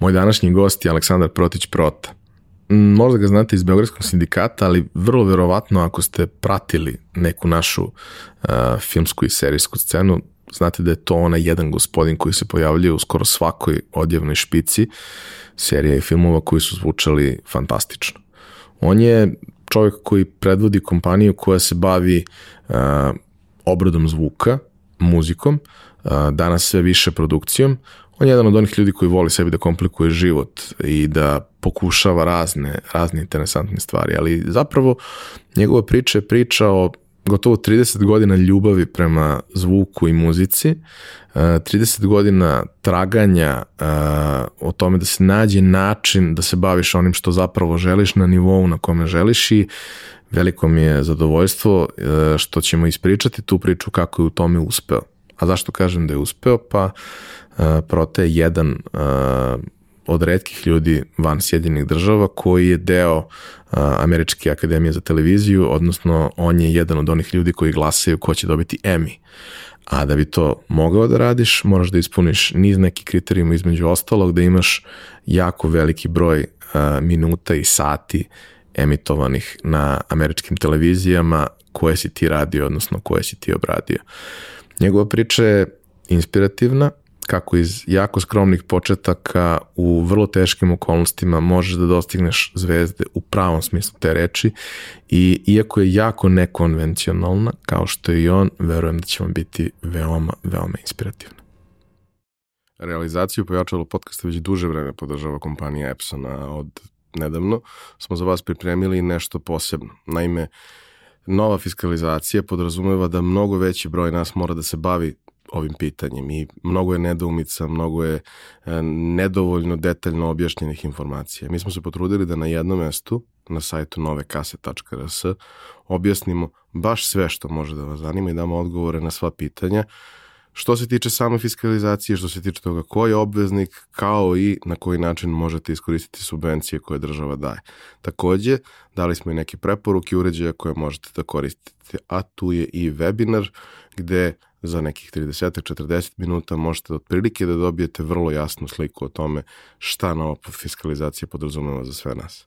Moj današnji gost je Aleksandar Protić Prota. Možda ga znate iz Beogradskog sindikata, ali vrlo verovatno ako ste pratili neku našu uh, filmsku i serijsku scenu, znate da je to onaj jedan gospodin koji se pojavljuje u skoro svakoj odjevnoj špici serija i filmova koji su zvučali fantastično. On je čovjek koji predvodi kompaniju koja se bavi uh, obradom zvuka, muzikom, uh, danas sve više produkcijom. On je jedan od onih ljudi koji voli sebi da komplikuje život i da pokušava razne, razne interesantne stvari, ali zapravo njegova priča je priča o gotovo 30 godina ljubavi prema zvuku i muzici, 30 godina traganja o tome da se nađe način da se baviš onim što zapravo želiš na nivou na kome želiš i veliko mi je zadovoljstvo što ćemo ispričati tu priču kako je u tome uspeo. A zašto kažem da je uspeo? Pa Prote je jedan od redkih ljudi van Sjedinih država koji je deo Američke akademije za televiziju, odnosno on je jedan od onih ljudi koji glasaju ko će dobiti Emmy. A da bi to mogao da radiš, moraš da ispuniš niz nekih kriterijuma između ostalog, da imaš jako veliki broj minuta i sati emitovanih na američkim televizijama koje si ti radio, odnosno koje si ti obradio. Njegova priča je inspirativna, kako iz jako skromnih početaka u vrlo teškim okolnostima možeš da dostigneš zvezde u pravom smislu te reči i iako je jako nekonvencionalna, kao što je i on, verujem da će vam biti veoma, veoma inspirativna. Realizaciju pojačalo podcasta već duže vreme podržava kompanija Epsona od nedavno. Smo za vas pripremili nešto posebno. Naime, nova fiskalizacija podrazumeva da mnogo veći broj nas mora da se bavi ovim pitanjem i mnogo je nedoumica, mnogo je e, nedovoljno detaljno objašnjenih informacija. Mi smo se potrudili da na jednom mestu, na sajtu novekase.rs, objasnimo baš sve što može da vas zanima i damo odgovore na sva pitanja, što se tiče same fiskalizacije, što se tiče toga ko je obveznik, kao i na koji način možete iskoristiti subvencije koje država daje. Takođe, dali smo i neke preporuke uređaja koje možete da koristite, a tu je i webinar gde za nekih 30-40 minuta možete otprilike da dobijete vrlo jasnu sliku o tome šta nova fiskalizacija podrazumeva za sve nas.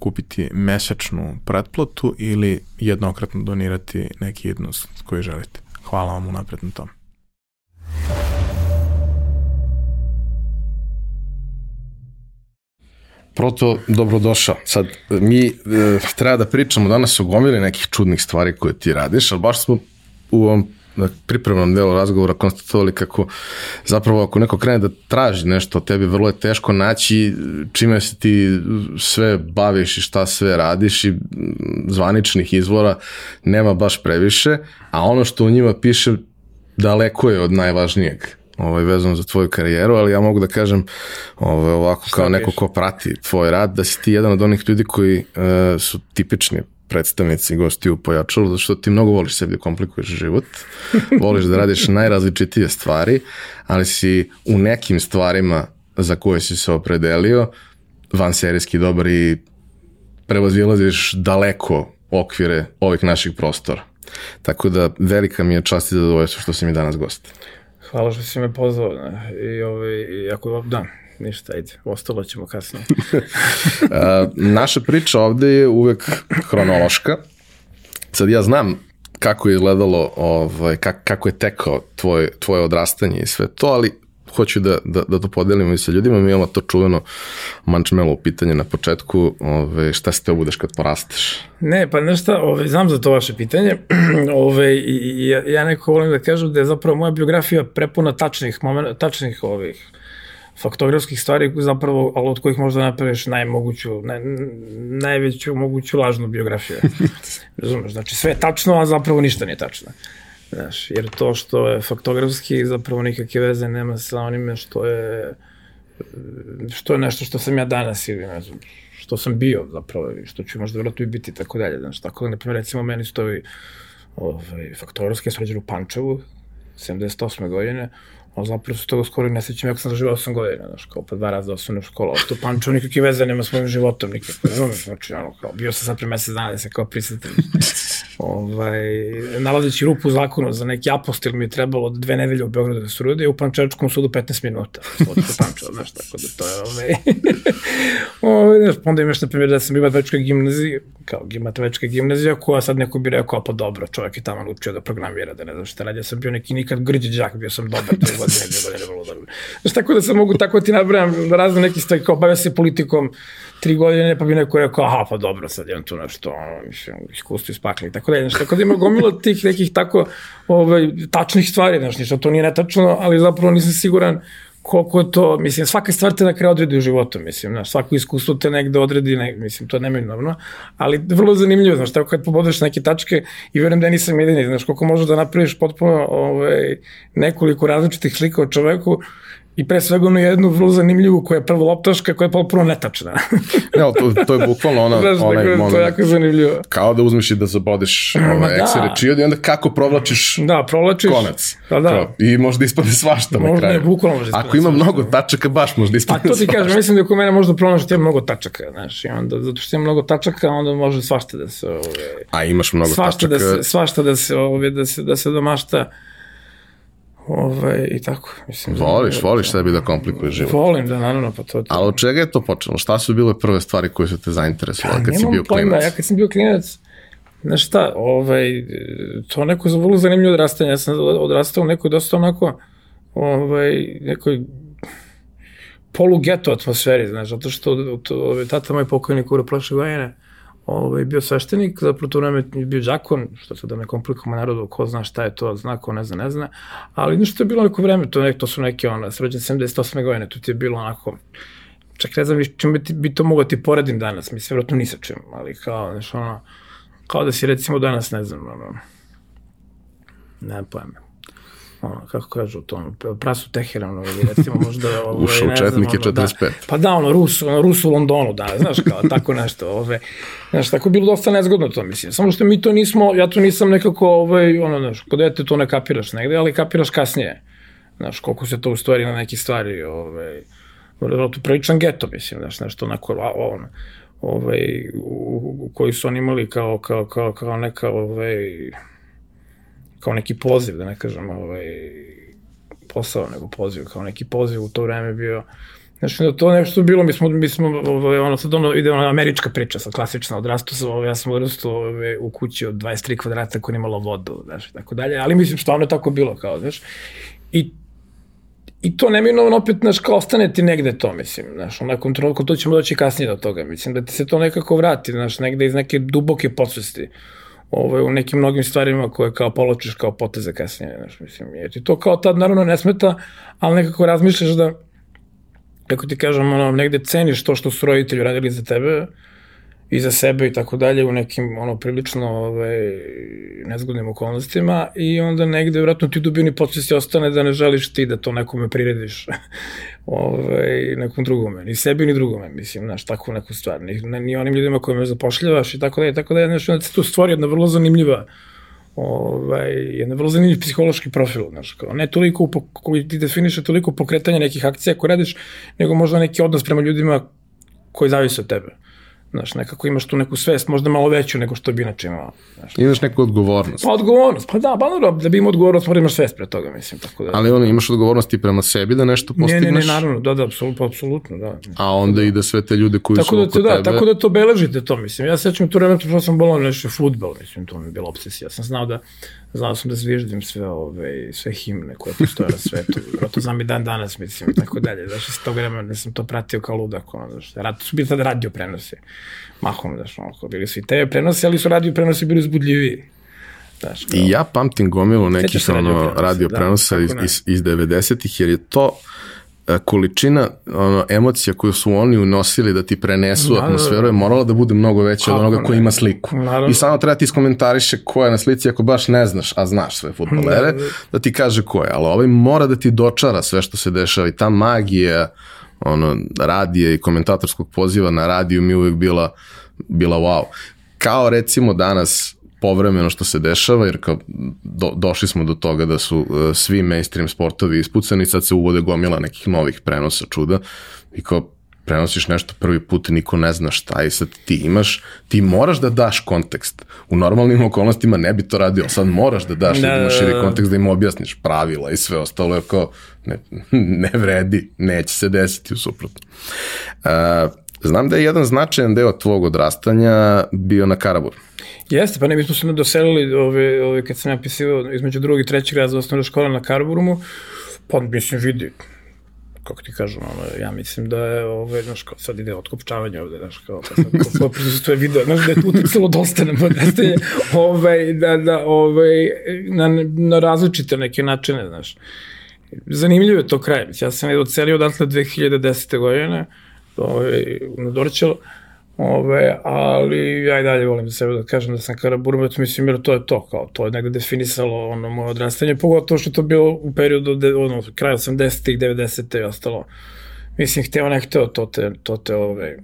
kupiti mesečnu pretplatu ili jednokratno donirati neki jednost koji želite. Hvala vam unapred na tome. Proto, dobrodošao. Sad, mi e, treba da pričamo danas o gomili nekih čudnih stvari koje ti radiš, ali baš smo u ovom na pripremnom delu razgovora konstatovali kako zapravo ako neko krene da traži nešto od tebi, vrlo je teško naći čime se ti sve baviš i šta sve radiš i zvaničnih izvora nema baš previše, a ono što u njima piše daleko je od najvažnijeg ovaj, vezano za tvoju karijeru, ali ja mogu da kažem ovaj, ovako kao neko ko prati tvoj rad, da si ti jedan od onih ljudi koji uh, su tipični predstavnici gosti u pojačalu, zato što ti mnogo voliš sebi da komplikuješ život, voliš da radiš najrazličitije stvari, ali si u nekim stvarima za koje si se opredelio van serijski dobar i prevazilaziš daleko okvire ovih naših prostora. Tako da velika mi je čast i zadovoljstvo što si mi danas gost. Hvala što si me pozvao. I, ovaj, i ako, da, ništa, ajde, ostalo ćemo kasnije. Naša priča ovde je uvek hronološka. Sad ja znam kako je izgledalo, ovaj, kako je tekao tvoj, tvoje odrastanje i sve to, ali hoću da, da, da to podelimo i sa ljudima. Mi imamo to čuveno mančmelo pitanje na početku, ove, šta se te obudeš kad porasteš? Ne, pa nešto, ove, znam za to vaše pitanje. ove, i, ja, ja neko volim da kažem da je zapravo moja biografija prepuna tačnih, momenta, tačnih ovih faktografskih stvari zapravo, ali od kojih možda napraviš najmoguću, naj, najveću moguću lažnu biografiju. Razumeš, znači sve je tačno, a zapravo ništa nije tačno. Znaš, jer to što je faktografski zapravo nikakve veze nema sa onime što je što je nešto što sam ja danas ili ne znam, što sam bio zapravo i što ću možda vjerojatno i biti tako dalje. Znaš, tako da, na primjer, recimo, meni stoji ovaj, faktorovski, ja u Pančevu, 78. godine, ali zapravo se toga skoro ne sećam, jako sam zaživao 8 godina, znaš, kao pa dva raza osnovne ali to Pančevo nikakve veze nema s mojim životom, nikakve, razumeš, znači, ono, kao, bio sam sad pre mesec dana da se kao prisetim. ovaj, nalazeći rupu u zakonu za neki apostil mi je trebalo dve nedelje u Beogradu da se urode, u Pančevačkom sudu 15 minuta, od Pančeva, znaš, tako da to je, ovaj, ovaj, znaš, onda imaš, na primjer, da sam ima večka gimnazija, kao matematička gimnazija, koja sad neko bi rekao, pa dobro, čovjek je tamo učio da programira, da ne znam šta radi, ja sam bio neki nikad grđi džak, bio sam dobar, to je godine, dve godine, vrlo dobro. Znaš, tako da sam mogu, tako ti nabrajam razne neki stvari, kao bavio se politikom tri godine, pa bi neko rekao, aha, pa dobro, sad imam tu nešto, ono, mislim, iskustvo ispakli i tako da, znaš, tako da ima gomila tih nekih tako ovaj, tačnih stvari, znaš, ništa, to nije netačno, ali zapravo nisam siguran koliko to, mislim, svaka stvar te na kraju odredi u životu, mislim, znaš, svako iskustvo te negde odredi, ne, mislim, to je neminovno, ali vrlo zanimljivo, znaš, tako kad pobodeš neke tačke i verujem da nisam jedini, znaš, koliko možeš da napraviš potpuno ovaj, nekoliko različitih slika o čoveku, i pre svega ono jednu vrlo zanimljivu koja je prvo loptaška, koja je potpuno netačna. ne, to, to je bukvalno ona, Znaš, onaj dakle, moment. To je jako zanimljivo. Kao da uzmeš i da zabodeš ovaj, da. eksere čijod i onda kako provlačiš Da, provlačiš. konac. Pa da. Kao, I možda ispadne svašta na Možda kraju. je, bukvalno ispadne Ako ima svašta. mnogo tačaka, baš možda Pa ispadne to ti svašta. kažem, mislim da kod mene možda što ima mnogo tačaka, znaš, i onda, zato što ima mnogo tačaka, onda može svašta da se, ove, A imaš mnogo svašta tačaka. da se, svašta da se, ove, da se, da se domašta, ove, i tako, mislim. da- Voliš, voliš sebi da komplikuješ život. Volim, da, naravno, pa to... to Ali od čega je to počelo? Šta su bile prve stvari koje su te zainteresovale kad si bio pojma, klinac? Ja kad sam bio klinac, znaš šta, ovaj, to neko za vrlo zanimljivo odrastanje. Ja sam odrastao u nekoj dosta onako, ovaj, nekoj polu geto atmosferi, znaš, zato što to, ovaj, tata moj pokojnik ura prošle godine, ovaj, bio sveštenik, zapravo to vreme je bio džakon, što se da ne komplikujemo narodu, ko zna šta je to, zna, ko ne zna, ne zna, ali nešto je bilo neko vreme, to, nek, to su neke, ona, sređen 78. godine, tu ti je bilo onako, čak ne znam čim bi, bi to mogao ti poredim danas, mislim, vjerojatno ni sa čim, ali kao, znaš, ono, kao da si recimo danas, ne znam, ono, nemam pojma, ono, kako kažu to, prasu Teheranu ili recimo možda... Ovaj, Ušao u četnike ono, da, 45. pa da, ono, Rus, ono, Rus u Londonu, da, znaš, kao tako nešto, ove, znaš, tako je bilo dosta nezgodno to, mislim, samo što mi to nismo, ja to nisam nekako, ovaj, ono, znaš, kod dete to ne kapiraš negde, ali kapiraš kasnije, znaš, koliko se to u stvari na neke stvari, ovaj, to priličan geto, mislim, znaš, nešto onako, ono, ovaj, u, u, koji su oni imali kao, kao, kao, kao neka, ovaj, kao neki poziv, da ne kažem, ovaj, posao, nego poziv, kao neki poziv u to vreme bio, Znači, da to nešto bilo, mi smo, mi smo ovaj, ono, sad ono, ide ona američka priča, sad klasična, odrastao sam, ovaj, ja sam odrastao ovaj, u kući od 23 kvadrata koja nije imala vodu, znaš, tako dalje, ali mislim, stvarno je tako bilo, kao, znaš, i I to neminovno opet, znaš, kao ostane ti negde to, mislim, znaš, u nekom trenutku, to ćemo doći kasnije do toga, mislim, da ti se to nekako vrati, znaš, negde iz neke duboke podsvesti, ovaj, u nekim mnogim stvarima koje kao poločiš kao poteze kasnije, znaš, mislim, jer ti to kao tad naravno ne smeta, ali nekako razmišljaš da, kako ti kažem, ono, negde ceniš to što su roditelji radili za tebe i za sebe i tako dalje u nekim ono prilično ovaj, nezgodnim okolnostima i onda negde vratno ti dubini podsvesti ostane da ne želiš ti da to nekome prirediš ovaj, nekom drugome, ni sebi ni drugome, mislim, znaš, takvu neku stvar, ni, ni onim ljudima kojima zapošljavaš i tako dalje, tako dalje, znaš, onda se tu stvori jedna vrlo zanimljiva ovaj, jedna vrlo zanimljiv psihološki profil, znaš, kao, ne toliko, koji ti definiše toliko pokretanje nekih akcija koje radiš, nego možda neki odnos prema ljudima koji zavise od tebe. Znaš, nekako imaš tu neku svest, možda malo veću nego što bi inače imao. Znaš. Imaš neku odgovornost. Pa odgovornost, pa da, pa naravno, da bi imao odgovornost, mora imaš svest pre toga, mislim, tako da. Ali ono, imaš odgovornost i prema sebi da nešto ne, postigneš, ne, ne, naravno, da, da, apsolutno, apsolutno, da. a onda i da sve te ljude koji Tako su da, oko da, tebe... tako da to beležite to, mislim. Ja sećam tu vreme što sam bolao nešto futbol, mislim, to mi je bila obsesija. Ja sam znao da, znao sam da zviždim sve, ove, sve himne koje postoje na svetu. to znam i dan danas, mislim, i tako dalje. Znaš, s tog vremena sam to pratio kao ludak, ono, znaš, rad, su bili tad radio prenosi. Mahom, znaš, ono, bili su i TV prenosi, ali su radio prenosi bili uzbudljiviji. Znaš, kao, I ja pamtim gomilu nekih radio ono, prenosa, radio da, prenosa iz, iz, iz 90-ih, jer je to količina ono, emocija koju su oni unosili da ti prenesu Da, da, atmosferu da. je morala da bude mnogo veća od onoga ko ne. ima sliku. Naravno. I samo treba ti iskomentariše ko je na slici ako baš ne znaš, a znaš sve futbolere, Da, da. da ti kaže ko je. Ali ovaj mora da ti dočara sve što se dešava i ta magija ono, radije i komentatorskog poziva na radiju mi uvek bila, bila wow. Kao recimo danas povremeno što se dešava, jer kao do, došli smo do toga da su uh, svi mainstream sportovi ispucani, sad se uvode gomila nekih novih prenosa čuda i kao prenosiš nešto prvi put, niko ne zna šta i sad ti imaš, ti moraš da daš kontekst. U normalnim okolnostima ne bi to radio, sad moraš da daš, da, da imaš širi kontekst, da im objasniš pravila i sve ostalo, jer kao ne, ne vredi, neće se desiti u suprotno. Uh, znam da je jedan značajan deo tvog odrastanja bio na Karaburu. Jeste, pa ne, mi smo se doselili ove, ove, kad sam napisao između drugog i trećeg razda osnovne škole na Karaburumu, pa mislim vidi, kako ti kažem, ono, ja mislim da je, ove, znaš, kao sad ide otkopčavanje ovde, znaš, kao, pa sad, kao, prisustuje video, znaš, da je uticalo dosta na podrestanje, ovaj, da, da, ovaj, na, na različite neke načine, znaš. Zanimljivo je to kraj, ja sam je ocelio odatle 2010. godine, ovaj, na Dorčelu, Ove, ali ja i dalje volim da sebe da kažem da sam karaburmac, mislim jer to je to, kao to je negde definisalo ono moje odrastanje, pogotovo što to bilo u periodu de, ono, kraja 80-ih, 90-te i ostalo. Mislim, hteo ne hteo, to te, to te ove,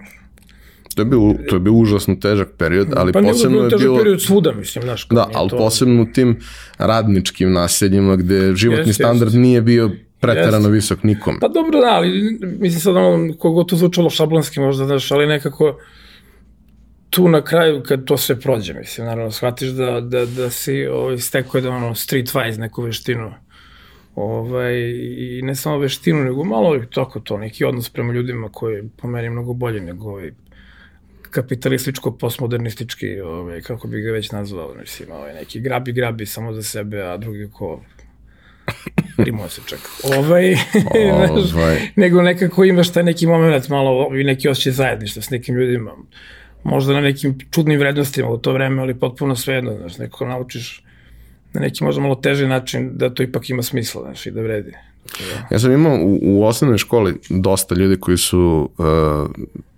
To je bio, to je bio užasno težak period, ali pa posebno je bilo... period svuda, mislim, znaš. Da, ali to... posebno u tim radničkim naseljima gde životni jest, standard jest. nije bio preterano visok nikom. Pa dobro, da, ali mislim sad ono, kogo to zvučalo šablonski možda, znaš, ali nekako tu na kraju kad to sve prođe, mislim, naravno, shvatiš da, da, da si ovaj, stekao da ono streetwise neku veštinu. Ovaj, I ne samo veštinu, nego malo i tako to, neki odnos prema ljudima koji je po meni mnogo bolji nego ovaj, kapitalističko postmodernistički, ovaj, kako bi ga već nazvao, mislim, ovaj, neki grabi grabi samo za sebe, a drugi ko Rimo se čak. Ovaj, ovaj. nego nekako imaš taj neki moment malo i neki osjećaj zajedništva s nekim ljudima možda na nekim čudnim vrednostima u to vreme, ali potpuno svejedno, znaš, nekako naučiš na neki možda malo teži način da to ipak ima smisla, znaš, i da vredi. Ja sam imao u, u osnovnoj školi dosta ljudi koji su uh,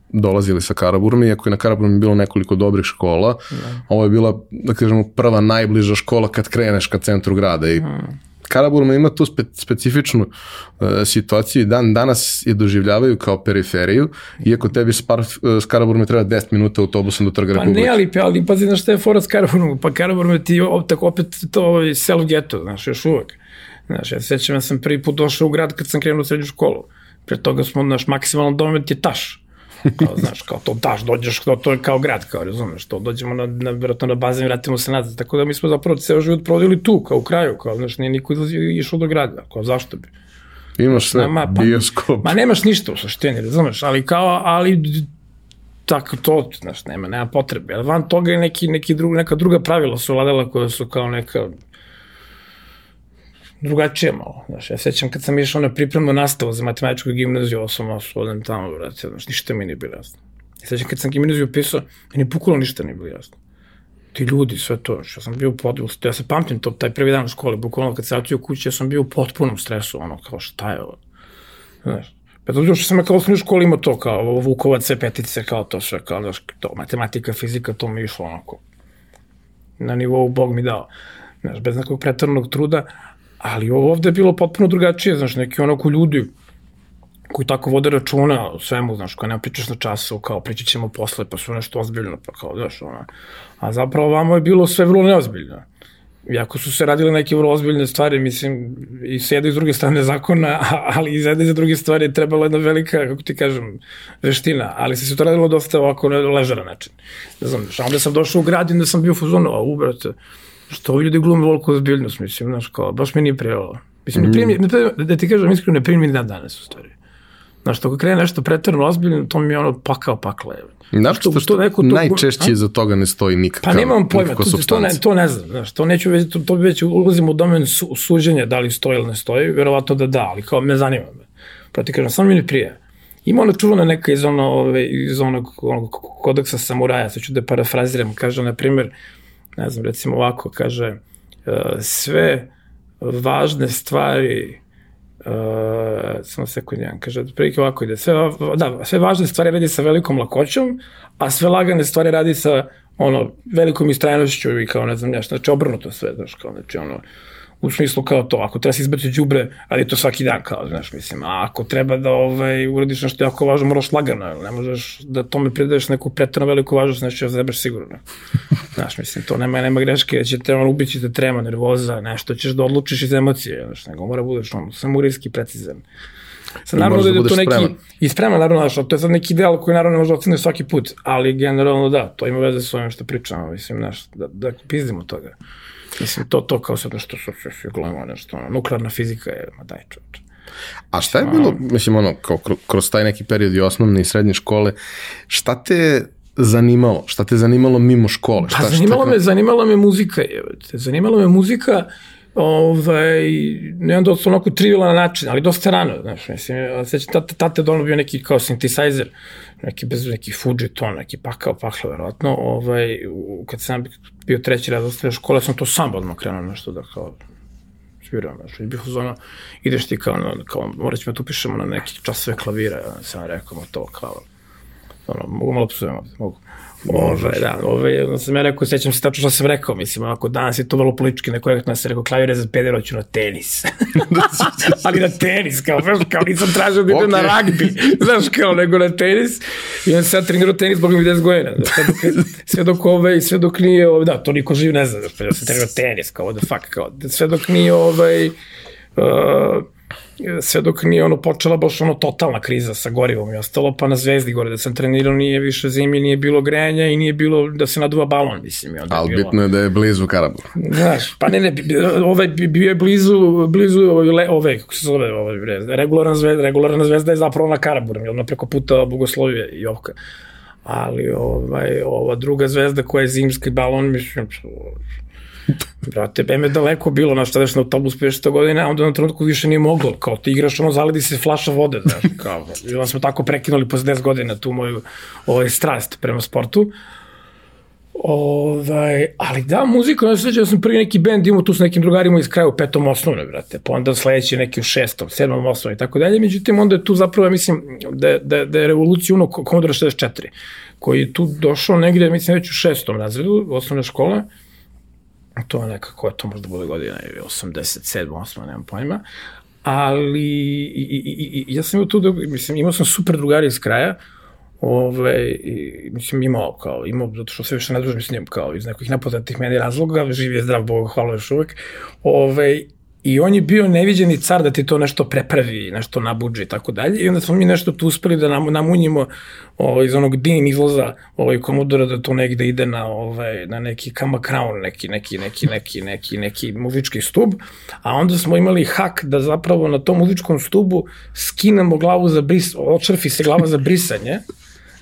dolazili sa Karaburmi, iako je na Karaburmi bilo nekoliko dobrih škola. Da. Ovo je bila, da kažemo, prva najbliža škola kad kreneš ka centru grada i hmm Karaburma ima tu spe, specifičnu uh, situaciju i dan danas je doživljavaju kao periferiju, iako tebi s, par, s Karaburma treba 10 minuta autobusom do Trga pa Republike. Pa ne, ali, ali pazi na šta je fora s Karaburma, pa Karaburma ti tako opet to ovaj, selo geto, znaš, još uvek. Znaš, ja sećam, ja sam prvi put došao u grad kad sam krenuo u srednju školu. Pre toga smo, naš maksimalan domet je taš kao, znaš, kao to daš, dođeš, to, to je kao grad, kao, razumeš, to dođemo na, na, vjerojatno na bazen, vratimo se nazad, tako da mi smo zapravo ceo život provodili tu, kao u kraju, kao, znaš, nije niko išao do grada, kao, zašto bi? Imaš sve, Nama, pa, bioskop. Ma nemaš ništa u suštini, razumeš, ali kao, ali tako to, znaš, nema, nema potrebe. Ali van toga je neki, neki drug, neka druga pravila su vladala koja su kao neka drugačije malo. Znaš, ja sećam kad sam išao na pripremnu nastavu za matematičku gimnaziju, osam odem tamo, vrati, znaš, ništa mi nije bilo jasno. Ja sećam kad sam gimnaziju pisao, meni pukalo ništa nije bilo jasno. Ti ljudi, sve to, što sam bio pod, ja se pamtim to, taj prvi dan u školi, bukvalno kad se vratio kući, ja sam bio u potpunom stresu, ono, kao šta je ovo? Znaš, Pa to što sam kao osnovnoj školi imao to, kao Vukovac, sve petice, kao to sve, kao znaš, to, matematika, fizika, to mi išlo onako, na nivou Bog mi dao, znaš, bez nekog pretarnog truda, Ali ovde je bilo potpuno drugačije, znaš, neki onako ljudi koji tako vode računa o svemu, znaš, koja nema pričaš na času, kao pričat ćemo posle, pa su nešto ozbiljno, pa kao, znaš, ono. A zapravo vamo je bilo sve vrlo neozbiljno. Iako su se radile neke vrlo ozbiljne stvari, mislim, i s jedne i s druge strane zakona, ali i s jedne i s druge stvari je trebala jedna velika, kako ti kažem, veština, ali se se to radilo dosta ovako na ležaran način. Ne znam, a onda sam došao u grad i onda sam bio fuzono, a ubrate, što ljudi glume voliku ozbiljnost, mislim, znaš, kao, baš mi nije prijelo. Mislim, ne primi, ne, da ti kažem, iskreno, ne primi dan danas, u stvari. Znaš, to krene nešto pretarno ozbiljno, to mi je ono pakao pakla. Znaš što, što, što neko to, najčešće iza toga ne stoji nikakav Pa nemam pojma, to, to, ne, to ne znam, znaš, to neću već, to, to već ulazim u domen su, suđenja, da li stoji ili ne stoji, verovatno da da, ali kao me zanima me. Pa ti kažem, samo mi ne prije. Ima ona čuvana neka iz, ono, ove, iz onog, onog kodeksa samuraja, sad ću da parafraziram, kaže, na primjer, ne znam, recimo ovako, kaže, e, sve važne stvari Uh, samo sekund jedan, kaže, prilike ovako ide, sve, da, sve važne stvari radi sa velikom lakoćom, a sve lagane stvari radi sa ono, velikom istrajnošću i kao ne znam nešto, znači obrnuto sve, znaš, kao, znači ono, u smislu kao to, ako treba se izbaci đubre, ali to svaki dan, kao, znaš, mislim, a ako treba da ovaj, uradiš nešto jako važno, moraš lagano, ne možeš da tome pridaješ neku pretredno veliku važnost, nešto da zebaš sigurno. Znaš, mislim, to nema, nema greške, će te on ubići te trema, nervoza, nešto ćeš da odlučiš iz emocije, znaš, nego mora budeš on, samo urijski precizan. Sad, naravno da, da je to neki, spreman. i spreman, naravno, znaš, to je sad neki ideal koji naravno ne može da oceniš svaki put, ali generalno da, to ima veze s ovim što pričamo, mislim, znaš, da, da pizdimo toga. Mislim, to, to kao sad nešto što se glema, nešto, ono, nuklearna fizika je, ma daj čovječe. A šta je bilo, mislim, ono, kao kroz taj neki period i osnovne i srednje škole, šta te zanimalo? Šta te zanimalo mimo škole? Pa šta, pa zanimalo šta... me, zanimala me muzika, je, zanimala me muzika, ovaj, ne onda od onako trivialan način, ali dosta rano, znaš, mislim, sećam, tate, tate dono bio neki kao synthesizer, neki bez neki Fuji ton, neki pakao pakla, verovatno, ovaj, kad sam bio treći raz ostavio škole, sam to sam odmah krenuo nešto da kao sviram, znaš, i bih uzmano, ideš ti kao, kao morat ćemo da tu pišemo na neki časove klavira, ja sam rekao, to kao, ono, mogu malo psujem ovde, mogu. Ove, da, ove, onda sam ja rekao, sećam se tačno što sam rekao, mislim, ako danas je to vrlo politički nekorektno, ja sam rekao, klavire za pedero ću na tenis. Ali na tenis, kao, znaš, kao nisam tražio da idem okay. na ragbi, znaš, kao, nego na tenis. I onda sam ja trenirao tenis, boga mi 10 godina. Sve dok, sve dok, ove, sve dok nije, ove, da, to niko živ ne zna, da sam trenirao tenis, kao, what the fuck, kao, sve dok nije, ovaj, uh, sve dok nije ono počela baš ono totalna kriza sa gorivom i ostalo, pa na Zvezdi gore da sam trenirao nije više zimi, nije bilo grejanja i nije bilo da se naduva balon, mislim. Onda Ali bilo... bitno je da je blizu Karabur. Znaš, pa ne, ne, ovaj, bio je blizu, blizu ove, ove kako se zove, ove, regularna zvezda, regularna zvezda je zapravo na Karaburom, je ono preko puta Bogoslovije i Jovka. Ali ovaj, ova druga zvezda koja je zimski balon, mislim, Brate, BM je daleko bilo, znaš, tadaš na autobus 500 godina, onda na trenutku više nije moglo. Kao ti igraš, ono, zaledi se flaša vode, znaš, kao. I onda smo tako prekinuli posle 10 godina tu moju ovaj, strast prema sportu. Ovaj, ali da, muzika, ne sveća da sam prvi neki bend imao tu s nekim drugarima iz kraja u petom osnovne, brate, pa onda sledeći neki u šestom, sedmom osnovne i tako dalje, međutim onda je tu zapravo, ja mislim, da, da, da je revolucija uno Commodore 64, koji je tu došao negde, mislim, već u šestom razredu osnovne škole, to je nekako, to možda bude godina 87, 8, nemam pojma, ali i, i, i, ja sam imao tu, mislim, imao sam super drugari iz kraja, ove, i, mislim, imao, kao, imao, zato što sve više ne družim s njim, kao, iz nekih nepoznatih meni razloga, živi je zdrav Bog, hvala još uvek, ove, I on je bio neviđeni car da ti to nešto prepravi, nešto nabuđe i tako dalje. I onda smo mi nešto tu uspeli da nam, namunjimo ovaj, iz onog din izlaza ovaj, komodora da to negde ide na, ovaj, na neki kama crown, neki, neki, neki, neki, neki, neki muzički stub. A onda smo imali hak da zapravo na tom muzičkom stubu skinemo glavu za bris, očrfi se glava za brisanje.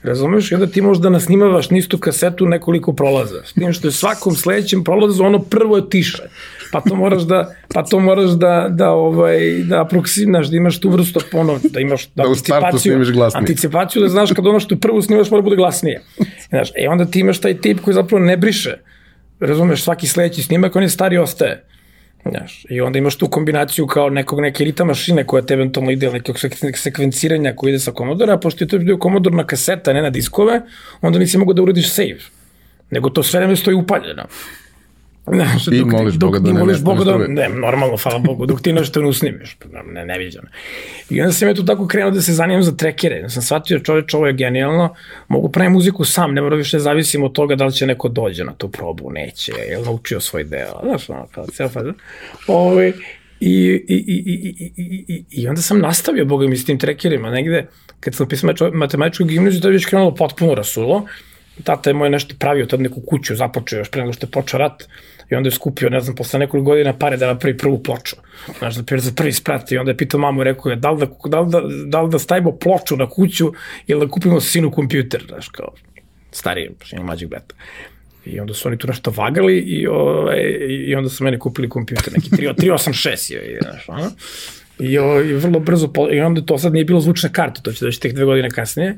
Razumeš? I onda ti možeš da nasnimavaš nistu kasetu nekoliko prolaza. S tim što je svakom sledećem prolazu ono prvo je tiše pa to moraš da pa to moraš da da ovaj da aproksimaš da imaš tu vrstu ono da imaš da, da anticipaciju anticipaciju da znaš kad ono što prvo snimaš mora da bude glasnije. Znaš, e onda ti imaš taj tip koji zapravo ne briše. Razumeš, svaki sledeći snimak on je stari ostaje. Znaš, I onda imaš tu kombinaciju kao nekog neke rita mašine koja te eventualno ide nekog sekvenciranja koji ide sa Commodore, a pošto je to bio Commodore na kaseta, ne na diskove, onda nisi mogo da uradiš save. Nego to sve vreme stoji upaljeno. Znaš, ti dok, moliš dok, Boga da ne moliš Boga da, ne, normalno, hvala Bogu, dok ti nešto ne usnimeš, pa, ne, neviđeno. I onda sam ja tu tako krenuo da se zanimam za trekere, ja sam shvatio čoveč, ovo je genijalno, mogu pravi muziku sam, ne mora više da zavisim od toga da li će neko dođe na tu probu, neće, je li naučio svoj deo, znaš, ono, kao, cijel faza. Ovo, ovaj, I, i, i, i, i, i, I onda sam nastavio, boga mi, s tim trekerima negde, kad sam pisao matematičku gimnaziju, to je već krenulo potpuno rasulo, tata je moj nešto pravio tad neku kuću, započeo još pre nego što je počeo rat, i onda je skupio, ne znam, posle nekoliko godina pare da napravi prvu ploču. Znaš, da za prvi sprat i onda je pitao mamu, rekao je, da li da, da, li da, da, li da stavimo ploču na kuću ili da kupimo sinu kompjuter, znaš, kao stariji, ima mlađeg brata. I onda su oni tu nešto vagali i, ovaj, i onda su meni kupili kompjuter, neki 386 je, znaš, ono. I, o, I vrlo brzo, i onda to sad nije bilo zvučne karte, to će doći tek dve godine kasnije.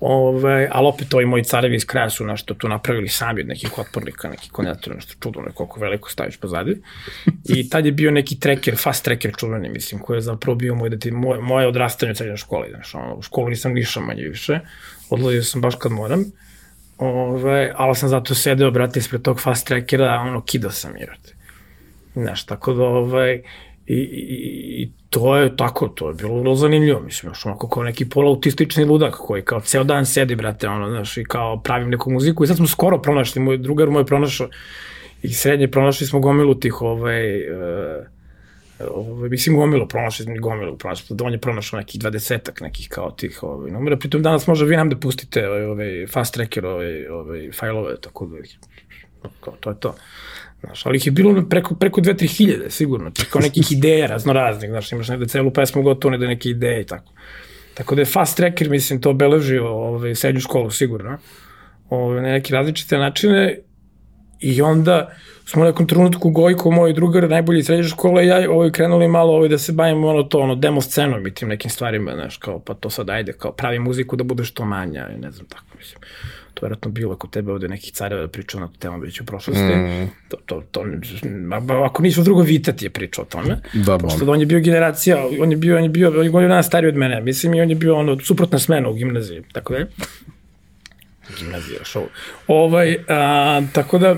Ove, ali opet ovi moji carevi iz kraja su nešto tu napravili sami od nekih otpornika, neki konjator, nešto čudno, koliko veliko staviš pozadi. I tad je bio neki treker, fast treker čuveni, mislim, koji je zapravo bio moj, deti, moj, moje odrastanje u srednjoj školi. Znaš, ono, u školu nisam nišao manje više, odlazio sam baš kad moram. Ove, ali sam zato sedeo, brate, ispred tog fast trackera, ono, kidao sam je, brate. Znaš, tako da, ovaj, i, i, i to je tako, to je bilo vrlo zanimljivo, mislim, još onako kao neki polautistični ludak koji kao ceo dan sedi, brate, ono, znaš, i kao pravim neku muziku i sad smo skoro pronašli, moj drugar moj pronašao i srednje pronašli smo gomilu tih, ovaj, uh, ovaj, mislim gomilo, pronašli smo gomilo, pronašli, on je pronašao nekih dvadesetak nekih kao tih ovaj, numera, pritom danas može vi nam da pustite ovaj, ovaj, fast tracker ovaj, ovaj, fajlove, tako da kao, to je to. Znaš, ali ih je bilo preko, preko 2-3 hiljade, sigurno, kao nekih ideja razno raznih, znaš, imaš negde celu pesmu gotovo, ne da neke ideje i tako. Tako da je fast tracker, mislim, to obeležio ovaj, srednju školu, sigurno, ovaj, na neke različite načine i onda smo u nekom trenutku Gojko, moj drugar, najbolji srednje škole, i ja ovaj, krenuli malo ovaj, da se bavimo ono to, ono, demo scenom i tim nekim stvarima, znaš, kao, pa to sad ajde, kao, pravi muziku da bude što manja, ne znam, tako, mislim to je vjerojatno bilo kod tebe ovde nekih careva da pričao na tu temu već u prošlosti. Mm. To, to, to, ako nisu drugo, Vita ti je pričao o tome. Da, Pošto da on je bio generacija, on je bio, on je bio, on je godinu dana stariji od mene, mislim, i on je bio ono, suprotna smena u gimnaziji, tako da je. Gimnazija, šou. Ovaj, a, tako da,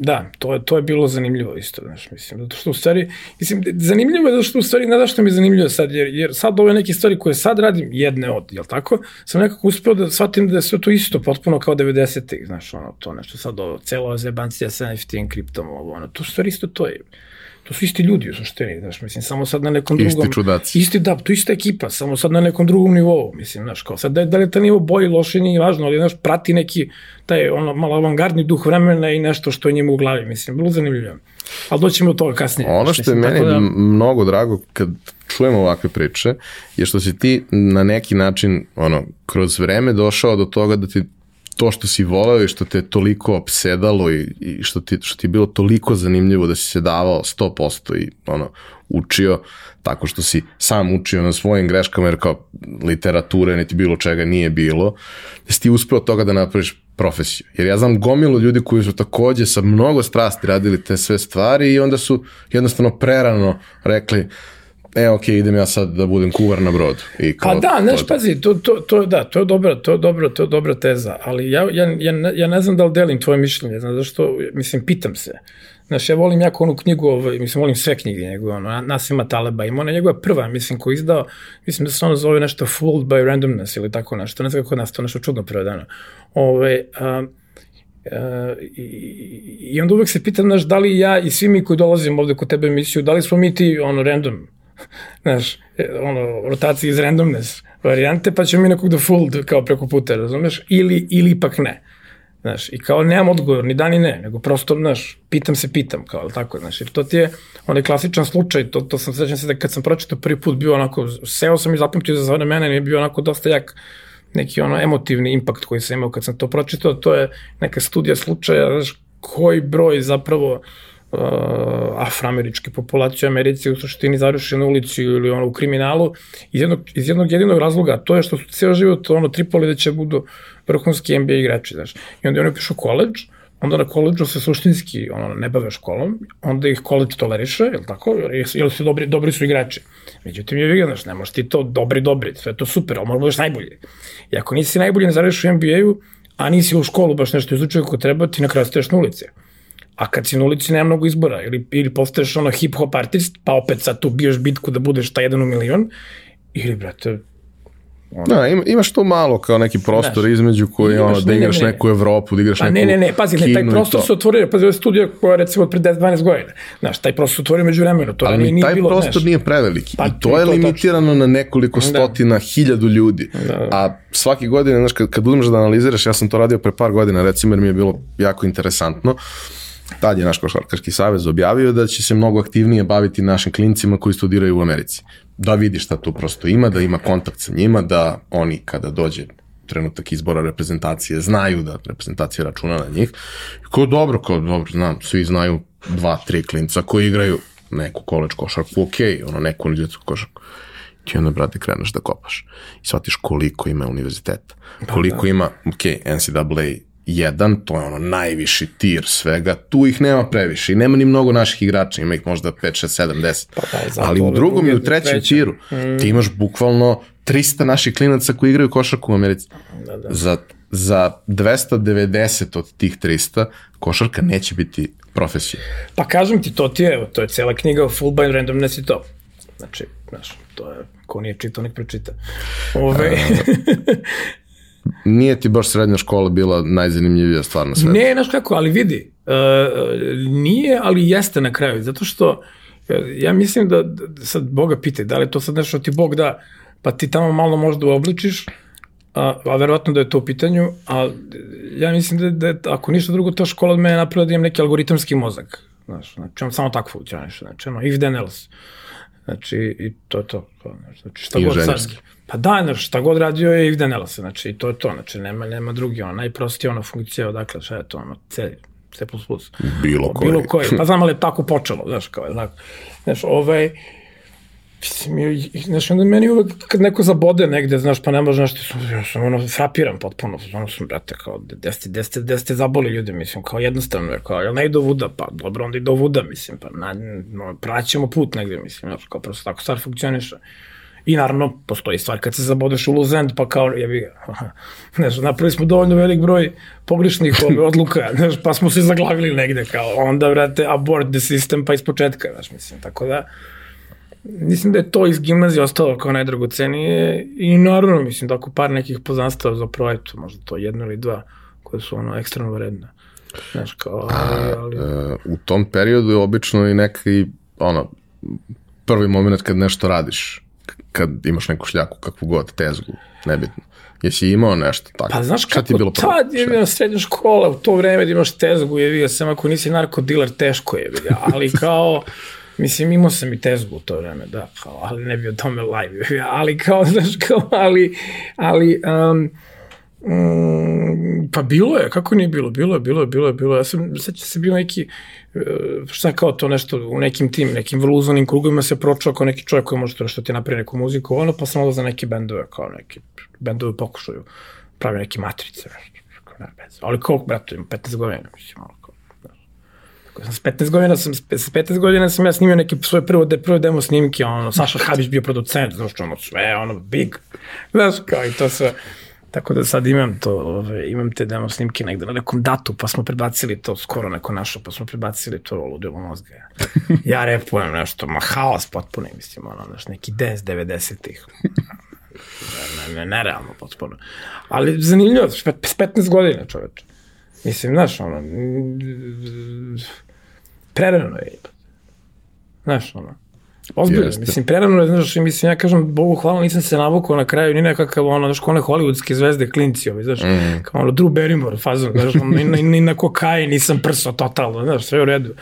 Da, to je, to je bilo zanimljivo isto, znaš, mislim, zato što u stvari, mislim, zanimljivo je zato što u stvari, ne da što mi je zanimljivo sad, jer, jer sad ove neke stvari koje sad radim, jedne od, jel tako, sam nekako uspeo da shvatim da je sve to isto, potpuno kao 90-ih, znaš, ono, to nešto sad, ovo, celo zebancija sa NFT-em, kriptom, ovo, ono, to stvari isto to je, to su isti ljudi u suštini, znaš, mislim, samo sad na nekom isti drugom... Isti čudaci. Isti, da, to ista ekipa, samo sad na nekom drugom nivou, mislim, znaš, kao sad, da, da li je ta nivo bolji, loši, nije važno, ali, znaš, prati neki, taj, ono, malo avangardni duh vremena i nešto što je njima u glavi, mislim, bilo zanimljivo. Ali doćemo od toga kasnije. Ono što je meni da... mnogo drago kad čujemo ovakve priče, je što si ti na neki način, ono, kroz vreme došao do toga da ti to što si voleo i što te toliko opsedalo i, i što, ti, što ti je bilo toliko zanimljivo da si se davao 100% i ono, učio tako što si sam učio na svojim greškama jer kao literature niti bilo čega nije bilo, da si ti uspeo toga da napraviš profesiju. Jer ja znam gomilu ljudi koji su takođe sa mnogo strasti radili te sve stvari i onda su jednostavno prerano rekli e, ok, idem ja sad da budem kuvar na brodu. I kao, pa da, neš, pazi, to, to, to, da, to je dobra, to je dobra, to je dobra teza, ali ja, ja, ja, ja ne znam da li delim tvoje mišljenje, znaš, zašto, mislim, pitam se. Znaš, ja volim jako onu knjigu, ovaj, mislim, volim sve knjige njegove, ono, Nasima Taleba, ima ona njegova prva, mislim, koji izdao, mislim da se ono zove nešto Fooled by Randomness ili tako nešto, ne znam kako nas to nešto čudno prevedano. Ove, a, Uh, i, i onda uvek se pitam, znaš, da li ja i svi mi koji dolazimo ovde kod tebe emisiju, da li smo mi ti, ono, random, znaš, e, ono, rotacija iz randomness varijante, pa ćemo mi nekog da fold kao preko puta, razumeš? Ili, ili ipak ne. Znaš, i kao nemam odgovor, ni da ni ne, nego prosto, znaš, pitam se, pitam, kao, ali tako, znaš, jer to ti je onaj klasičan slučaj, to, to sam sećam se da kad sam pročitao prvi put bio onako, seo sam i zapamtio za mene je bio onako dosta jak neki ono emotivni impakt koji sam imao kad sam to pročitao, to je neka studija slučaja, znaš, koji broj zapravo uh, uh, afroameričke populacije u Americi u suštini završi na ulici ili ono u kriminalu iz jednog, iz jednog jedinog razloga, to je što su ceo život ono tripali da će budu vrhunski NBA igrači, znaš. I onda oni pišu koleđ, onda na koleđu se suštinski ono, ne bave školom, onda ih koleđ toleriše, je li tako, ili su dobri, dobri su igrači. Međutim, je vidio, znaš, ne možeš ti to dobri, dobri, sve to super, ali možeš da budeš najbolji. I ako nisi najbolji, ne zaradiš u NBA-u, a nisi u školu baš nešto izučio kako treba, ti na kraju staješ na ulici. A kad si na ulici nema mnogo izbora, ili, ili postaješ ono hip-hop artist, pa opet sad tu biješ bitku da budeš ta jedan u milion, ili, brate, Ono. Da, ima, imaš tu malo kao neki prostor Znaš, između koji ono, da igraš ne, ne, neku Evropu, da igraš pa, neku ne, ne, ne, pazi, ne, taj prostor se otvorio, pazi, ovo je studija koja je recimo od pre 10-12 godina. Znaš, taj prostor se otvorio među vremenu, to Ali nije taj bilo, prostor znaš, nije preveliki pa, i to je to limitirano to, na nekoliko da. stotina, da. hiljadu ljudi. Da, da. A svaki godine, znaš, kad, kad uzmeš da analiziraš, ja sam to radio pre par godina, recimo, jer mi je bilo jako interesantno, uh, tad je naš košarkaški savez objavio da će se mnogo aktivnije baviti našim klincima koji studiraju u Americi. Da vidi šta tu prosto ima, da ima kontakt sa njima, da oni kada dođe trenutak izbora reprezentacije znaju da reprezentacija računa na njih. Ko dobro, ko dobro, znam, svi znaju dva, tri klinca koji igraju neku koleč košarku, ok, ono neku univerzitetsku košarku. Ti onda, brate, kreneš da kopaš i shvatiš koliko ima univerziteta, da, koliko da. ima, ok, NCAA jedan, to je ono najviši tir svega, tu ih nema previše i nema ni mnogo naših igrača, ima ih možda 5, 6, 7, 10. Pa da, Ali u drugom i u trećem treća. tiru mm. ti imaš bukvalno 300 naših klinaca koji igraju košarku u Americi. Da, da. Za, za 290 od tih 300 košarka neće biti profesije. Pa kažem ti, to ti je, to je cela knjiga Full Bind Randomness i to. Znači, znaš, to je, ko nije čitao, nek pročita. Ove, Nije ti baš srednja škola bila najzanimljivija stvar na svetu? Ne, znaš kako, ali vidi, uh, nije, ali jeste na kraju, zato što uh, ja mislim da, da sad Boga pite, da li je to sad nešto ti Bog da, pa ti tamo malo možda uobličiš, a, a verovatno da je to u pitanju, a ja mislim da, da ako ništa drugo, ta škola od mene napravila da imam neki algoritamski mozak, znaš, znači on samo tako funkcioniše, znači ono, if then else. Znači, i to je to. Znači, šta god sad, Pa da, znači, šta god radio je Ivden Elsa, znači, to je to, znači, nema, nema drugi, ono, najprostija ona funkcija, odakle, šta je to, ono, C, C++. Bilo koji. Bilo koji, pa znam, ali je tako počelo, znaš, kao je, znaš, znaš, ovaj, Mislim, znaš, onda meni uvek kad neko zabode negde, znaš, pa ne može nešto, ja sam ono, frapiram potpuno, ono sam, brate, kao, gde ste, gde ste, gde ste zaboli ljude, mislim, kao jednostavno je, kao, jel ne ide vuda, pa dobro, onda ide vuda, mislim, pa na, no, praćemo put negde, mislim, znaš, kao, prosto tako stvar funkcioniše. I naravno, postoji stvar kad se zabodeš u luzend, pa kao, jebi ga, znaš, napravili smo dovoljno velik broj pogrešnih odluka, znaš, pa smo se zaglavili negde, kao, onda, vrate, abort the system, pa iz početka, znaš, mislim, tako da, mislim da je to iz gimnazije ostalo kao najdragocenije i naravno, mislim, tako par nekih poznanstava za projektu, možda to jedno ili dva, koje su ono ekstremno vredne. Znaš, kao, ali, ali... A, e, u tom periodu je obično i neki, ono, prvi moment kad nešto radiš, kad imaš neku šljaku, kakvu god, tezgu, nebitno. Jesi imao nešto tako? Pa znaš kako, ti bilo prvo? tad je bila srednja škola, u to vreme da imaš tezgu, je vidio, sam ako nisi narkodiler, teško je vidio, ali kao, mislim, imao sam i tezgu u to vreme, da, kao, ali ne bi o tome live, ali kao, znaš, kao, ali, ali, um, Mm, pa bilo je, kako nije bilo, bilo je, bilo je, bilo je, bilo je. Ja sam, će se bio neki, e, šta kao to nešto, u nekim tim, nekim vrlo uzvanim krugovima se pročao kao neki čovjek koji može to nešto ti napravi neku muziku, ono, pa sam odao za neke bendove, kao neki bendove pokušaju, pravi neke matrice, nešto, ne, bez. Ali koliko, brate, imam 15 godina, mislim, malo kao, Tako sam s 15 godina sam, s 15 godina sam ja snimio neke svoje prvo, de, prvo demo snimke, ono, Saša Habić bio producent, znaš, ono, sve, ono, big, znaš, kao i to sve, Tako da sad imam to, ove, imam te demo snimke negde na nekom datu, pa smo prebacili to skoro neko našo, pa smo prebacili to ludilo mozga. Ja repujem nešto, ma haos potpuno, mislim, ono, znaš, neki dance 90-ih. Ne, ne, nerealno potpuno. Ali zanimljivo, s 15 godina čoveče. Mislim, znaš, ono, prerano je. Znaš, ono, Ozbiljno, Jeste. mislim, prerano znaš, mislim, ja kažem, Bogu hvala, nisam se navukao na kraju, ni nekakav, ono, znaš, one hollywoodske zvezde, klinci, ovi, znaš, mm. kao ono, Drew Barrymore, fazon, znaš, ni, ni, ni na kokaj nisam prso, totalno, znaš, sve u redu.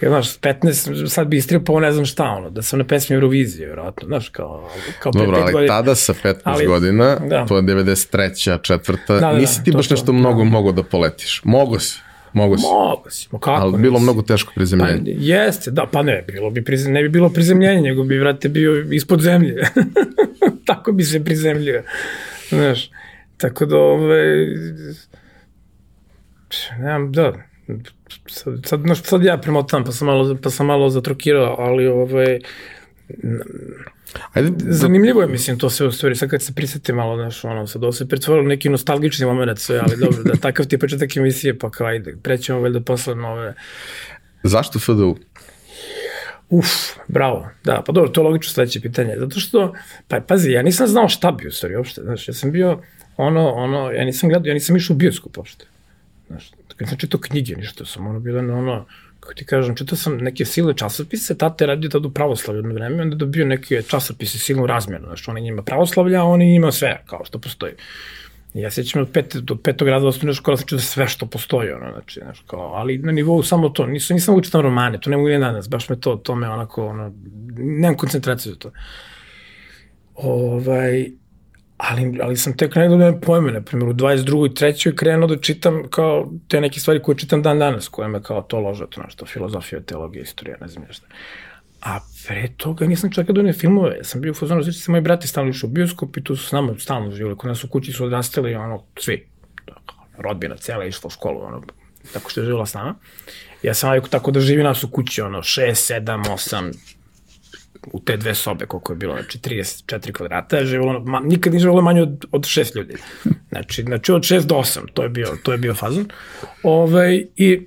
Ja, znaš, 15, sad bi istripao ne znam šta, ono, da sam na pesmi Eurovizije, vjerojatno, znaš, kao, kao Dobro, ali godina. tada sa 15 ali, godina, da. to je 93. četvrta, da, da, nisi ti baš to, nešto to, mnogo da. mogo da poletiš. Mogo si. Mogu si. Mogu si, ma kako Ali bilo mnogo teško prizemljenje. Pa, jeste, da, pa ne, bilo bi prizem, ne bi bilo prizemljenje, nego bi, vrate, bio ispod zemlje. Tako bi se prizemljio. Znaš, tako da, ove, nemam, da, sad, sad, sad ja premotam, pa sam malo, pa sam malo zatrokirao, ali, ove, Ajde, Zanimljivo je, mislim, to sve u stvari, sad kad se prisete malo, znaš, ono, sad ovo se pretvorilo neki nostalgični moment sve, ali dobro, da takav ti je početak emisije, pa kao, ajde, prećemo valjda posle nove. Zašto FDU? Uf, bravo, da, pa dobro, to je logično sledeće pitanje, zato što, pa pazi, ja nisam znao šta bi u stvari uopšte, znaš, ja sam bio, ono, ono, ja nisam gledao, ja nisam išao u bioskop uopšte, znaš, kad sam čitao knjige, ništa, sam ono bio na ono, kako ti kažem, čitao sam neke sile časopise, tate radio tada u pravoslavlju jedno vreme, onda dobio neke časopise silnu razmjenu, znači oni njima pravoslavlja, a oni njima sve, kao što postoji. Ja sećam od pet, do petog rada osnovne škola sam čitao sve što postoji, ono, znači, znači, kao, ali na nivou samo to, nisam, nisam učitam romane, to ne mogu ni danas, baš me to, to me onako, ono, nemam koncentraciju za to. Ovaj, ali, ali sam tek nekdo da pojme, na primjer, u 22. i 3. krenuo da čitam kao te neke stvari koje čitam dan danas, koje me kao to lože, to nešto, filozofija, teologija, istorija, ne znam šta. A pre toga nisam čekao da ne filmove, ja sam bio u fazonu, znači se moji brati stalno išli u bioskop i tu su s nama stalno živjeli, kod nas u kući su odrastali, ono, svi, rodbina cela išla u školu, ono, tako što je živjela s nama. Ja sam navikao tako da živi nas u kući, ono, 6, 7, 8, u te dve sobe, koliko je bilo, znači 34 kvadrata, je živjelo, ma, nikad nije živjelo manje od, od šest ljudi. Znači, znači od šest do osam, to je bio, to je bio fazon. Ove, ovaj, I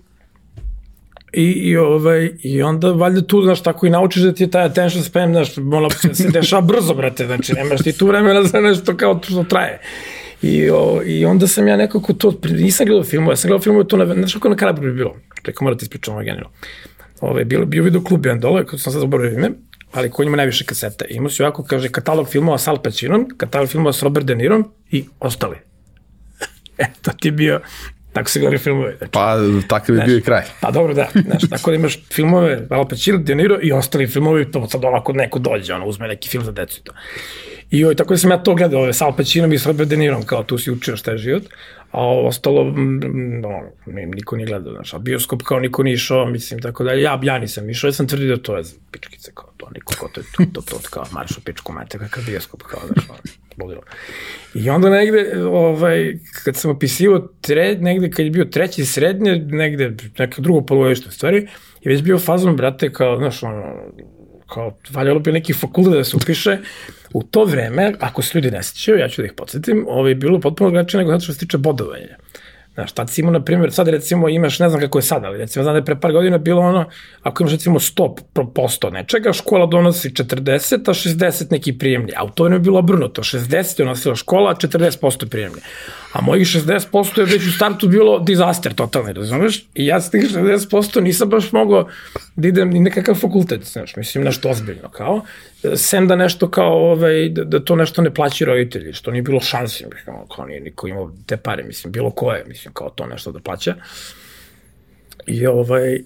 I, i, ovaj, I onda valjda tu, znaš, tako i naučiš da ti je taj attention span, znaš, ono se dešava brzo, brate, znači, nemaš ti tu vremena za nešto kao to što traje. I, o, I onda sam ja nekako to, nisam gledao filmove, ja sam gledao filmove to na, znaš kako na Karabru bi bilo, preko morate ispričati ovo genilo. Ove, bilo, bio video klub jedan dole, kad sam sad zaboravio ime, ali koji ima najviše kasete. Imao si ovako, kaže, katalog filmova s Al Pacinom, katalog filmova s Robert De Nirom i ostali. e, to ti je bio, tako se gledali filmove. Znači, pa, takav je bio i kraj. Pa dobro, da. Znaš, tako da imaš filmove Al Pacino, De Niro i ostali filmovi, to sad ovako neko dođe, ono, uzme neki film za decu i to. I oj, tako da sam ja to gledao, ove, sa Al Pacinom i s Robert De Nirom, kao tu si učio šta je život a ostalo, no, niko nije gledao, znaš, a bioskop kao niko nije išao, mislim, tako da, ja, ja nisam išao, ja sam tvrdio da to je pičkice, kao to, niko ko to je to, to, to, to kao marš u pičku mate, kakav bioskop, kao, znaš, ludilo. I onda negde, ovaj, kad sam opisivo, tre, negde kad je bio treći srednje, negde, neka drugo polovište stvari, je već bio fazon, brate, kao, znaš, ono, kao, valjalo bi neki fakultet da se upiše, u to vreme, ako se ljudi ne sećaju, ja ću da ih podsjetim, ovo je bilo potpuno drugačije nego zato što se tiče bodovanja. Znaš, tad si imao, na primjer, sad recimo imaš, ne znam kako je sad, ali recimo znam da je pre par godina bilo ono, ako imaš recimo 100% nečega, škola donosi 40, a 60 neki prijemlji. A u to je bilo obrnuto, 60 je nosila škola, a 40% prijemlji. A mojih 60% je već u startu bilo disaster totalni, razumeš? I ja s tih 60% nisam baš mogao da idem ni nekakav fakultet, znaš, mislim, nešto ozbiljno, kao. Sem da nešto kao, ovaj, da, da to nešto ne plaći roditelji, što nije bilo šansi, kao, kao nije niko imao te pare, mislim, bilo koje, mislim, kao to nešto da plaća. I ovaj,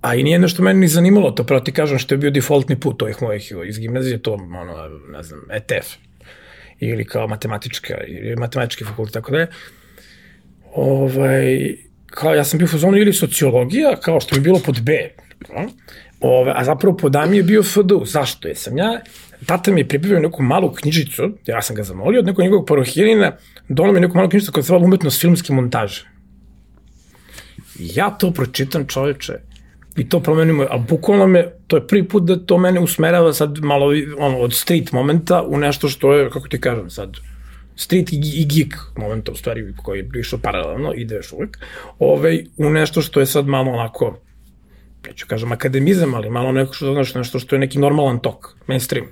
A i nije nešto meni ni zanimalo, to pravo ti kažem što je bio defaultni put ovih mojih iz gimnazije, to, ono, ne znam, ETF ili kao matematička, ili matematički fakultet, tako da je. Ovaj, kao ja sam bio u fazonu ili sociologija, kao što bi bilo pod B, Ove, a zapravo pod A mi je bio FDU. Zašto? Jer sam ja, tata mi je pripravio neku malu knjižicu, ja sam ga zamolio od nekog njegovog parohirina, donao mi neku malu knjižicu koja se zvala umetnost filmske montaže. Ja to pročitam čoveče, i to promenimo, a bukvalno me, to je prvi put da to mene usmerava sad malo ono, od street momenta u nešto što je, kako ti kažem sad, street i, geek momenta u stvari koji je išao paralelno, ide još uvek, ovaj, u nešto što je sad malo onako, neću kažem akademizam, ali malo neko što znaš, nešto što je neki normalan tok, mainstream.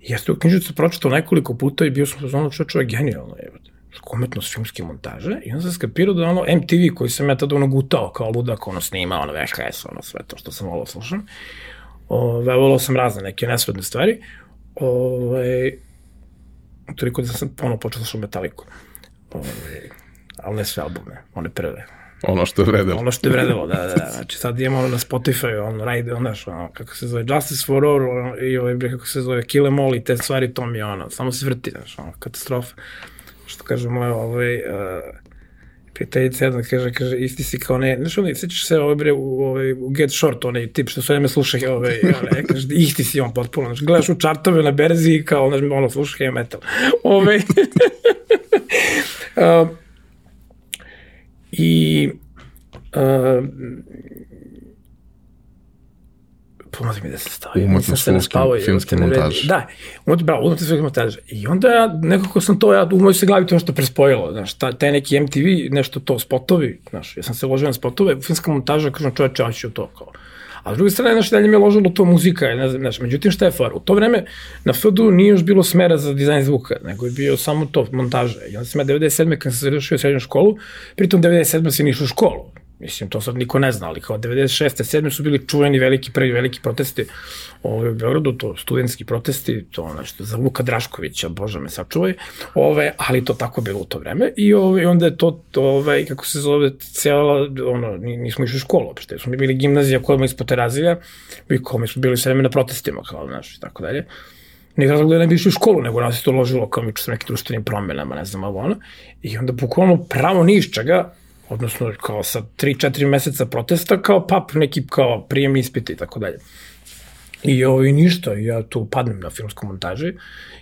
Ja sam tu knjižicu pročitao nekoliko puta i bio sam ono čovječ, je genijalno, je umetnost filmske montaže i onda sam skapirao da ono MTV koji sam ja tada ono gutao kao ludak, ono snima, ono VHS, ono sve to što sam volao da slušam. Ove, volao sam razne neke nesvedne stvari. Ove, toliko da sam ono počeo da slušam Metaliku. Ove, ali ne sve albume, one prve. Ono što je vredelo. Ono što je vredelo, da, da, da. Znači sad imamo ono na Spotify, ono, ride, ono, ono, kako se zove, Justice for All, ono, i ovaj, kako se zove, Kill Em All i te stvari, to mi je ono, samo se vrti, znaš, ono, katastrofa što kaže moja ovaj, uh, prijateljica jedna kaže, kaže, isti si kao ne, znaš onaj, sećaš se ovaj bre u, ovaj, u Get Short, onaj tip što sve vreme sluša, ovaj, onaj, kaže, isti si on potpuno, znači, gledaš u čartove na berzi kao, znaš, ono, slušaš heavy metal. Ovaj, uh, I uh, pomozi mi da se stavi. Umetnost filmske, filmske montaže. Da, umet, bravo, umetnost filmske montaže. I onda ja, nekako sam to, ja, u mojoj se glavi to nešto prespojilo, znaš, ta, taj neki MTV, nešto to, spotovi, znaš, ja sam se ložio na spotove, filmska montaža, kažem, čoveče, ja ću to, kao. A s druge strane, znaš, dalje mi je ložilo to muzika, ne znam, znaš, međutim, šta je far? U to vreme na FDU nije još bilo smera za dizajn zvuka, nego je bio samo to, montaža. I onda sam ja 97. kad sam završio srednju školu, pritom 97. se nišao u školu. Mislim, to sad niko ne zna, ali kao 96. 7. su bili čuveni veliki, prvi veliki protesti ove, u Beogradu, to studentski protesti, to nešto za Vuka Draškovića, bože me sačuvaj, ove, ali to tako bilo u to vreme i ove, onda je to, ove, kako se zove, cijela, ono, nismo išli u školu uopšte, smo bili gimnazija koja iz Poterazija, i kao mi smo bili sve vreme na protestima, kao, znaš, i tako dalje. Nek razlog da ne bi išli u školu, nego nas je to ložilo kao mi sa nekim društvenim promenama, ne znam, ovo ono. I onda bukvalno pravo ni iz čega, odnosno kao sa 3-4 meseca protesta, kao pap, neki kao prijem ispita i tako dalje. I ovaj, ništa, ja tu padnem na filmsku montaži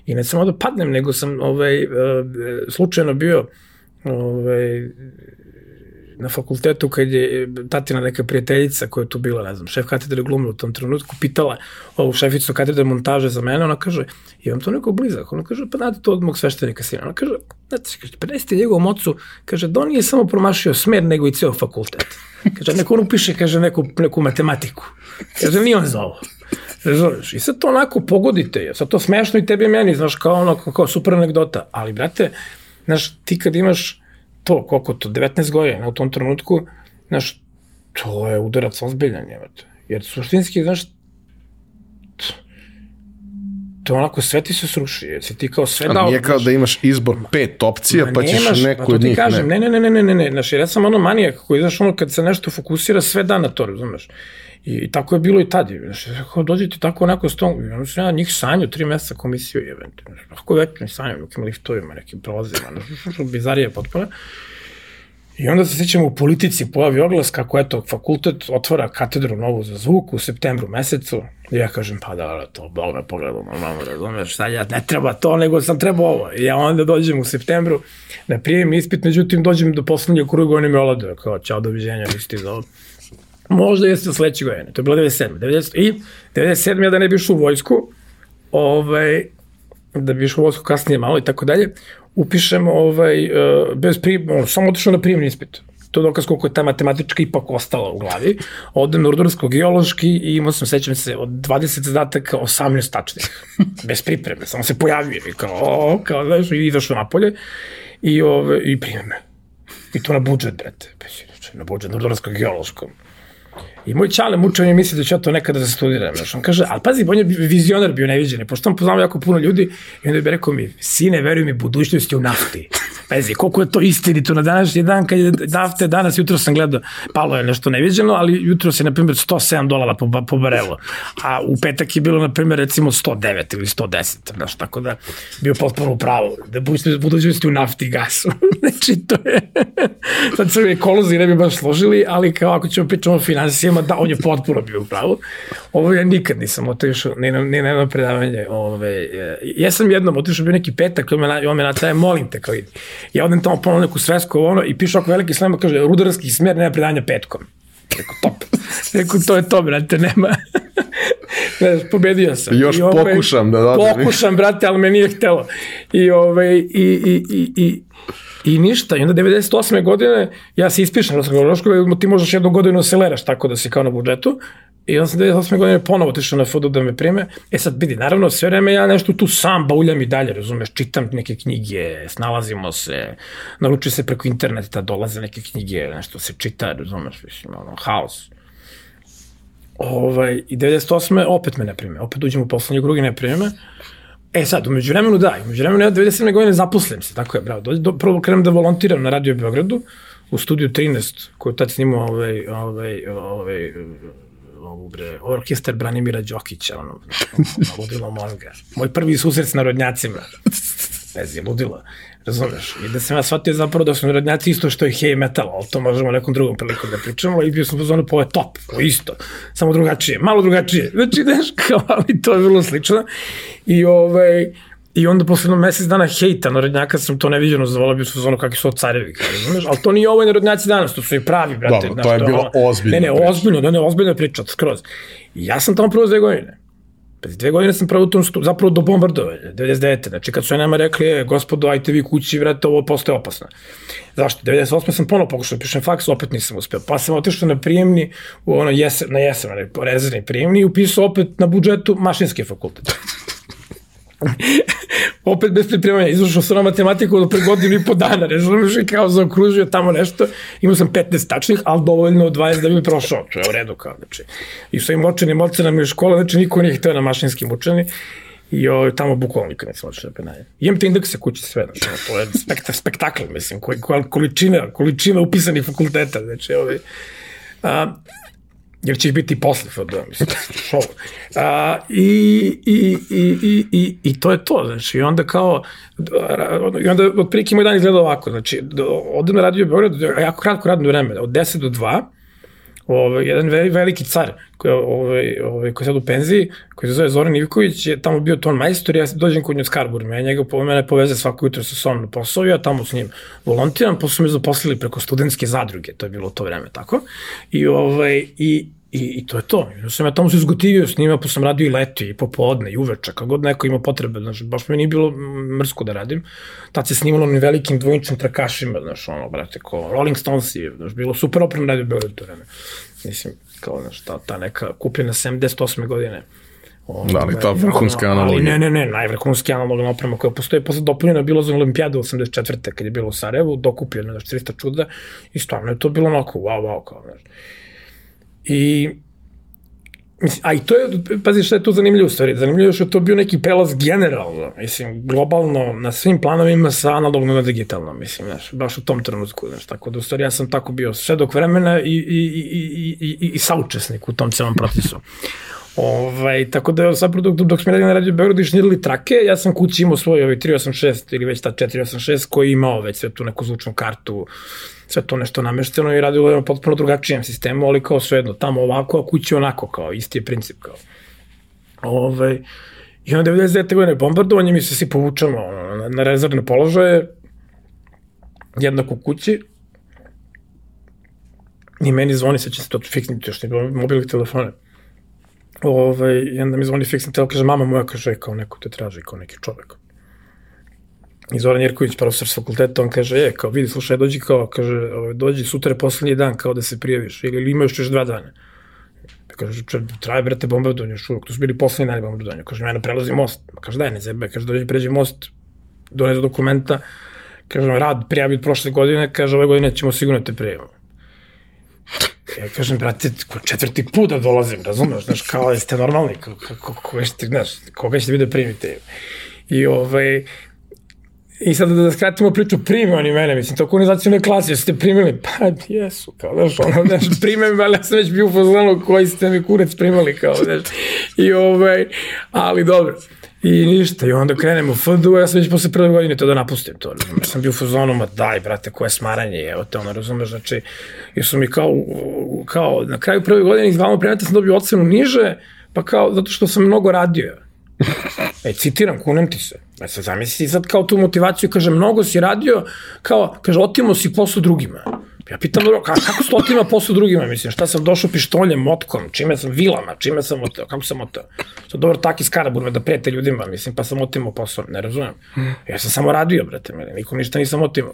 i ne samo da padnem, nego sam ovaj, uh, slučajno bio ovaj, na fakultetu kad je tatina neka prijateljica koja je tu bila, ne znam, šef katedre glume u tom trenutku, pitala ovu šeficu katedre montaže za mene, ona kaže, imam to neko blizak, ona kaže, pa znate to od mog sveštenika sina, ona kaže, znate, kaže, prenesite njegovom ocu, kaže, da on nije samo promašio smer, nego i ceo fakultet. Kaže, neko on upiše, kaže, neku, neku matematiku. Kaže, nije on za ovo. Razumeš? I sad to onako pogodite je. Sad to smešno i tebi i meni, znaš, kao ono, kao super anegdota. Ali, brate, znaš, ti kad imaš to, koliko to, 19 godina u tom trenutku, znaš, to je udarac ozbiljan. Jer suštinski, znaš, to onako sve ti se sruši, jer si ti kao sve dao. Nije kao da imaš izbor pet opcija, pa ćeš nemaš, neku od njih. Kažem, ne, ne, ne, ne, ne, ne, ne, znaš, jer ja sam ono manijak koji, znaš, ono, kad se nešto fokusira, sve da na to, razumeš. I, I tako je bilo i tad. Znaš, kao dođete tako onako s tom, sam ja njih sanju, tri meseca komisiju je, znaš, kako već ne sanju, nekim liftovima, nekim prolazima, znaš, bizarije potpuno. I onda se sećamo u politici pojavi oglas kako eto fakultet otvara katedru novu za zvuk u septembru mesecu. I ja kažem pa da, da to bol me pogledao normalno, razumeš, šta ja ne treba to, nego sam trebao ovo. I ja onda dođem u septembru na prijem ispit, međutim dođem do poslednjeg kruga, oni me olade, kao čao, doviđenja, nisi ti za ovo. Možda jeste sledeće godine, to je bilo 97. 90, I 97. ja da ne bi u vojsku, ovaj, da bi u vojsku kasnije malo i tako dalje, upišem ovaj, uh, bez prim, samo otišao na prijemni ispit. To je dokaz koliko je ta matematička ipak ostala u glavi. Odem na rudarsko-geološki i imao sam, sećam se, od 20 zadataka 18 tačnih. Bez pripreme, samo se pojavio i kao, o, kao, znaš, i izašao napolje i, ove, i prime me. I to na budžet, brate. Na budžet, na rudarsko-geološkom. I moj čale mučan je misli da će ja to nekada da studiram. Znaš, on kaže, ali pazi, on je vizionar bio neviđeni, pošto on poznao jako puno ljudi i onda bi rekao mi, sine, veruj mi, budućnost je u nafti. Pazi, koliko je to istinito na današnji dan, kad je nafte, danas, jutro sam gledao, palo je nešto neviđeno, ali jutro se, na primjer, 107 dolara po, po barelu, a u petak je bilo, na primjer, recimo 109 ili 110, znaš, tako da bio potpuno u pravu, da budućnost je u nafti i gasu. znači, to je, sad se ekolozi ne bi baš složili, ali kao ako ćemo pričamo o financijama, da, on je potpuno bio u pravu. Ovo ja nikad nisam otišao, ni na, ni na jedno predavanje. Ove, ja sam jednom otišao bio neki petak, on me, on me natraje, molim te, kao vidi. Ja odem tamo ponovno neku svesku, ono, i pišu ako veliki slema, kaže, rudarski smer, nema predavanja petkom. Rekao, top. Rekao, to je to, brate, nema. Ne, pobedio sam. Još I, ovaj, pokušam da dođem. Pokušam, brate, ali me nije htelo. I, ovaj, i, i, i, i, I ništa, i onda 98. godine ja se ispišem na Srgološkoj, ti možeš jednu godinu seleraš tako da si kao na budžetu, I onda sam 98. godine ponovo otišao na FUDU da me prime. E sad vidi, naravno sve vreme ja nešto tu sam bauljam i dalje, razumeš, čitam neke knjige, snalazimo se, naručuje se preko interneta, dolaze neke knjige, nešto se čita, razumeš, mislim, ono, haos. Ovaj, I 98. opet me ne prime, opet uđem u poslednje kruge ne prime. E sad, umeđu vremenu da, umeđu vremenu ja 97. godine zaposlim se, tako je, bravo. Do, do, prvo krenem da volontiram na Radio Beogradu, u studiju 13, koju tad snimao ovaj, ovaj, ovaj, ovu bre, orkestar Branimira Đokića, ono, ludilo mozga. Moj prvi susret s narodnjacima. Ne znam, ludilo. Razumeš? I da sam ja shvatio zapravo da su narodnjaci isto što je heavy metal, ali to možemo nekom drugom prilikom da pričamo i bio sam pozvano po je top, po isto, samo drugačije, malo drugačije. Znači, znaš, kao, ali to je bilo slično. I ovaj, I onda posle jednog mesec dana hejta narodnjaka sam to neviđeno zavolao, bio sam ono kakvi su carevi, kao, razumeš? Ali to nije ovo narodnjaci danas, to su i pravi, brate. Dobro, to je bilo ozbiljno. Ne, ne, ozbiljno, da ne, ozbiljno priča, skroz. I ja sam tamo prvo dve godine. Pa dve godine sam prvo u tom stu, zapravo do bombardovanja, 99. Znači kad su nama rekli, e, gospodo, ajte vi kući, vrate, ovo postoje opasno. Zašto? 98. sam ponovo pokušao da pišem faks, opet nisam uspeo. Pa sam otišao na prijemni, u ono jesen, na jesen, rezervni prijemni i upisao opet na budžetu mašinski fakultet. opet bez pripremanja, izvršao sam na matematiku do pre godinu i po dana, razumiješ, i kao zaokružio tamo nešto, imao sam 15 tačnih, ali dovoljno 20 da bi prošao, to je u redu kao, znači, i svojim očenim ocenama u škola, znači niko nije hteo na mašinskim učeni, i o, tamo bukvalno nikad nisam otišao na penanje. Imam te indekse kući sve, znači, to je spekta, spektakl, mislim, količina, količina upisanih fakulteta, znači, ovaj, a, jer će biti posle FD, mislim, šou. A, i, i, i, i, i, I to je to, znači, i onda kao, i onda otprilike moj dan izgleda ovako, znači, odem na radio Beograd, jako kratko radno vreme, od 10 do 2, ovaj, jedan veliki car koji, ovaj, ovaj, koji je sad u penziji, koji se zove Zoran Ivković, je tamo bio ton majstor, ja dođem kod nje u Skarbur, me njega po mene poveze svako jutro sa sobom na posao, ja tamo s njim volontiram, posle me zaposlili preko studentske zadruge, to je bilo to vreme, tako? I, ovaj, i, I, I to je to. Ja sam ja tamo se izgotivio s njima, pa sam radio i leti, i popodne, i uveče, kako god neko ima potrebe, znači, baš mi nije bilo mrsko da radim. Tad se snimalo onim velikim dvojničnim trakašima, znaš, ono, brate, ko Rolling Stones i, znaš, bilo super oprem radio Beograd to vreme. Mislim, kao, znaš, ta, ta neka kupljena 78. godine. O, da, ali ta vrhunska analogija. Ne, ne, ne, najvrhunski analogna oprema koja postoji, posle dopunjena bilo za olimpijadu 84. kad je bilo u Sarajevu, dokupljena, znaš, 300 čuda i stvarno je to bilo onako, wow, wow, kao, znaš. I a i to je, pazi šta je tu zanimljivo stvari, zanimljivo je što je to bio neki prelaz generalno, mislim, globalno, na svim planovima sa analogno na digitalno, mislim, znaš, baš u tom trenutku, znaš, tako da u stvari ja sam tako bio svedok vremena i, i, i, i, i, i saučesnik u tom celom procesu. Ovaj, tako da sad dok, dok smo radili na Radio Beogradu i šnirili trake, ja sam kući imao svoj ovaj 386 ili već ta 486 koji imao već sve tu neku zvučnu kartu, sve to nešto namešteno i radilo je potpuno drugačijem sistemu, ali kao svejedno, tamo ovako, a kući onako, kao isti je princip, kao. Ovaj, I onda 99. godine bombardovanje, mi se svi povučamo na, na rezervne položaje, jednako kući, i meni zvoni, sad će se to fiksniti, još mobilnih telefona. Ovaj, I onda mi zvoni fiksni telefon, kaže, mama moja, kaže, kao neko te traži, kao neki čovek. I Zoran Jerković, profesor s fakulteta, on kaže, je, kao vidi, slušaj, dođi kao, kaže, ovaj, dođi sutra je poslednji dan kao da se prijaviš, ili, ili imaš još dva dana. Kaže, traje, brate, bombardovanje, još uvijek, to su bili poslednji dani bombardovanja. Kaže, mene prelazi most. Kaže, daj, ne zebe, kaže, dođi, pređi most, donese dokumenta, kaže, rad prijavi od prošle godine, kaže, ove godine ćemo sigurno te prijavimo. Ja kažem, brate, četvrti put da dolazim, razumeš, znaš, kao, jeste normalni, kako, koga ćete, znaš, koga ćete vi da primite. I ovaj, I sad da skratimo priču, prime oni mene, mislim, to kunizacijone klasi, jeste primili? Pa jesu, kao, znaš, ono, znaš, prime me, ali ja sam već bio u fazonu koji ste mi kurec primali, kao, znaš, i ovaj, ali dobro. I ništa, i onda krenemo u FDU, ja sam već posle prve godine to da napustim to, razumeš, sam bio u fazonu, ma daj, brate, koje smaranje, evo te, ono, razumeš, znači, jer su mi kao, kao, na kraju prve godine iz glavnog predmeta sam dobio ocenu niže, pa kao, zato što sam mnogo radio, E, citiram, kunem ti se. E, sad zamisli sad kao tu motivaciju, kaže, mnogo si radio, kao, kaže, otimo si posao drugima. Ja pitam, dobro, kako se otima posao drugima, mislim, šta sam došao pištoljem, motkom, čime sam vilama, čime sam oteo, kako sam oteo. Sad, dobro, taki skarabur me da prijete ljudima, mislim, pa sam otimo posao, ne razumem. Ja sam samo radio, brate, mene, nikom ništa nisam otimo.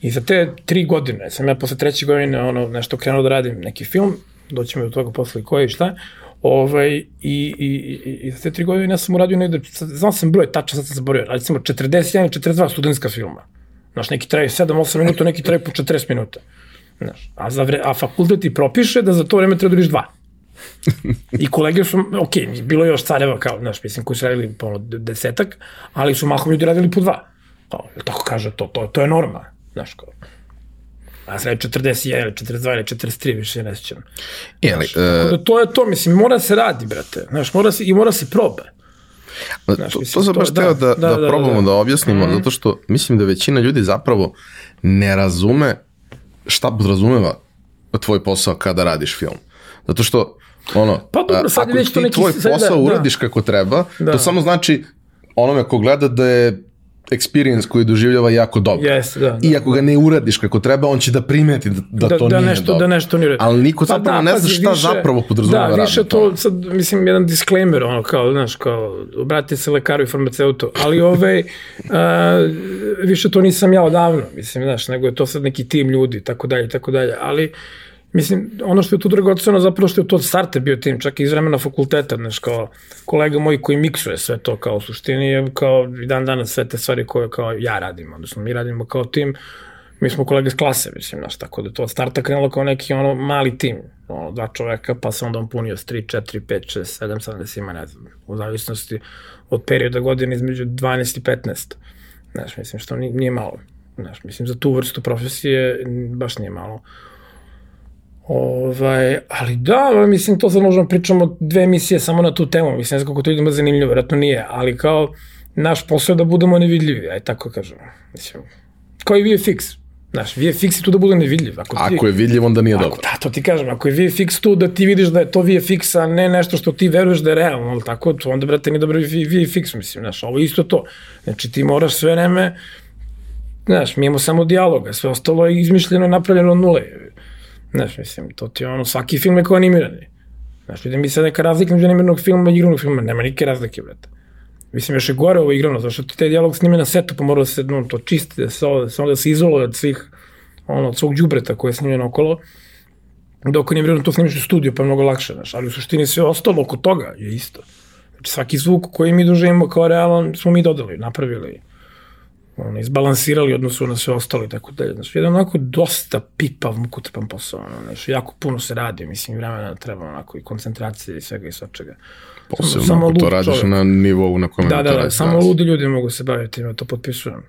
I za te tri godine, sam ja posle treće godine, ono, nešto krenuo da radim, neki film, doćemo do toga posle koji i šta, Ovaj, i, i, i, i za te tri godine ja sam uradio negde, znam sam broj tačno, sad sam zaborio, recimo 41 i 42 studentska filma. Znaš, neki traju 7-8 minuta, neki traju po 40 minuta. Znaš, a, za vre, a fakultet ti propiše da za to vreme treba da dva. I kolege su, ok, bilo je još careva kao, znaš, mislim, koji su radili po desetak, ali su mahom ljudi radili po dva. Kao, tako kaže, to, to, to je norma. Znaš, kao, A sad je 41 ili 42 ili 43, više ne sećam. Jeli, uh, to je to, mislim, mora se radi, brate. Znaš, mora se, i mora se probe. Znaš, to, to sam baš teo da, da, da, da, da probamo da, da. da objasnimo, mm. zato što mislim da većina ljudi zapravo ne razume šta podrazumeva tvoj posao kada radiš film. Zato što ono, pa dobro, sad ako već ti neki, tvoj posao da, uradiš da. kako treba, da. to samo znači onome ko gleda da je experience koji doživljava jako dobro. Yes, da, da, I ako ga ne uradiš kako treba, on će da primeti da, da, da to da nije nešto, dobro. Da nešto nije Ali niko pa zapravo da, ne zna šta više, zapravo podrazumeva Da, više to, sad, mislim, jedan disclaimer, ono, kao, znaš, kao, obratite se lekaru i farmaceutu, ali ove, ovaj, a, više to nisam ja odavno, mislim, znaš, nego je to sad neki tim ljudi, tako dalje, tako dalje, ali, Mislim, ono što je tu dragoceno zapravo što je to od starta bio tim, čak i iz vremena fakulteta, znaš, kao kolega moj koji miksuje sve to kao u suštini je kao i dan danas sve te stvari koje kao ja radim, odnosno mi radimo kao tim, mi smo kolege s klase, mislim, znaš, tako da to od starta krenulo kao neki ono mali tim, ono, dva čoveka, pa se onda on punio s 3, 4, 5, 6, 7, 7, da ima, ne znam, u zavisnosti od perioda godine između 12 i 15. Znaš, mislim, što nije malo. Znaš, mislim, za tu vrstu profesije baš nije malo. Ovaj, ali da, mislim, to sad možemo pričamo dve emisije samo na tu temu, mislim, ne znam kako to idemo zanimljivo, vjerojatno nije, ali kao naš posao je da budemo nevidljivi, aj tako kažemo. Mislim, kao i VFX. Znaš, VFX je tu da bude nevidljiv. Ako, ti, Ako je vidljiv, onda nije ako, dobro. da, to ti kažem, ako je VFX tu da ti vidiš da je to VFX, a ne nešto što ti veruješ da je realno, ali tako, to onda, brate, nije dobro VFX, mislim, znaš, ovo je isto to. Znači, ti moraš sve vreme, znaš, mi imamo samo dijaloga, sve ostalo je izmišljeno napravljeno od nule. Znaš, mislim, to ti je ono, svaki film je kao animirani. Znaš, vidim mi sad neka razlika među animiranog filma i igranog filma, nema nike razlike, brate. Mislim, još je gore ovo igrano, zato što ti taj dijalog snime na setu, pa mora da se no, to čisti, da se, da se, onda se izoluje od svih, ono, od svog džubreta koje je snimljeno okolo. Dok on je igrano to snimiš u studiju, pa je mnogo lakše, znaš, ali u suštini sve ostalo oko toga je isto. Znači, svaki zvuk koji mi doživimo kao realan smo mi dodali, napravili ono, izbalansirali odnosu na sve ostalo i tako dalje. Znači, jedan onako dosta pipav, mukotrpan posao, ono, znači, jako puno se radi, mislim, vremena treba onako i koncentracije i svega i svačega. Posebno samo ako to radiš čovek. na nivou na kojem Da, da, da, radiš samo ludi ljudi mogu se baviti, ja to potpisujem.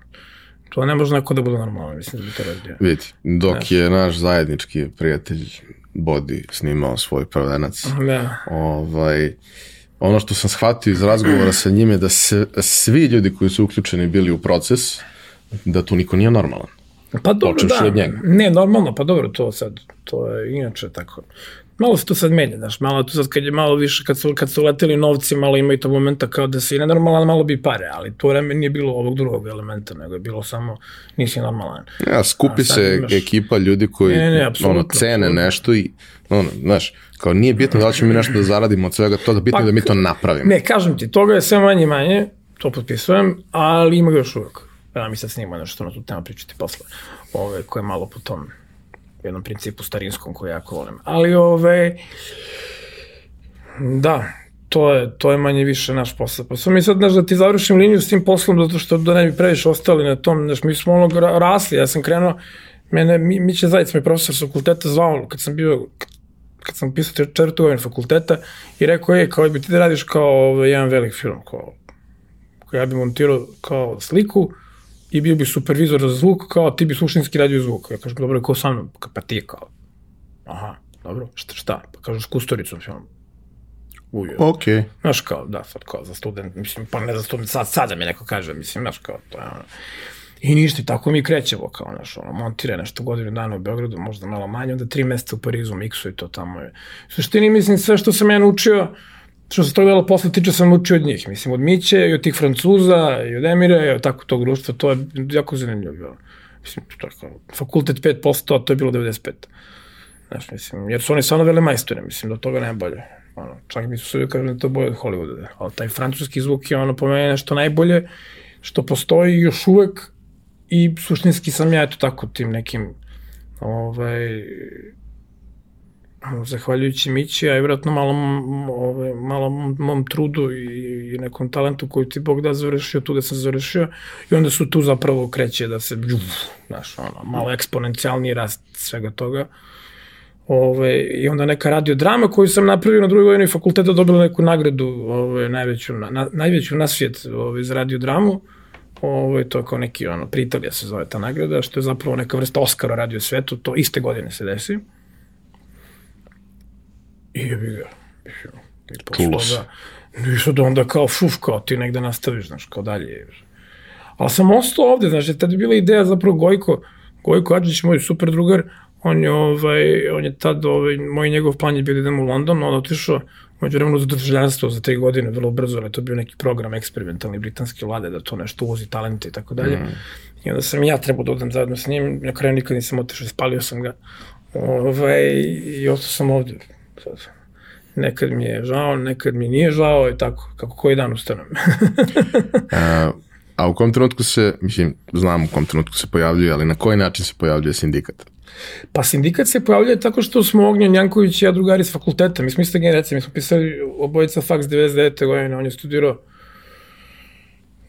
To ne može neko da bude normalno, mislim da bi to radio. Vidi, dok je naš zajednički prijatelj Bodi snimao svoj prvenac, Da, ovaj, ono što sam shvatio iz razgovora sa njim je da se, svi ljudi koji su uključeni bili u proces, da tu niko nije normalan. Pa dobro, Počevši da. od njega. Ne, normalno, pa dobro, to sad, to je inače tako. Malo se to sad menja, znaš, malo tu sad kad je malo više, kad su, kad su leteli novci, malo ima i tog momenta kao da si nenormalan, malo bi pare, ali to vreme nije bilo ovog drugog elementa, nego je bilo samo nisi normalan. Ja, skupi A se imaš- ekipa ljudi koji Ne, ne, apsolutno, ono, cene nešto i ono, znaš, kao nije bitno da li ćemo mi nešto da zaradimo od svega toga, bitno Pa, je da mi to napravimo. Ne, kažem ti, toga je sve manje i manje, to potpisujem, ali ima ga još uvek. Ja mi sad snima nešto na tu temu pričati posle, ove, koje je malo po tom jednom principu starinskom koji jako volim. Ali ove, da, to je, to je manje više naš posao. Pa sam mi sad, znaš, da ti završim liniju s tim poslom, zato što da ne bi previše ostali na tom, znaš, mi smo ono ra- rasli, ja sam krenuo, mene, Mi, Miće Zajic, mi profesor sa fakulteta zvao, kad sam bio, kad sam pisao četvrtu godinu fakulteta i rekao, je, kao bi ti da radiš kao ovaj, jedan velik film, kao, kao ja bi montirao kao sliku i bio bi supervizor za zvuk, kao ti bi suštinski radio zvuk. Ja kažem, dobro, ko sa mnom? Pa ti kao, aha, dobro, šta, šta? Pa kažeš kustoricom film. Ujo. Ok. Znaš kao, da, sad kao za student, mislim, pa ne za student, sad, sad da mi neko kaže, mislim, znaš kao, to je ono. I ništa, tako mi krećemo, kao, znaš, ono, montira nešto godinu dana u Beogradu, možda malo manje, onda tri meseca u Parizu, miksu i to tamo. U suštini, mislim, sve što sam ja naučio, što se tog dela posle tiče, sam učio od njih, mislim, od Miće i od tih Francuza i od Emire i od tako tog društva, to je jako zanimljivo bilo. Mislim, to je kao, fakultet 5%, a to je bilo 95%. Znaš, mislim, jer su oni stvarno vele majstore, mislim, do toga najbolje. Ono, čak mi su sve kažu da to bolje od Hollywooda. Ali taj francuski zvuk je ono po mene nešto najbolje što postoji još uvek i suštinski sam ja eto tako tim nekim ovaj, zahvaljujući Mići, a i vjerojatno malo, ovaj, malo mom trudu i, i nekom talentu koju ti Bog da završio tu da sam završio i onda su tu zapravo kreće da se džuf, znaš, ono, malo eksponencijalni rast svega toga. Ove, I onda neka radiodrama koju sam napravio na drugoj godini fakulteta dobila neku nagradu, ove, najveću, na, na, najveću na svijet ove, za radiodramu. Ove, to je kao neki, ono, Pritalija se zove ta nagrada, što je zapravo neka vrsta Oscara radio svetu, to iste godine se desi. I je bi ga. Čulo se. toga, Ništa da onda kao šuf, kao ti negde nastaviš, znaš, kao dalje. Ali sam ostao ovde, znaš, tad je bila ideja zapravo Gojko, Gojko Adžić, moj super drugar, on je, ovaj, on je tad, ovaj, moj njegov plan je bio da idemo u London, on otišao među vremenu za državljanstvo za tri godine, vrlo brzo, ali to bio neki program eksperimentalni britanske vlade, da to nešto uvozi talente i tako dalje. Mm. I onda sam ja trebao da odem zajedno s njim, na kraju nikad nisam otišao, spalio sam ga. Ovaj, I ostao sam ovde. Sad. Nekad mi je žao, nekad mi nije žao i tako, kako koji dan ustanem. A, a u kom trenutku se, mislim, znam u kom trenutku se pojavljuje, ali na koji način se pojavljuje sindikat? Pa sindikat se pojavljuje tako što smo Ognjen Janković i ja drugari s fakulteta. Mi smo iste generacije, mi smo pisali obojica faks 99. godine, on je studirao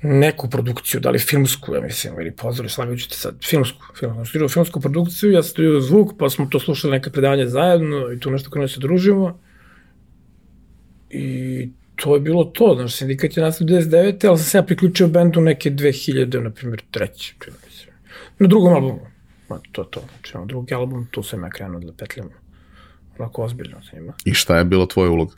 neku produkciju, da li filmsku, ja mislim, ili pozori, slagajući te sad, filmsku, film, studirao filmsku produkciju, ja studirao zvuk, pa smo to slušali neke predavanje zajedno i tu nešto kada se družimo. I to je bilo to, znaš, sindikat je nastao 99. ali sam se ja priključio bendu neke 2000, na primjer, mi se. Na drugom albumu. Ma, to to. Znači, ono, drugi album, tu sam ja krenuo da petljam. Onako ozbiljno sa njima. I šta je bilo tvoja uloga?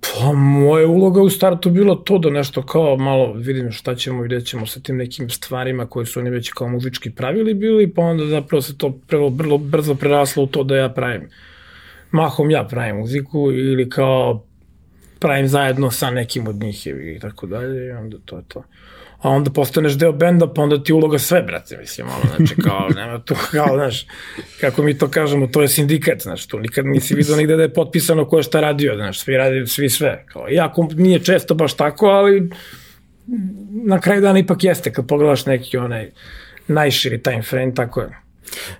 Pa, moja uloga u startu bilo to da nešto kao malo vidim šta ćemo i gde ćemo sa tim nekim stvarima koje su oni već kao muzički pravili bili, pa onda zapravo se to prvo brzo, brzo preraslo u to da ja pravim. Mahom ja pravim muziku ili kao pravim zajedno sa nekim od njih i tako dalje i onda to je to a onda postaneš deo benda, pa onda ti uloga sve, brate, mislim, ono, znači, kao, nema tu, kao, znaš, kako mi to kažemo, to je sindikat, znaš, tu nikad nisi vidio nigde da je potpisano ko je šta radio, znaš, svi radi, svi sve, kao, iako nije često baš tako, ali na kraju dana ipak jeste, kad pogledaš neki onaj najširi time frame, tako je.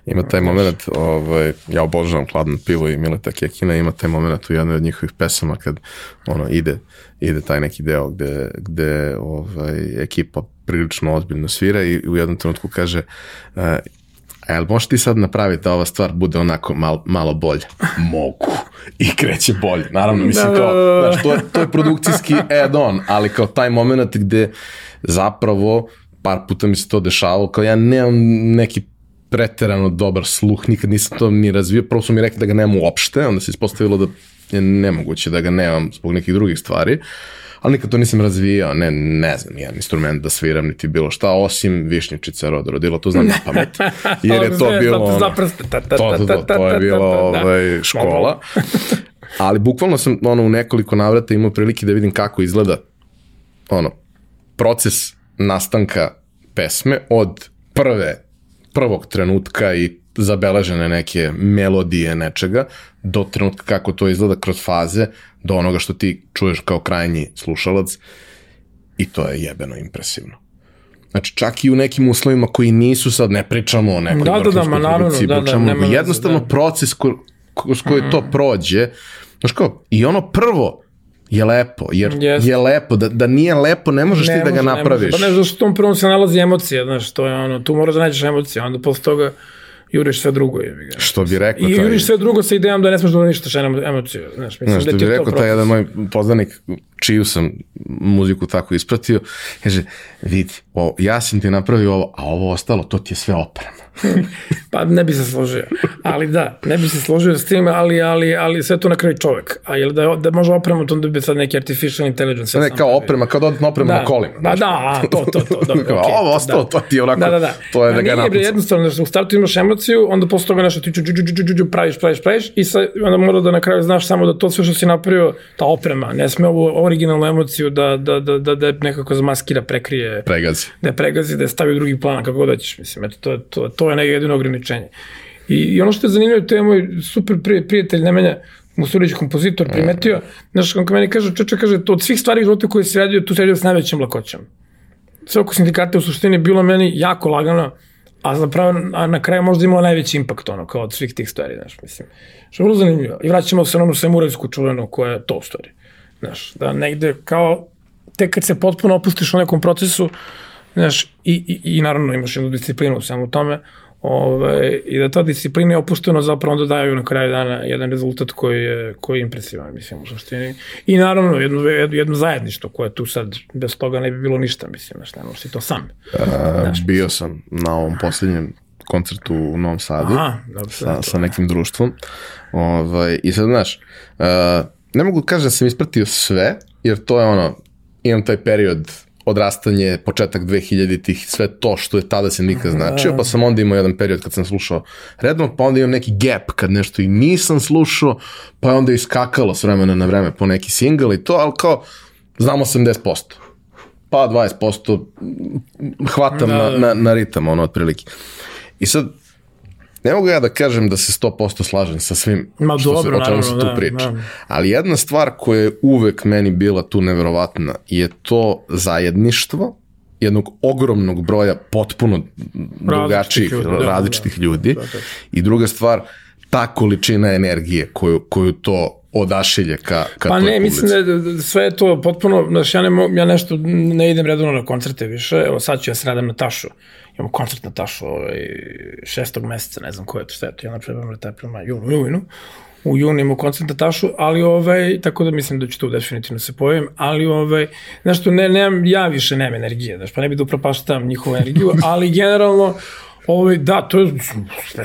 Ima taj moment, ovaj, ja obožavam hladno pivo i Mileta Kekina, ima taj moment u jednoj od njihovih pesama kad ono, ide, ide taj neki deo gde, gde ovaj, ekipa prilično ozbiljno svira i u jednom trenutku kaže uh, a jel možeš ti sad napraviti da ova stvar bude onako mal, malo bolje? Mogu. I kreće bolje. Naravno, mislim da, kao, znaš, to, je, to je produkcijski add-on, ali kao taj moment gde zapravo par puta mi se to dešavalo, kao ja nemam neki preterano dobar sluh, nikad nisam to ni razvio, prvo su mi rekli da ga nemam uopšte, onda se ispostavilo da je nemoguće da ga nemam zbog nekih drugih stvari, ali nikad to nisam razvijao, ne, ne znam, jedan instrument da sviram niti bilo šta, osim višnjičica roda rodilo, to znam na pamet, jer je to bilo, ono, to, to, to, to je bilo ovaj, škola, ali bukvalno sam ono, u nekoliko navrata imao prilike da vidim kako izgleda ono, proces nastanka pesme od prve prvog trenutka i zabeležene neke melodije nečega, do trenutka kako to izgleda kroz faze, do onoga što ti čuješ kao krajnji slušalac i to je jebeno impresivno. Znači, čak i u nekim uslovima koji nisu sad, ne pričamo o nekoj da, da, da, ma, naravno, da, da, nema jednostavno da. proces ko, ko, s koje mm to prođe, znaš kao, i ono prvo, je lepo, jer yes. je lepo, da, da nije lepo ne možeš ne ti da ga napraviš. Ne može, pa ne, zašto u tom prvom se nalazi emocija, znaš, to je ono, tu moraš da nađeš emocije, onda posle toga juriš sve drugo. Je, ga. Što bi rekao... I taj... juriš sve drugo sa idejom da ne smeš da ništa emociju. Znaš, mislim, znaš, da što bi rekao taj jedan moj poznanik, čiju sam muziku tako ispratio, kaže, vidi, o, ja sam ti napravio ovo, a ovo ostalo, to ti je sve oprema. pa ne bi se složio. Ali da, ne bi se složio s tim, ali, ali, ali sve to na kraju čovek. A jel da, da može oprema, to bi sad neki artificial intelligence. Ne, kao oprema, kao dodatna oprema da, na kolima. Da, da, a, to, to, to. Dobro, okay, ovo ostalo, da. to ti je onako, da, da, da. to je da ga napuca. jednostavno, u startu imaš emociju, onda posle toga nešto ti ču, ču, ču, ču, ču, praviš, praviš, praviš i sa, onda mora da na kraju znaš samo da to sve što si napravio, ta oprema, ne sme ovu originalnu emociju da, da, da, da, da nekako zamaskira, prekrije. Pregazi. Da pregazi, da je stavi u drugi plan, kako god da ćeš, mislim, eto, to, to, to je neko jedino ograničenje. I, I ono što je zanimljivo, to je moj super prijatelj Nemanja, Musurić kompozitor, primetio, znaš, on meni kaže, čeče, kaže, to od svih stvari životu koje si radio, tu si radio s najvećim lakoćem. Sve oko sindikata u suštini bilo meni jako lagano, a zapravo a na kraju možda imao najveći impakt ono, kao od svih tih stvari, znaš, mislim. Što je vrlo zanimljivo. I vraćamo se na onu Semurevsku čuvenu koja je to u stvari. Znaš, da negde kao, tek kad se potpuno opustiš u nekom procesu, znaš, i, i, i naravno imaš jednu disciplinu u svemu tome, Ove, I da ta disciplina je opuštena zapravo onda daju na kraju dana jedan rezultat koji je, koji je impresivan, mislim, u suštini. I naravno, jedno, jedno, jedno zajedništvo koje tu sad, bez toga ne bi bilo ništa, mislim, znaš, ne možeš to sam. A, znaš, bio sam na ovom poslednjem koncertu u Novom Sadu Aha, dobro, sa, sa nekim društvom. Ovaj, I sad, znaš, uh, ne mogu da kažem da sam ispratio sve, jer to je ono, imam taj period odrastanje, početak 2000-ih, sve to što je tada se nikad značio, pa sam onda imao jedan period kad sam slušao redno, pa onda imam neki gap kad nešto i nisam slušao, pa je onda iskakalo s vremena na vreme po neki single i to, ali kao, znam 80%, pa 20% hvatam da, na, na, na ritam, ono, otprilike. I sad, ne mogu ja da kažem da se 100% slažem sa svim Ma, što dobro, se, o čemu se tu da, priča. Da. Ali jedna stvar koja je uvek meni bila tu neverovatna je to zajedništvo jednog ogromnog broja potpuno drugačijih, ljudi, da, različitih da, ljudi. Da, da. I druga stvar, ta količina energije koju, koju to odašilje ka, ka pa ne, publici. mislim da sve je to potpuno, znaš, ja, ne, ja nešto ne idem redovno na koncerte više, evo sad ću ja se radam na Tašu, imamo koncert na Tašu ovaj, šestog meseca, ne znam ko je to, šta je to, ja napravim na taj prema junu, junu, u junu imamo koncert na Tašu, ali ovaj, tako da mislim da ću tu definitivno se pojavim, ali ovaj, znaš to, ne, nemam, ja više nemam energije, znaš, pa ne bi da upropaštam njihovu energiju, ali generalno, Ovaj, da, to je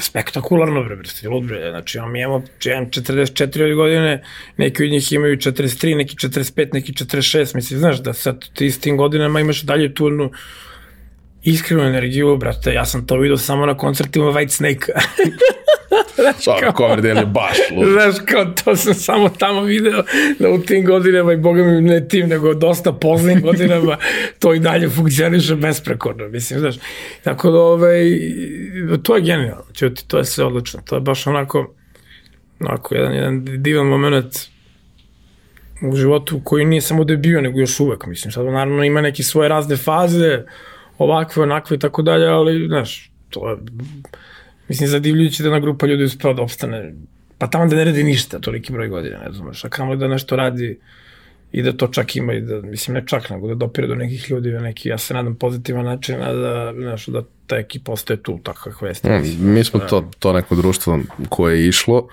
spektakularno, bre, bre, lud, bre. Znači, mi imamo, imam 44 godine, neki od njih imaju 43, neki 45, neki 46, mislim, znaš, da sad ti s tim godinama imaš dalje tu iskrenu energiju, brate, ja sam to vidio samo na koncertima White Snake. znaš, kao, Coverdale je baš lud. Znaš, kao to sam samo tamo video da u tim godinama i boga mi ne tim, nego dosta poznim godinama to i dalje funkcioniše besprekorno, mislim, znaš. Tako da, ovaj, to je genijalno, čuti, to je sve odlično, to je baš onako, onako, jedan, jedan divan moment u životu koji nije samo da je bio, nego još uvek, mislim, sad naravno ima neke svoje razne faze, ovakve, onakve i tako dalje, ali, znaš, to je, mislim, zadivljujući da jedna grupa ljudi uspela da opstane, pa tamo da ne radi ništa, toliki broj godina, ne znaš, a kamo da nešto radi i da to čak ima i da, mislim, ne čak, nego da dopire do nekih ljudi na neki, ja se nadam, pozitivan način, a da, znaš, da ta ekipa ostaje tu, tako kakva jeste. Mm, mi smo da. to, to neko društvo koje je išlo,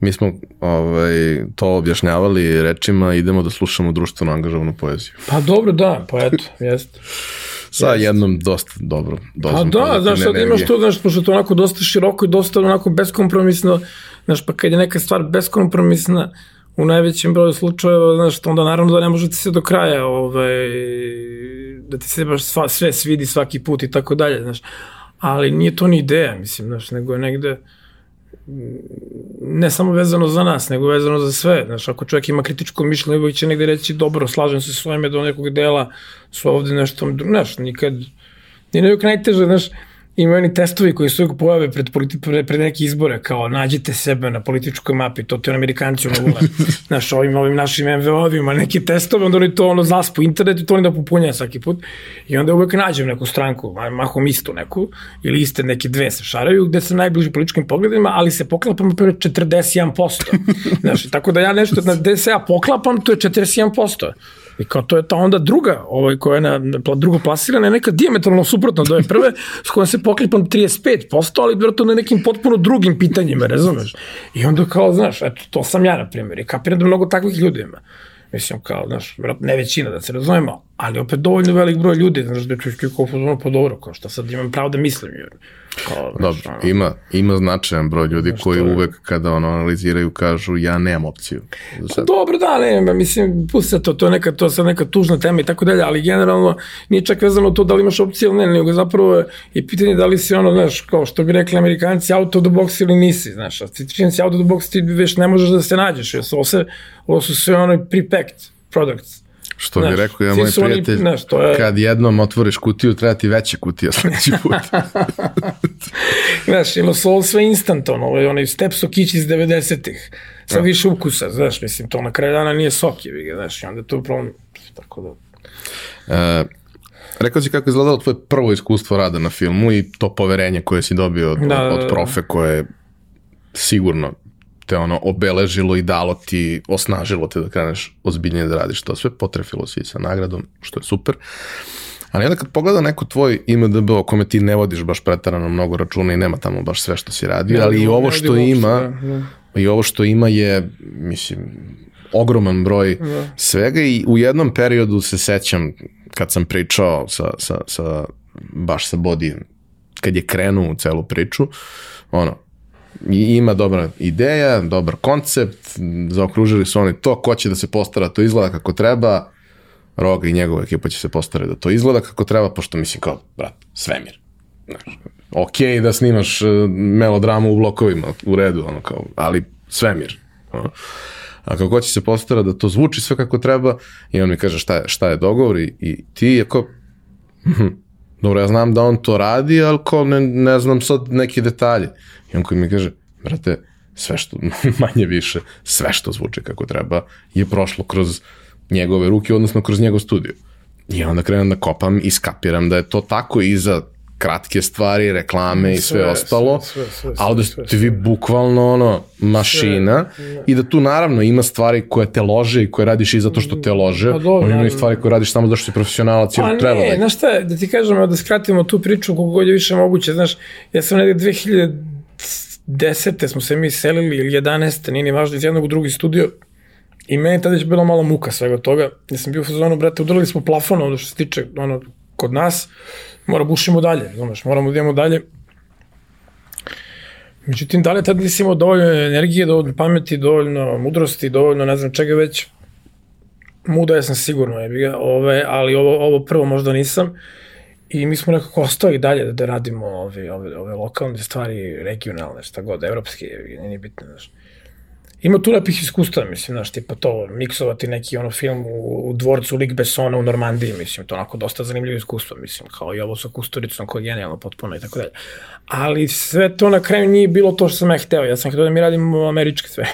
mi smo ovaj, to objašnjavali rečima, idemo da slušamo društveno angažovanu poeziju. Pa dobro, da, pa eto, jeste. Sa yes. jednom dosta dobro dozom Pa da, znaš, sad imaš to, znaš, pošto to onako dosta široko i dosta onako beskompromisno, znaš, pa kad je neka stvar beskompromisna, u najvećem broju slučajeva, znaš, onda naravno da ne može ti se do kraja, ovaj, da ti se baš sva, sve svidi svaki put i tako dalje, znaš, ali nije to ni ideja, mislim, znaš, nego je negde, ne samo vezano za nas, nego vezano za sve. Znaš, ako čovjek ima kritičko mišljenje, uvijek će negde reći, dobro, slažem se s svojime do nekog dela, su ovde nešto, znaš, nikad, nije uvijek najteže, znaš, ima oni testovi koji se uvijek pojave pred, politi, pred, pred neke izbore, kao nađite sebe na političkoj mapi, to ti on amerikanci ono vole, znaš, ovim, ovim našim MVO-ovima, neki testovi, onda oni to ono zaspu internet i to oni da popunjaju svaki put. I onda uvijek nađem neku stranku, mahom istu neku, ili iste neke dve se šaraju, gde sam najbliži političkim pogledima, ali se poklapam pre 41%. znaš, tako da ja nešto, gde se ja poklapam, to je 41%. I kao to je ta onda druga, ovaj, koja je na, drugo plasirana, je neka diametralno suprotna do ove prve, s kojom se poklipam 35%, ali vjerojatno na nekim potpuno drugim pitanjima, razumeš? I onda kao, znaš, eto, to sam ja, na primjer, i kapiram da mnogo takvih ljudi ima. Mislim, kao, znaš, ne većina, da se razumemo, ali opet dovoljno velik broj ljudi, znaš, da ću kao po dobro, kao što sad imam pravo da mislim. Kao, Dobro, ono, ima, ima značajan broj ljudi znaš, koji uvek kada ono analiziraju kažu ja nemam opciju. Sad. Dobro, da, ne, mislim, pusti to, to je neka, to je sad neka tužna tema i tako dalje, ali generalno nije čak vezano to da li imaš opciju ili ne, nego zapravo je pitanje da li si ono, znaš, kao što bi rekli amerikanci, out of the box ili nisi, znaš, a ti čim si out of the box ti već ne možeš da se nađeš, jer ovo, se, ovo su sve ono prepacked products Što bi rekao ja moj prijatelj, oni, znaš, to je... kad jednom otvoriš kutiju, treba ti veća kutija sledeći put. znaš, ima su ovo sve instant, ono, ovaj, onaj step sokić iz 90-ih, sa ja. više ukusa, znaš, mislim, to na kraju dana nije sok, je, znaš, i onda to problem, tako da... E, rekao si kako je izgledalo tvoje prvo iskustvo rada na filmu i to poverenje koje si dobio od, da, da, da. od profe koje je sigurno te ono obeležilo i dalo ti, osnažilo te da kreneš ozbiljnije da radiš to sve, potrefilo si sa nagradom, što je super. Ali onda kad pogleda neko tvoj IMDB o kome ti ne vodiš baš pretarano mnogo računa i nema tamo baš sve što si radio, ali i ovo što ima, da, da. i ovo što ima je, mislim, ogroman broj da. svega i u jednom periodu se sećam kad sam pričao sa, sa, sa baš sa Bodijem, kad je krenuo u celu priču, ono, I ima dobra ideja, dobar koncept, zaokružili su oni to, ko će da se postara, to izgleda kako treba, Roga i njegova ekipa će se postarati da to izgleda kako treba, pošto mislim kao, brat, svemir. Znaš, ok da snimaš uh, melodramu u blokovima, u redu, ono kao, ali svemir. A kako će se postara da to zvuči sve kako treba i on mi kaže šta je, šta je dogovor i, i ti hm, dobro, ja znam da on to radi, ali kao ne, ne znam sad neki detalje. I on koji mi kaže, brate, sve što, manje više, sve što zvuče kako treba je prošlo kroz njegove ruke, odnosno kroz njegov studio. I onda krenem da kopam i skapiram da je to tako i za kratke stvari, reklame i sve, sve ostalo, sve, sve, sve, ali da ste vi bukvalno ono, mašina sve, i da tu naravno ima stvari koje te lože i koje radiš i zato što te lože, pa dobro, ima i stvari koje radiš samo zato što si profesionalac i pa treba ne, znaš šta, da ti kažem, da skratimo tu priču koliko god je više moguće, znaš, ja sam negde 2010. smo se mi selili ili 11. nije ni važno iz jednog u drugi studio i meni tada je bilo malo muka svega toga, ja sam bio u fazonu, brate, udarili smo plafon, ono što se tiče, ono, kod nas, mora bušimo dalje, znaš, moramo da idemo dalje. Međutim, da li tad nisi imao dovoljno energije, dovoljno pameti, dovoljno mudrosti, dovoljno ne znam čega već, muda ja sam sigurno, je ga, ove, ali ovo, ovo prvo možda nisam. I mi smo nekako ostali dalje da, radimo ove, ove, ove lokalne stvari, regionalne, šta god, evropske, nije bitno, znaš ima tu lepih iskustva, mislim, znaš, tipa to, miksovati neki ono film u, u dvorcu Lik Bessona u Normandiji, mislim, to onako dosta zanimljivo iskustvo, mislim, kao i ovo sa Kusturicom, koja je genijalno potpuno i tako dalje. Ali sve to na kraju nije bilo to što sam ja hteo, ja sam hteo da mi radimo američke sve,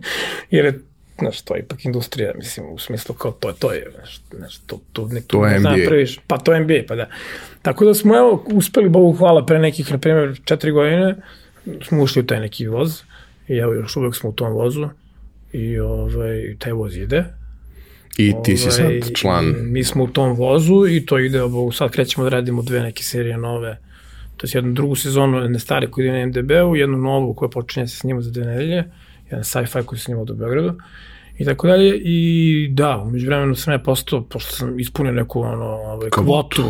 jer je znaš, to je ipak industrija, mislim, u smislu kao to to je, znaš, znaš to, to, ne, to je NBA. Napraviš, pa to je NBA, pa da. Tako da smo, evo, uspeli, Bogu hvala, pre nekih, na primjer, četiri godine, smo ušli u taj neki voz, I evo, još uvek smo u tom vozu i ovaj, taj voz ide. I ti si sad ovaj, član. Mi smo u tom vozu i to ide, ovo, sad krećemo da radimo dve neke serije nove, to je jednu drugu sezonu, jedne stare koji ide na MDB-u, jednu novu koja počinje se snima za dve nedelje, jedan sci-fi koji se snima u Beogradu i tako dalje. I da, umeđu vremenu sam ja postao, pošto sam ispunio neku ono, ovaj, kvotu,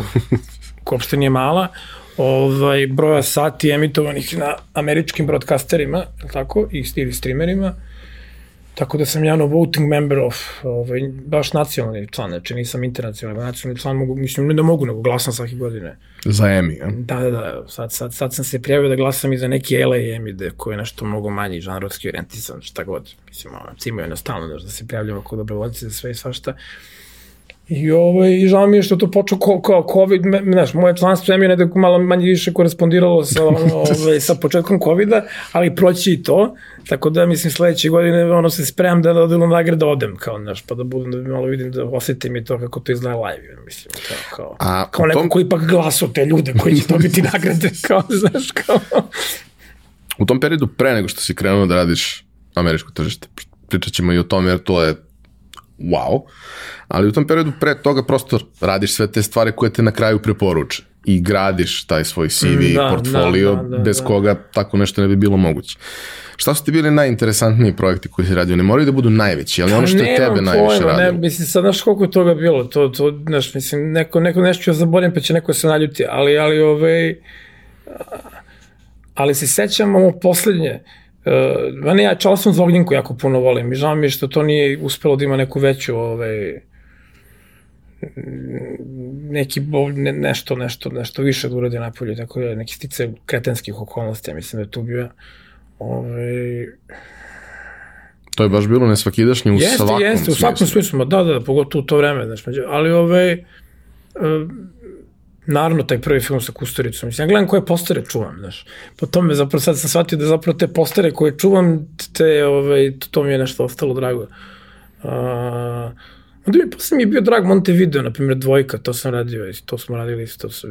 koja uopšte nije mala, ovaj, broja sati emitovanih na američkim broadcasterima, tako, i ili streamerima, Tako da sam ja no voting member of, ovaj, baš nacionalni član, znači nisam internacionalni, nacionalni član, mogu, mislim, ne da mogu, nego glasam svake godine. Za Emmy, ja? Da, da, da, sad, sad, sad sam se prijavio da glasam i za neki LA Emmy, da, koji je nešto mnogo manji, žanrovski orientisan, šta god. Mislim, ono, cimaju na stalno, da se prijavljamo ako dobrovoljci za sve i svašta. I, ovaj, I žao mi je što to počeo kao, kao COVID, me, znaš, moje članstvo je nekako malo manje više korespondiralo sa, ovaj, sa početkom COVID-a, ali proći i to, tako da mislim sledeće godine ono se spremam da odelu nagrada odem, kao, znaš, pa da budem, da malo vidim, da osetim i to kako to izgleda live, mislim, kao, kao, A, kao neko tom... koji ipak glasu te ljude koji će dobiti nagrade, kao, znaš, kao. U tom periodu pre nego što si krenuo da radiš američko tržište, pričat ćemo i o tome jer to je wow, ali u tom periodu pre toga prosto radiš sve te stvari koje te na kraju preporuče i gradiš taj svoj CV mm, da, portfolio da, da, da, bez da. koga tako nešto ne bi bilo moguće. Šta su ti bili najinteresantniji projekti koji si radio? Ne moraju da budu najveći, ali ono što je tebe najviše radio. Ne, mislim, sad znaš koliko je toga bilo, to, to, znaš, mislim, neko, neko nešto ja zaboravim pa će neko se naljuti, ali, ali, ovaj, ali se sećam ovo poslednje, Uh, mene ja Charleston Zognjenko jako puno volim i žao mi je što to nije uspelo da ima neku veću ovaj, neki ne, nešto, nešto, nešto više da uradi napolje, tako da neki stice kretenskih okolnosti, ja mislim da je tu bio ovaj, To je baš bilo nesvakidašnje u jeste, svakom jeste, u svakom smislu, da, da, da, pogotovo u to vreme, znaš, ali ovaj, uh, naravno taj prvi film sa Kusturicom. Mislim, ja gledam koje postere čuvam, znaš. Po tome zapravo sad sam shvatio da zapravo te postere koje čuvam, te, ovaj, to mi je nešto ostalo drago. Uh, onda mi posle mi je bio drag Montevideo, na primjer dvojka, to sam radio, to smo radili isto. To,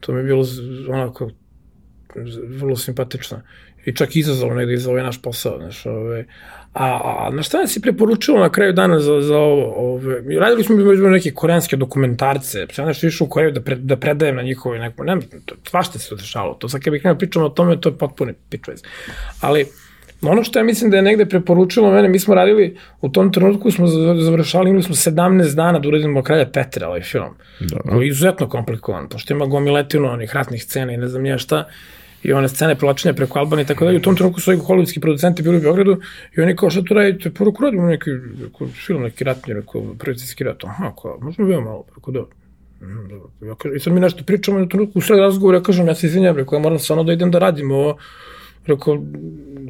to mi je bilo onako vrlo simpatično. I čak izazvalo negde za ovaj naš posao, znaš, ovaj, A, a na šta si preporučilo na kraju dana za, za ovo? Ove, radili smo među neke koreanske dokumentarce, sam nešto išao u Koreju da, pre, da predajem na njihovoj neko, ne, svašta se to dešavalo. To sad kad bih krenuo pričamo o tome, to je potpuno pičvez. Ali, ono što ja mislim da je negde preporučilo mene, mi smo radili, u tom trenutku smo završali, imali smo 17 dana da uradimo Kralja Petra, ovaj film. Dobro. Koji je izuzetno komplikovan, pošto ima gomiletinu onih ratnih scena i ne znam nija šta i one scene provlačenja preko Albanije i tako dalje. U tom trenutku su ovi hollywoodski producenti bili u Beogradu i oni kao što to radite, poruku radimo neki film, neki ratni, neko prvicijski rat. Aha, kao, možemo bio malo, preko da. Ja kažem, I sad mi nešto pričamo, u trenutku u sred razgovora ja kažem, ja se izvinjam, rekao, ja moram stvarno da idem da radim ovo, rekao,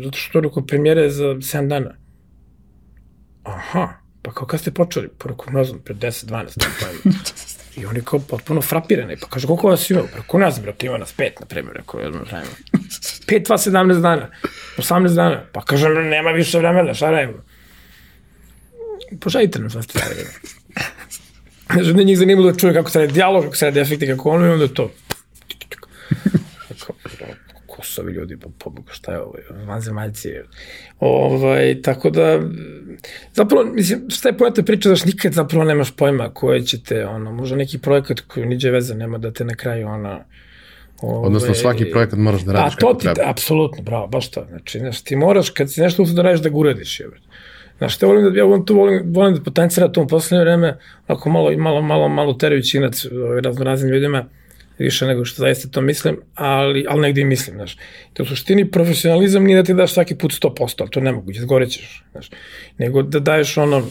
zato što rekao, premijere za 7 dana. Aha, pa kao kad ste počeli? Pa ne znam, pre 10-12 dana. I oni kao potpuno frapirani. Pa kaže, koliko vas ima? Preko nas, brate, ima nas pet, na primjer, rekao, ja znam, Pet, dva, sedamnaest dana. 18 dana. Pa kaže, nema više vremena, šta radimo? Poželite nam, šta ste radili. Znači, njih zanimalo da čuje kako se radi dijalog, kako se radi efekti, kako ono, i onda to su ovi ljudi, pa poboga, šta je ovo, vanzemaljci. Ovaj, tako da, zapravo, mislim, šta je pojata priča, daš nikad zapravo nemaš pojma koje ćete, ono, možda neki projekat koji niđe veze nema da te na kraju, ono, Ove, Odnosno svaki projekat moraš da radiš kako treba. A to ti, apsolutno, bravo, baš to. Znači, znaš, ti moraš, kad si nešto da radiš, da ga uradiš, je. Znaš, te volim da, ja volim, to volim, volim da potencira to u poslednje vreme, ako malo, malo, malo, malo terajući inac razno raznim ljudima, više nego što zaista to mislim, ali, ali negde i mislim, znaš. To u suštini profesionalizam nije da ti daš svaki put 100%, ali to nemoguće, zgorećeš, znaš. Nego da daješ ono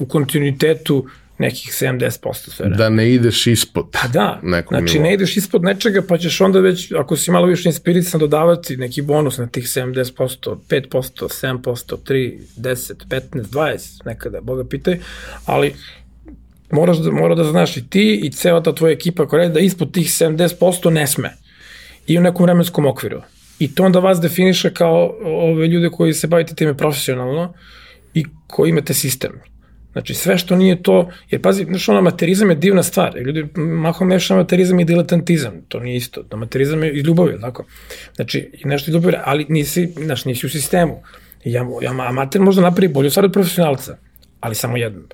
u kontinuitetu nekih 70% sve Da ne ideš ispod Pa da, nekog znači nivoa. ne ideš ispod nečega pa ćeš onda već, ako si malo više inspirisan, dodavati neki bonus na tih 70%, 5%, 7%, 3, 10, 15, 20, nekada, Boga pitaj, ali moraš da, mora da znaš i ti i ceo ta tvoja ekipa koja radi da ispod tih 70% ne sme i u nekom vremenskom okviru. I to onda vas definiše kao ove ljude koji se bavite time profesionalno i koji imate sistem. Znači sve što nije to, jer pazi, znaš ono, amaterizam je divna stvar, ljudi mahom meša amaterizam i diletantizam, to nije isto, amaterizam je iz ljubavi, tako? Znači, i nešto iz ljubavi, ali nisi, znaš, nisi u sistemu. Ja, ja, amater možda napravi bolju stvar od profesionalca, ali samo jednom.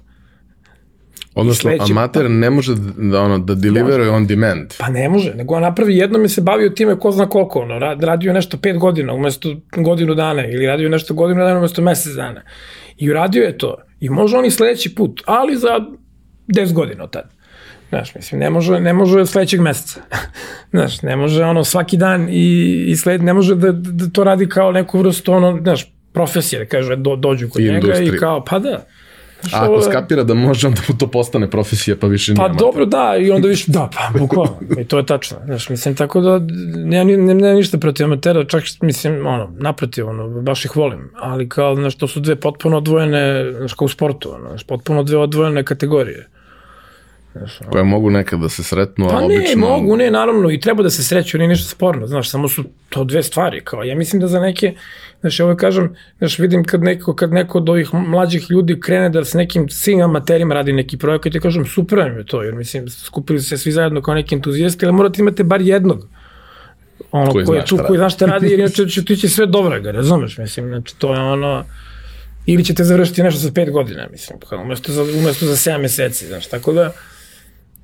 Odnosno, sledeći- amater ne može da, ono, da deliveruje on demand. Pa ne može, nego on napravi jednom je se bavio time ko zna koliko, ono, ra- radio nešto pet godina umesto godinu dana ili radio nešto godinu dana umesto mesec dana. I uradio je to. I može on i sledeći put, ali za 10 godina od tada. Znaš, mislim, ne može, ne može sledećeg meseca. znaš, ne može ono svaki dan i, i sled, ne može da, da to radi kao neku vrstu, ono, znaš, profesije, da kaže, do, dođu kod I njega i industrije. kao, pa da. A ako skapira da može, onda mu to postane profesija, pa više Pa amater. dobro, da, i onda više, da, pa bukvalno, i to je tačno. Znaš, mislim, tako da, nema, ne, ne, ne, ništa protiv amatera, čak, mislim, ono, naprotiv, ono, baš ih volim, ali kao, znaš, to su dve potpuno odvojene, znaš, kao u sportu, znaš, potpuno dve odvojene kategorije. Znaš, Koje mogu nekad da se sretnu, a Pa ne, obično... mogu, ne, naravno, i treba da se sreću, nije ništa sporno, znaš, samo su to dve stvari, kao, ja mislim da za neke, znaš, ovo kažem, znaš, vidim kad neko, kad neko od ovih mlađih ljudi krene da s nekim svim amaterima radi neki projekat, ja kažem, super nam je to, jer mislim, skupili se svi zajedno kao neki entuzijasti, ali morate imate bar jednog, ono, Koji koji, je tu, koji zna šta radi, jer inače će ti će sve dobro ga, razumeš, mislim, znači, to je ono, ili ćete završiti nešto za pet godina, mislim, kao, umesto za, umesto za 7 meseci, znaš, tako da,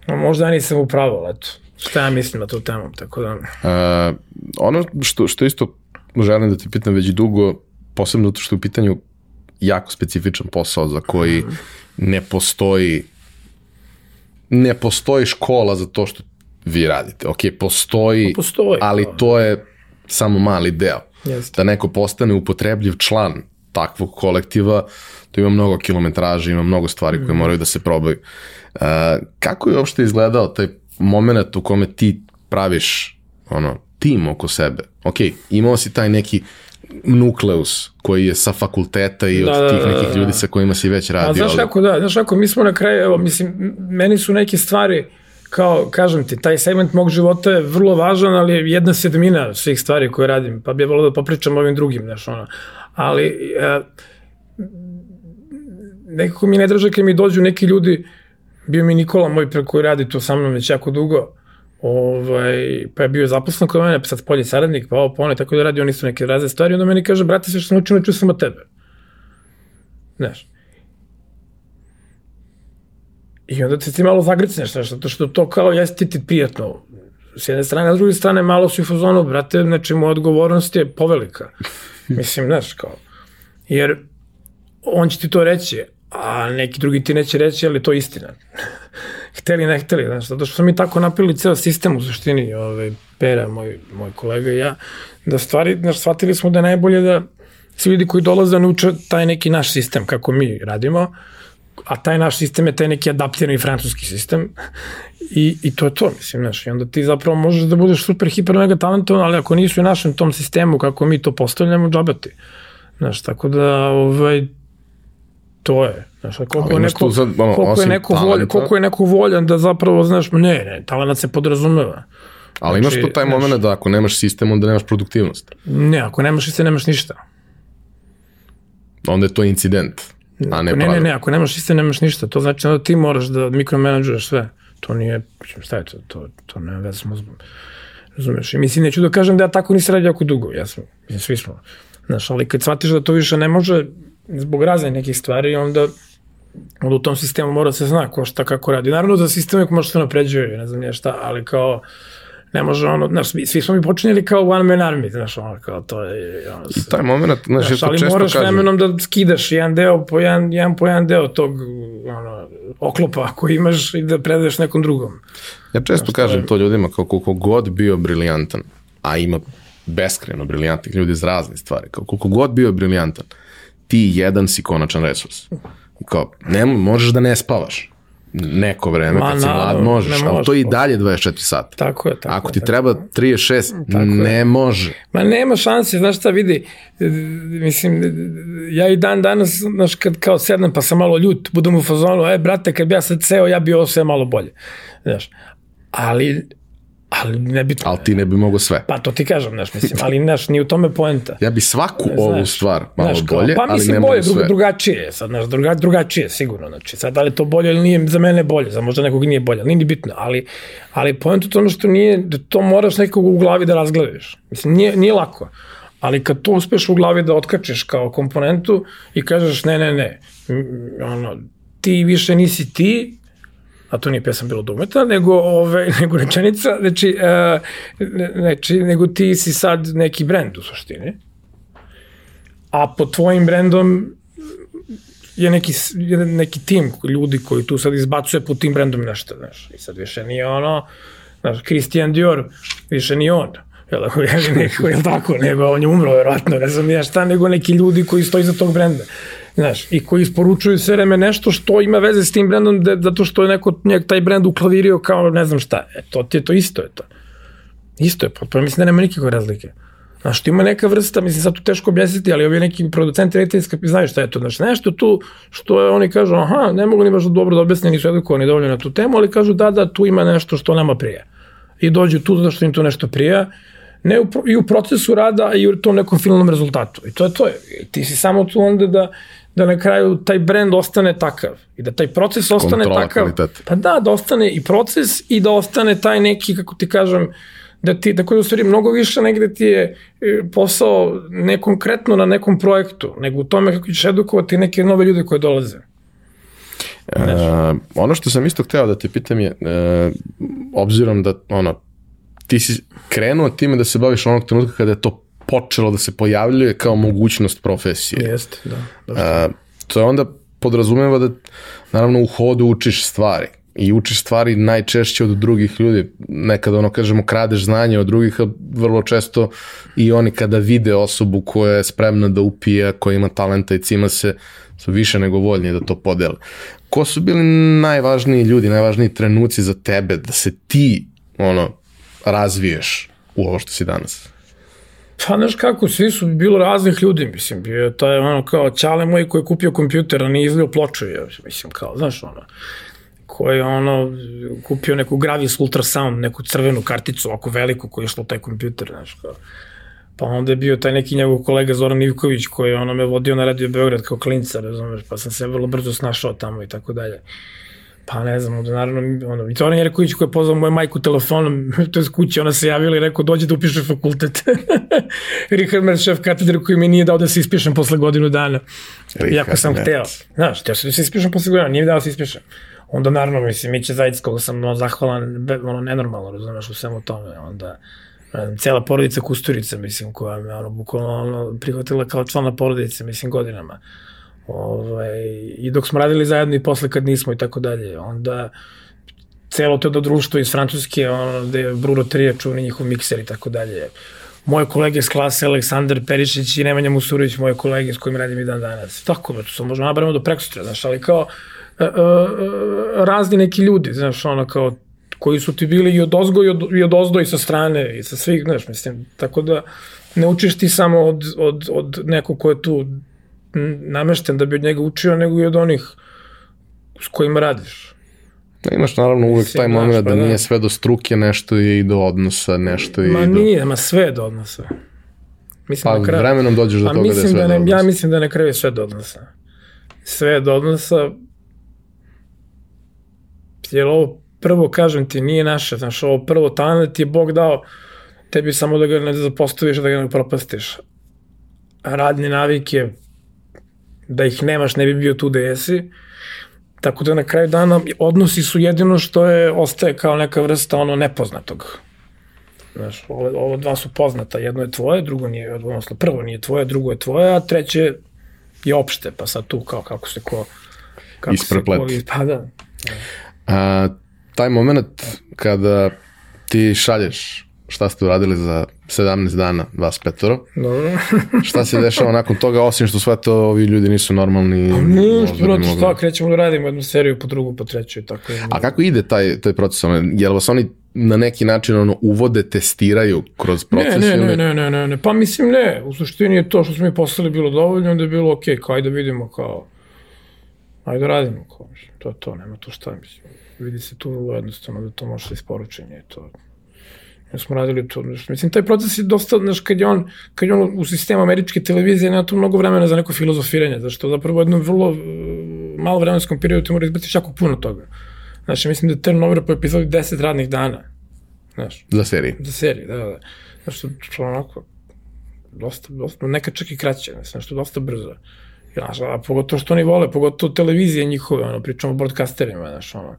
No, možda ja nisam upravo, ali eto, šta ja mislim na tu temu, tako da... Uh, ono što, što isto želim da te pitam već dugo, posebno zato što je u pitanju jako specifičan posao za koji ne postoji ne postoji škola za to što vi radite. Ok, postoji, Pa postoji, ali kao. to je samo mali deo. Jeste. Da neko postane upotrebljiv član takvog kolektiva, to ima mnogo kilometraža, ima mnogo stvari Mhm. koje moraju da se probaju. Uh, kako je uopšte izgledao taj moment u kome ti praviš ono, tim oko sebe? Ok, imao si taj neki nukleus koji je sa fakulteta i od Da, da, tih da, nekih da. ljudi sa kojima si već A radio. znaš ali- kako, da, znaš kako, mi smo na kraju, evo, mislim, meni su neke stvari, kao, kažem ti, taj segment mog života je vrlo važan, ali je jedna sedmina svih stvari koje radim, pa bi je volio da popričam ovim drugim, znaš, ono. Ali, e, nekako mi ne draže kad mi dođu neki ljudi, bio mi Nikola moj pre koji radi to sa mnom već jako dugo, ovaj, pa je bio zaposlen kod mene, pa sad polje saradnik, pa ovo, pa ono, i tako da radi, oni su neke razne stvari, onda meni kaže, brate, sve što sam učio, naučio sam od tebe. Znaš. I onda ti ti malo zagricneš, znaš, zato što to kao jeste ti prijatno. S jedne strane, a s druge strane malo si u fazonu, brate, znači moja odgovornost je povelika. Mislim, znaš, kao. Jer on će ti to reći, a neki drugi ti neće reći, ali to je istina. hteli, ne hteli, znaš, zato što smo mi tako napili ceo sistem u suštini, ovaj, Pera, moj, moj kolega i ja, da stvari, znaš, shvatili smo da je najbolje da svi ljudi koji dolaze nauče taj neki naš sistem, kako mi radimo, a taj naš sistem je taj neki adaptirani francuski sistem i, i to je to, mislim, znaš, i onda ti zapravo možeš da budeš super, hiper, mega talentovan, ali ako nisu u našem tom sistemu kako mi to postavljamo, džabati. Znaš, tako da, ovaj, to je. Znaš, koliko, je imaš neko, sad, ono, koliko, je neko talenta- koliko je neko voljan da zapravo, znaš, ne, ne, talent se podrazumeva. Ali imaš Znači, tu taj znaš- moment da ako nemaš sistem, onda nemaš produktivnost. Ne, ako nemaš iste, nemaš ništa. Onda je to incident, a ne Ne, ne, ne, ako nemaš iste, nemaš ništa. To znači da ti moraš da mikromenadžuješ sve. To nije, šta je to, to, to nema veze s mozgom. Razumeš? I mislim, neću da kažem da ja tako nisam radio jako dugo. Ja sam, mislim, svi smo. Znaš, ali kad shvatiš da to više ne može, zbog razne nekih stvari, onda onda u tom sistemu mora da se zna ko šta kako radi. Naravno da sistem uvijek može se napređuje, ne znam nije šta, ali kao Ne može ono, znaš, svi, svi smo mi počinjeli kao one man army, znaš, ono, kao to je... Ono, I taj moment, znaš, znaš, ali moraš kažem. vremenom da skidaš jedan deo po jedan, jedan po jedan deo tog ono, oklopa koji imaš i da predaješ nekom drugom. Ja često kažem to ljudima kao koliko god bio briljantan, a ima beskreno briljantnih ljudi iz raznih stvari, kao koliko god bio briljantan, ti jedan si konačan resurs. Kao, ne, možeš da ne spavaš neko vreme, Ma, kad si mlad možeš, ne ali to je i možeš. dalje 24 sata. Tako je, tako Ako je, ti tako treba 36, ne može. Ma nema šanse, znaš šta vidi, mislim, ja i dan danas, znaš, kad kao sednem pa sam malo ljut, budem u fazonu, e, brate, kad bi ja sad ceo, ja bi ovo sve malo bolje, znaš, ali, ali ne bi, Ali ti ne bi mogo sve. pa to ti kažem, znaš, mislim, ali, znaš, ni u tome poenta. Ja bi svaku ovu Znaš, stvar malo Znaš, bolje, pa ali ne bolje, sve. drugačije je, sad, znaš, druga, drugačije sigurno, znači, sad da li to bolje ili nije, za mene je bolje, za možda nekog nije bolje, ali nije ni bitno, ali, ali point u tome što nije, da to moraš nekog u glavi da razgledaš, mislim, nije, nije lako, ali kad to uspeš u glavi da otkačeš kao komponentu i kažeš ne, ne, ne, ono, ti više nisi ti, a to nije pesam bilo dugmeta, nego, ove, nego rečenica, znači, uh, znači, nego ti si sad neki brend u suštini, a pod tvojim brendom je neki, je neki tim ljudi koji tu sad izbacuje pod tim brendom nešto, znaš, i sad više nije ono, znaš, Christian Dior, više nije on, jel, jel, neko, jel tako, nego on je umro, verovatno, ne znam ja šta, nego neki ljudi koji stoji za tog brenda, znaš, i koji isporučuju sve vreme nešto što ima veze s tim brendom, da, zato što je neko njeg taj brend uklavirio kao ne znam šta, e, to ti je to isto je to. Isto je, potpuno, mislim da nema nikakve razlike. Znaš, tu ima neka vrsta, mislim sad tu teško objasniti, ali ovi neki producenti rediteljska znaju šta je to. Znaš, nešto tu što je, oni kažu, aha, ne mogu ni baš dobro da objasne, nisu edukovani dovoljno na tu temu, ali kažu da, da, tu ima nešto što nama prija. I dođu tu zato što im to nešto prija, ne u, i u procesu rada i u tom nekom finalnom rezultatu. I to je to. I ti si samo tu onda da, da na kraju taj brend ostane takav i da taj proces ostane Kontrola takav. kvaliteta. Pa da, da ostane i proces i da ostane taj neki, kako ti kažem, da ti, da koji u stvari mnogo više negde ti je e, posao ne konkretno na nekom projektu, nego u tome kako ćeš edukovati neke nove ljude koje dolaze. E, ono što sam isto hteo da te pitam je, e, obzirom da ono, ti si krenuo time da se baviš onog trenutka kada je to počelo da se pojavljuje kao mogućnost profesije. Jeste, da. da. E, to je onda podrazumeva da naravno u hodu učiš stvari i učiš stvari najčešće od drugih ljudi. Nekada ono kažemo kradeš znanje od drugih, a vrlo često i oni kada vide osobu koja je spremna da upije, koja ima talenta i cima se, su više nego voljni da to podele. Ko su bili najvažniji ljudi, najvažniji trenuci za tebe da se ti ono razviješ u ovo što si danas? Pa znaš kako, svi su bilo raznih ljudi, mislim, bio je taj ono kao čale moj koji je kupio kompjuter, a nije izlio ploču, je, mislim, kao, znaš, ono, koji je ono, kupio neku Gravis Ultrasound, neku crvenu karticu, ovako veliku, koja je u taj kompjuter, znaš, kao. Pa onda je bio taj neki njegov kolega Zoran Ivković koji je ono me vodio na Radio Beograd kao klinca, razumeš, pa sam se vrlo brzo snašao tamo i tako dalje. Pa ne znam, onda naravno, ono, i Zoran Jerković koji je pozvao moju majku telefonom, to je kući, ona se javila i rekao, dođe da upiše fakultet. Richard Merz, šef katedre koji mi nije dao da se ispišem posle godinu dana. Richard Iako sam Merz. hteo. Znaš, hteo sam da se ispišem posle godinu nije mi dao da se ispišem. Onda naravno, mislim, Miće Zajic, koga sam ono, zahvalan, ono, nenormalno, razumeš, u svemu tome. Onda, cela porodica Kusturica, mislim, koja me ono, bukvalno ono, prihvatila kao člana porodice, mislim, godinama. Ovaj, I dok smo radili zajedno i posle kad nismo i tako dalje. Onda celo to do društvo iz Francuske, ono, gde je Bruno Trija čuveni njihov mikser i tako dalje. Moje kolege s klase, Aleksandar Perišić i Nemanja Musurović, moje kolege s kojim radim i dan danas. Tako, to sam možda nabramo do prekosutra, znaš, ali kao e, e, e, razni neki ljudi, znaš, ono kao koji su ti bili i od ozgo i od, i od ozdo i sa strane i sa svih, znaš, mislim, tako da ne učiš ti samo od, od, od nekog ko je tu namešten da bi od njega učio, nego i od onih s kojima radiš. Da imaš naravno uvek taj moment da, pa da. nije sve do struke, nešto je i do odnosa, nešto je Ma i do... nije, ma sve je do odnosa. Mislim Pa na kraju, vremenom dođeš do pa toga da je sve da do ne, odnosa. Ja mislim da na kraju sve do odnosa. Sve je do odnosa, jer ovo prvo, kažem ti, nije naše, znaš, ovo prvo talent ti je Bog dao tebi samo da ga ne zapostaviš, da ga ne propastiš. Radne navike, da ih nemaš, ne bi bio tu da jesi. Tako da na kraju dana odnosi su jedino što je, ostaje kao neka vrsta ono nepoznatog. Znaš, ovo, ovo dva su poznata, jedno je tvoje, drugo nije, odnosno prvo nije tvoje, drugo je tvoje, a treće je opšte, pa sad tu kao kako se ko... Kako Ispreplet. Se ko, pa da. A, taj moment kada ti šalješ šta ste uradili za 17 dana, vas petoro, Dobro. šta se dešava nakon toga, osim što sve to ovi ljudi nisu normalni. Pa Ništa, brate, mogli- šta, krećemo da radimo jednu seriju po drugu, po treću i tako. A kako ide taj, taj proces? Jel vas oni na neki način ono, uvode, testiraju kroz proces? Ne, ne, ne, ne, ne, ne, pa mislim ne, u suštini je to što smo mi poslali bilo dovoljno, onda je bilo okej, kao ajde vidimo kao, ajde da radimo, kao, to je to, nema tu šta, mislim, vidi se tu vrlo jednostavno da to može da isporučenje to. Ja smo radili to, znaš, mislim, taj proces je dosta, znaš, kad je on, kad je on u sistemu američke televizije, nema tu mnogo vremena za neko filozofiranje, zašto zapravo u jednom vrlo uh, malo vremenskom periodu ti mora izbaciti jako puno toga. Znaš, mislim da je turnover po epizodi 10 radnih dana. Znaš, Za seriju. za seriju, da, da. Znaš, što, što onako, dosta, dosta, nekad čak i kraće, znaš, nešto dosta brzo. Znaš, a pogotovo što oni vole, pogotovo televizije njihove, ono, pričamo o broadcasterima, znaš, ono,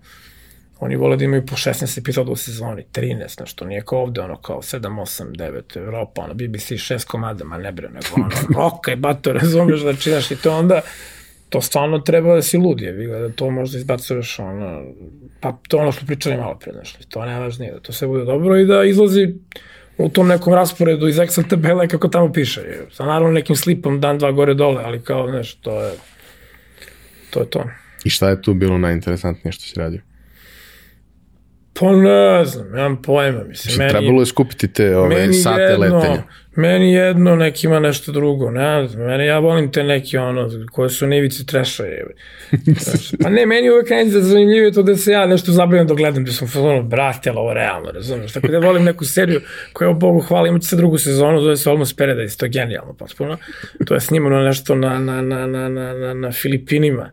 oni vole da imaju po 16 epizoda u sezoni, 13, znaš, to nije kao ovde, ono, kao 7, 8, 9, Evropa, ono, BBC 6 komada, ma ne bre, nego, ono, okej, bato, razumeš, znači, znaš, i to onda, to stvarno treba da si lud, je, da to možda izbacuješ, ono, pa to ono što pričali malo pre, znaš, to je najvažnije, da to sve bude dobro i da izlazi u tom nekom rasporedu iz Excel tabele kako tamo piše. je. Sa naravno nekim slipom dan, dva gore dole, ali kao, znaš, to je, to je to. I šta je tu bilo najinteresantnije što si radio? Pa ne znam, nemam pojma, mislim, Meni, meni, trebalo je skupiti te ove meni sate jedno, letenja. Meni jedno, neki ima nešto drugo, ne znam, meni, ja volim te neki ono, koje su na ivici treša, je. Znači, pa ne, meni uvek najde zanimljivije to da se ja nešto zabavim dok gledam, da sam ono, brate, ovo realno, razumiješ, tako da volim neku seriju koja, o Bogu hvala, imaće se drugu sezonu, zove se Almost Paradise, to je genijalno, potpuno, to je snimano nešto na, na, na, na, na, na, na Filipinima,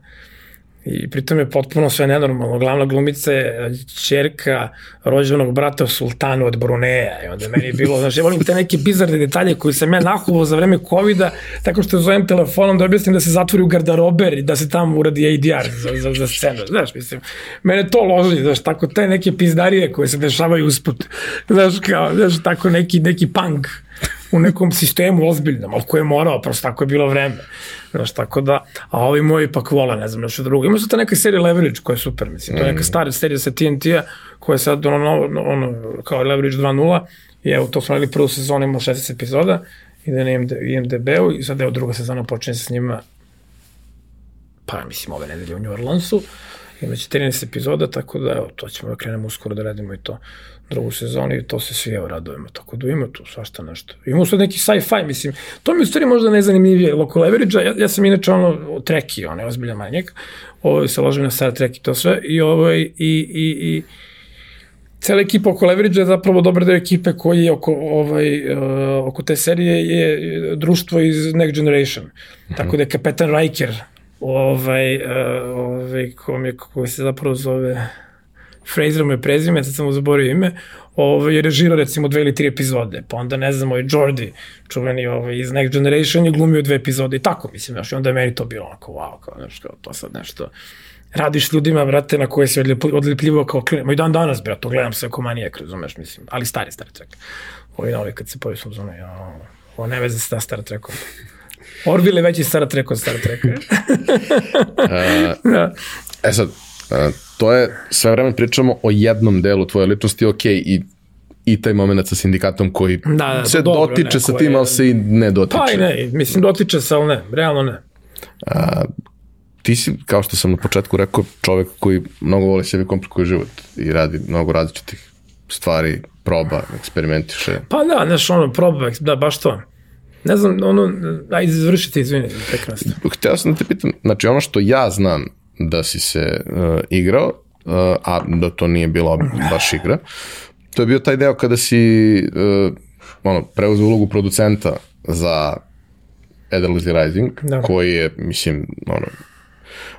I pritom je potpuno sve nenormalno. Glavna glumica je čerka rođenog brata sultanu od Bruneja. I onda meni je bilo, znaš, ja volim te neke bizarne detalje koje sam ja nahuvao za vreme COVID-a, tako što zovem telefonom da objasnim da se zatvori u gardarober i da se tamo uradi ADR za, za, za scenu. Znaš, mislim, mene to loži, znaš, tako te neke pizdarije koje se dešavaju usput. Znaš, kao, znaš, tako neki, neki punk u nekom sistemu ozbiljnom, ali ko je morao, prosto tako je bilo vreme. Znaš, tako da, a ovi moji pak vole, ne znam, nešto drugo. Ima su ta neka serija Leverage koja je super, mislim, to je neka stara serija sa TNT-a, koja je sad ono, ono, ono kao Leverage 2.0, i evo, to smo radili prvu sezonu, ima 16 epizoda, ide na IMD, IMDB-u i sad evo druga sezona počinje se s njima pa mislim ove nedelje u New Orleansu, imaće 13 epizoda, tako da evo, to ćemo da krenemo uskoro da radimo i to drugu sezonu i to se svi evo radujemo, tako da ima tu svašta nešto. Ima sad neki sci-fi, mislim, to mi u stvari možda najzanimljivije, Loco Leverage, ja, ja sam inače ono treki, on je ozbiljan manjak, ovo se ložim na Star Trek i to sve, i ovo i, i, i cela ekipa oko Leverage je zapravo dobar deo ekipe koji je oko, ovaj, uh, oko te serije je društvo iz Next Generation. Mm -hmm. Tako da je kapetan Riker, ovaj, uh, ovaj, kom je, koji se zapravo zove Fraser mu je prezime, sad sam mu zaborio ime, ovaj, je režirao recimo dve ili tri epizode, pa onda ne znam, ovaj Jordi, čuveni ovaj, iz Next Generation je glumio dve epizode i tako, mislim, znaš, i onda je meni to bilo onako, wow, kao, znaš, kao, to sad nešto, radiš ljudima, brate, na koje se odlepljivao kao klinac. I dan danas, brate, to gledam se ako manijak, razumeš, mislim, ali stari Star Trek. Ovi novi kad se pojavi sam ja, ovo ne veze sa Star Trekom. Orville je veći Star Trek od Star Treka. da. E sad, to je, sve vreme pričamo o jednom delu tvoje ličnosti, ok, i i taj moment sa sindikatom koji da, da, se dobro, dotiče sa tim, ali se i ne dotiče. Pa i ne, mislim dotiče se, ali ne, realno ne. A, ti si, kao što sam na početku rekao, čovek koji mnogo voli sebi komplikuje život i radi mnogo različitih stvari, proba, eksperimentiše. Pa da, znaš, ono, proba, da, baš to. Ne znam, ono, ajde, završite, izvini, prekrasno. Hteo sam da te pitam, znači ono što ja znam da si se uh, igrao, uh, a da to nije bila baš igra, to je bio taj deo kada si uh, ono, preuzeo ulogu producenta za Ederlizzy Rising, da. koji je, mislim, ono,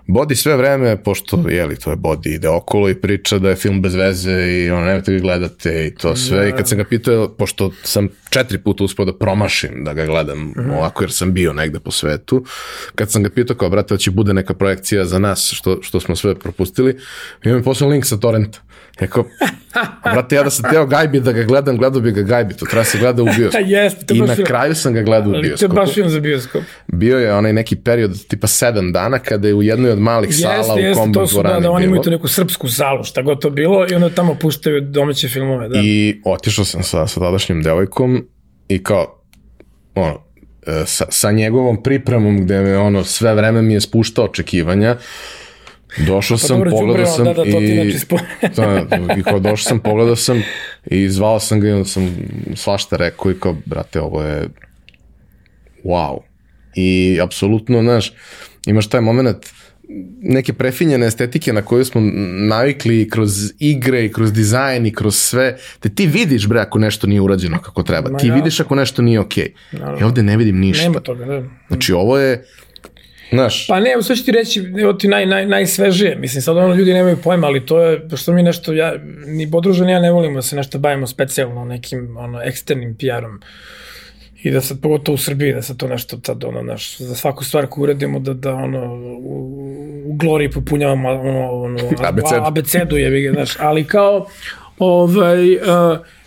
Bodi sve vreme, pošto, jeli, to je Bodi, ide okolo i priča da je film bez veze i ono, nemojte ga gledate i to sve. I kad sam ga pitao, pošto sam četiri puta uspio da promašim da ga gledam mm -hmm. ovako, jer sam bio negde po svetu, kad sam ga pitao kao, brate, će bude neka projekcija za nas, što, što smo sve propustili, i on mi poslao link sa torrenta. Eko, brate, ja da sam teo Gajbi da ga gledam, gledao bi ga Gajbi, to treba se gleda u bioskop. Jeste, I na kraju sam ga gledao u bioskopu. To je baš film za bioskop. Bio je onaj neki period, tipa sedam dana, kada je u jednoj od malih jeste, sala jeste, u kombi to su, da, da, oni imaju tu neku srpsku salu, šta god to bilo, i onda tamo puštaju domaće filmove. Da. I otišao sam sa, sa tadašnjim devojkom i kao, ono, e, sa, sa njegovom pripremom gde me ono sve vreme mi je spuštao očekivanja Došao pa sam, dobro, pogledao sam da, da, to i... da, i kao došao sam, pogledao sam i zvao sam ga i onda sam svašta rekao i kao, brate, ovo je wow. I apsolutno, znaš, imaš taj moment neke prefinjene estetike na koju smo navikli kroz igre i kroz dizajn i kroz sve, te ti vidiš bre ako nešto nije urađeno kako treba. Ma, ti ja. vidiš ako nešto nije okej. Okay. Ja ovde ne vidim ništa. Nema toga, da. Znači ovo je Znaš. Pa ne, sve ću ti reći, evo ti naj, naj, najsvežije. Mislim, sad ono ljudi nemaju pojma, ali to je, pošto mi nešto, ja, ni podružan ja ne volimo da se nešto bavimo specijalno nekim ono, eksternim PR-om. I da sad, pogotovo u Srbiji, da se to nešto sad, ono, naš, za svaku stvar koju uradimo, da, da ono, u, u gloriji popunjavamo, ono, ono, abecedu, abecedu je, znaš, ali kao, ovaj, uh,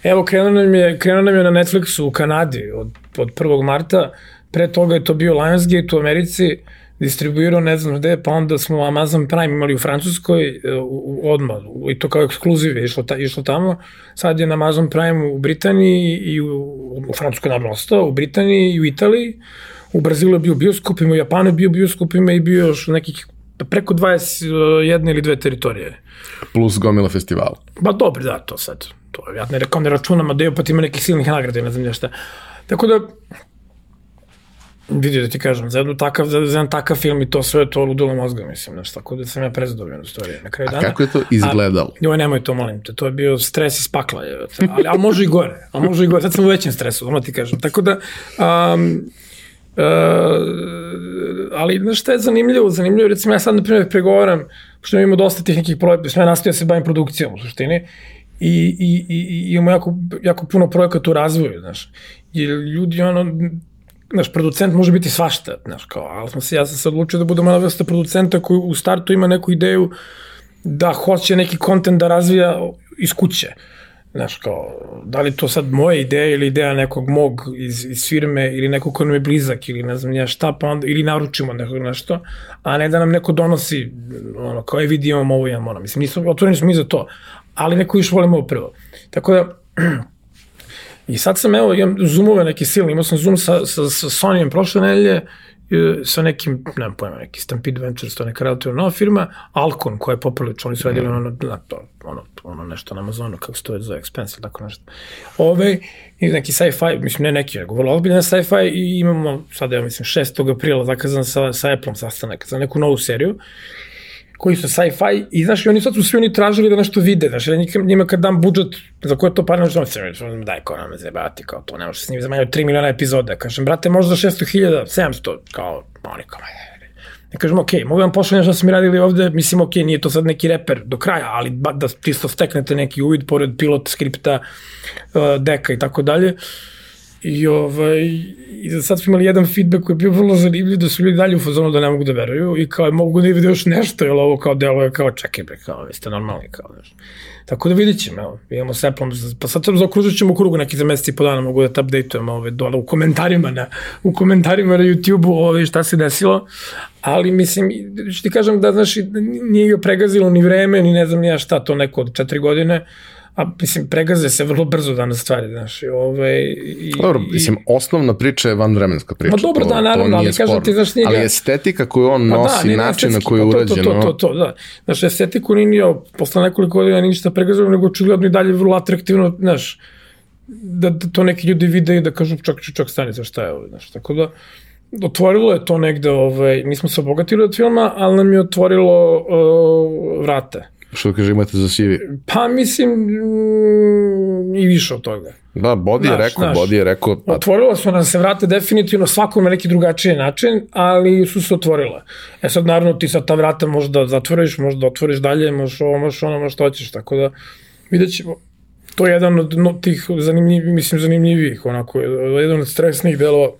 evo, krenuo nam, je, krenuo nam je na Netflixu u Kanadi od, od 1. marta, pre toga je to bio Lionsgate u Americi, distribuirao ne znam gde, pa onda smo Amazon Prime imali u Francuskoj e, u, u, odmah, i to kao ekskluziv je išlo, ta, išlo tamo. Sad je na Amazon Prime u Britaniji i u, u Francuskoj naravno ostao, u Britaniji i u Italiji. U Brazilu je bio bioskop, ima u Japanu je bio bioskop, ima i bio još nekih preko 21 ili dve teritorije. Plus gomila festivala. Ba dobro, da, to sad. To, ja ne, rekao, ne računam, a je opet ima nekih silnih nagrada, ne znam nešto. Tako da, vidi da ti kažem, za, jednu takav, za jedan takav film i to sve to ludilo mozga, mislim, znaš, tako da sam ja prezadovoljan u stvari na kraju dana. A kako je to izgledalo? A, joj, nemoj to, molim te, to je bio stres iz pakla, je, ali, ali može i gore, ali može i gore, sad sam u većem stresu, ono ti kažem, tako da, um, Uh, ali znaš šta je zanimljivo? Zanimljivo, recimo ja sad na primjer pregovaram, pošto imamo dosta tih nekih projekta, što ja nastavio da se bavim produkcijom u suštini, i, i, i, i imamo jako, jako puno projekata u razvoju, znaš. I ljudi, ono, znaš, producent može biti svašta, znaš, kao, ali sam se, ja sam se odlučio da budem ona vrsta producenta koji u startu ima neku ideju da hoće neki kontent da razvija iz kuće. Znaš, kao, da li to sad moja ideja ili ideja nekog mog iz, iz firme ili nekog ko nam je blizak ili ne znam ja šta, pa onda, ili naručimo nekog nešto, a ne da nam neko donosi, ono, kao je vidi imamo ovo, imamo ono. Mislim, nismo, otvoreni smo mi za to, ali neko još volimo prvo. Tako da, I sad sam, evo, imam zoomove neki silni, imao sam zoom sa, sa, sa Sonyjem prošle nedelje, sa nekim, nemam pojma, neki Stampede Ventures, to neka relativno nova firma, Alcon, koja je poprilično, oni su radili ono, na to, ono, ono nešto na Amazonu, kako se to je za Expense, tako nešto. Ove, i neki sci-fi, mislim, ne neki, nego vrlo ozbiljna sci-fi i imamo, sad, ja mislim, 6. aprila zakazan sa, sa Apple-om sastanak za neku novu seriju koji su sci-fi i znaš, i oni sad su svi oni tražili da nešto vide, znaš, ja njima kad dam budžet za koje to par nešto, ono, daj, ko nam zebati, kao to, ne može s njim zamanjati 3 miliona epizoda, kažem, brate, možda 600.000, 700, kao, oni kao, Ne kažem, ok, mogu vam pošaljem što smo radili ovde, mislim, ok, nije to sad neki reper do kraja, ali ba, da čisto steknete neki uvid pored pilot skripta, uh, deka i tako dalje. I, ovaj, i da sad smo imali jedan feedback koji je bio vrlo zanimljiv, da su ljudi dalje u fazonu da ne mogu da veruju i kao mogu da vide još nešto, jer ovo kao delo je kao čekaj bre, kao vi ste normalni, kao znaš. Tako da vidit ćemo, evo, imamo s Apple-om, pa sad zaokružit ćemo krugu neki za meseci i po dana, mogu da te update-ujemo ove, dole u komentarima na, u komentarima na YouTube-u ove, šta se desilo, ali mislim, što ti kažem da, znaš, nije ga pregazilo ni vreme, ni ne znam ja šta, to neko od četiri godine, a mislim, pregaze se vrlo brzo danas stvari, znaš, i ovaj... I, dobro, mislim, osnovna priča je vanvremenska priča. Ma dobro, to, da, naravno, ali kažem ti, znaš, nije... Ali estetika koju on nosi, pa da, način na koji je urađeno... To, to, to, to, da. Znaš, estetiku nije nije, posle nekoliko godina ništa pregazano, nego očigledno i dalje vrlo atraktivno, znaš, da, da to neki ljudi vide i da kažu čak, čak stani, za šta je ovo, znaš, tako da otvorilo je to negde, ovaj, mi smo se obogatili od filma, ali nam je otvorilo uh, vrate Što kaže imate za CV? Pa mislim, mm, i više od toga. Da, Bodi je rekao, znaš. Bodi je rekao, pa Otvorila su nam se vrata definitivno svakom na neki drugačiji način, ali su se otvorila. E sad naravno ti sad ta vrata možeš da zatvoriš, možeš da otvoriš dalje, možeš ovo, možeš ono, možeš što hoćeš, tako da vidjet ćemo. To je jedan od no, tih zanimljivih, mislim zanimljivih, onako, jedan od stresnih delova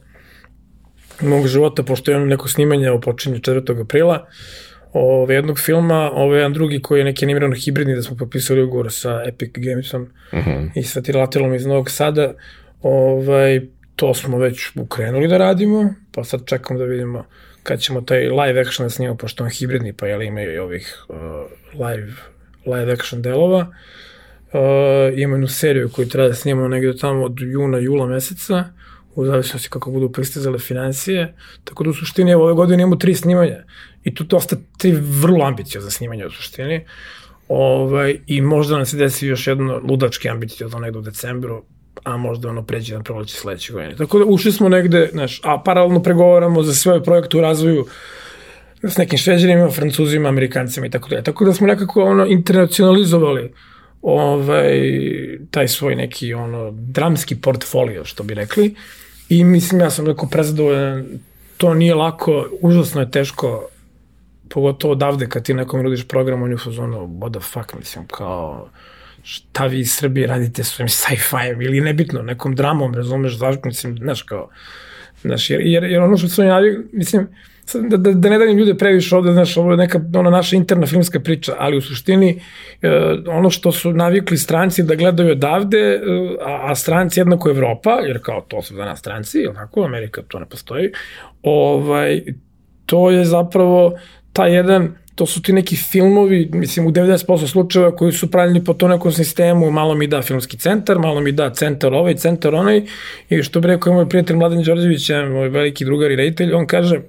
mog života, pošto imam neko snimanje, počinje 4. aprila, ove, jednog filma, ovo je jedan drugi koji je neki animirano hibridni, da smo potpisali ugovor sa Epic Gamesom uh -huh. i sa Tirlatilom iz Novog Sada, ovaj, to smo već ukrenuli da radimo, pa sad čekam da vidimo kad ćemo taj live action da snimamo, pošto on hibridni, pa jel imaju i ovih uh, live, live action delova. Uh, imamo jednu seriju koju treba da snimamo negde tamo od juna, jula meseca, u zavisnosti kako budu pristizale financije, tako da u suštini evo, ove godine imamo tri snimanja i tu dosta tri vrlo ambiciozne snimanja u suštini. Ovaj, I možda nam se desi još jedno ludački ambiciozno negde u decembru, a možda ono pređe na proleće sledeće godine. Tako da ušli smo negde, znaš, a paralelno pregovaramo za sve projekte u razvoju s nekim šveđanima, francuzima, amerikancima i tako dalje. Tako da smo nekako ono internacionalizovali ovaj, taj svoj neki ono dramski portfolio, što bi rekli. I mislim, ja sam neko prezadovoljan, to nije lako, užasno je teško, pogotovo odavde kad ti nekom nudiš program, on je u fazonu, what the fuck, mislim, kao, šta vi iz Srbije radite s svojim sci-fi ili nebitno, nekom dramom, razumeš, zašto, mislim, znaš, kao, znaš, jer, jer, jer ono što su oni mislim, da, da, da ne danim ljude previše ovde, znaš, ovo je neka ona naša interna filmska priča, ali u suštini e, ono što su navikli stranci da gledaju odavde, e, a, a stranci jednako Evropa, jer kao to su danas stranci, ili tako, Amerika to ne postoji, ovaj, to je zapravo taj jedan to su ti neki filmovi, mislim u 90% slučajeva koji su pravljeni po to nekom sistemu, malo mi da filmski centar, malo mi da centar ovaj, centar onaj, i što bi rekao moj prijatelj Mladen Đorđević, moj veliki drugar i reditelj, on kaže,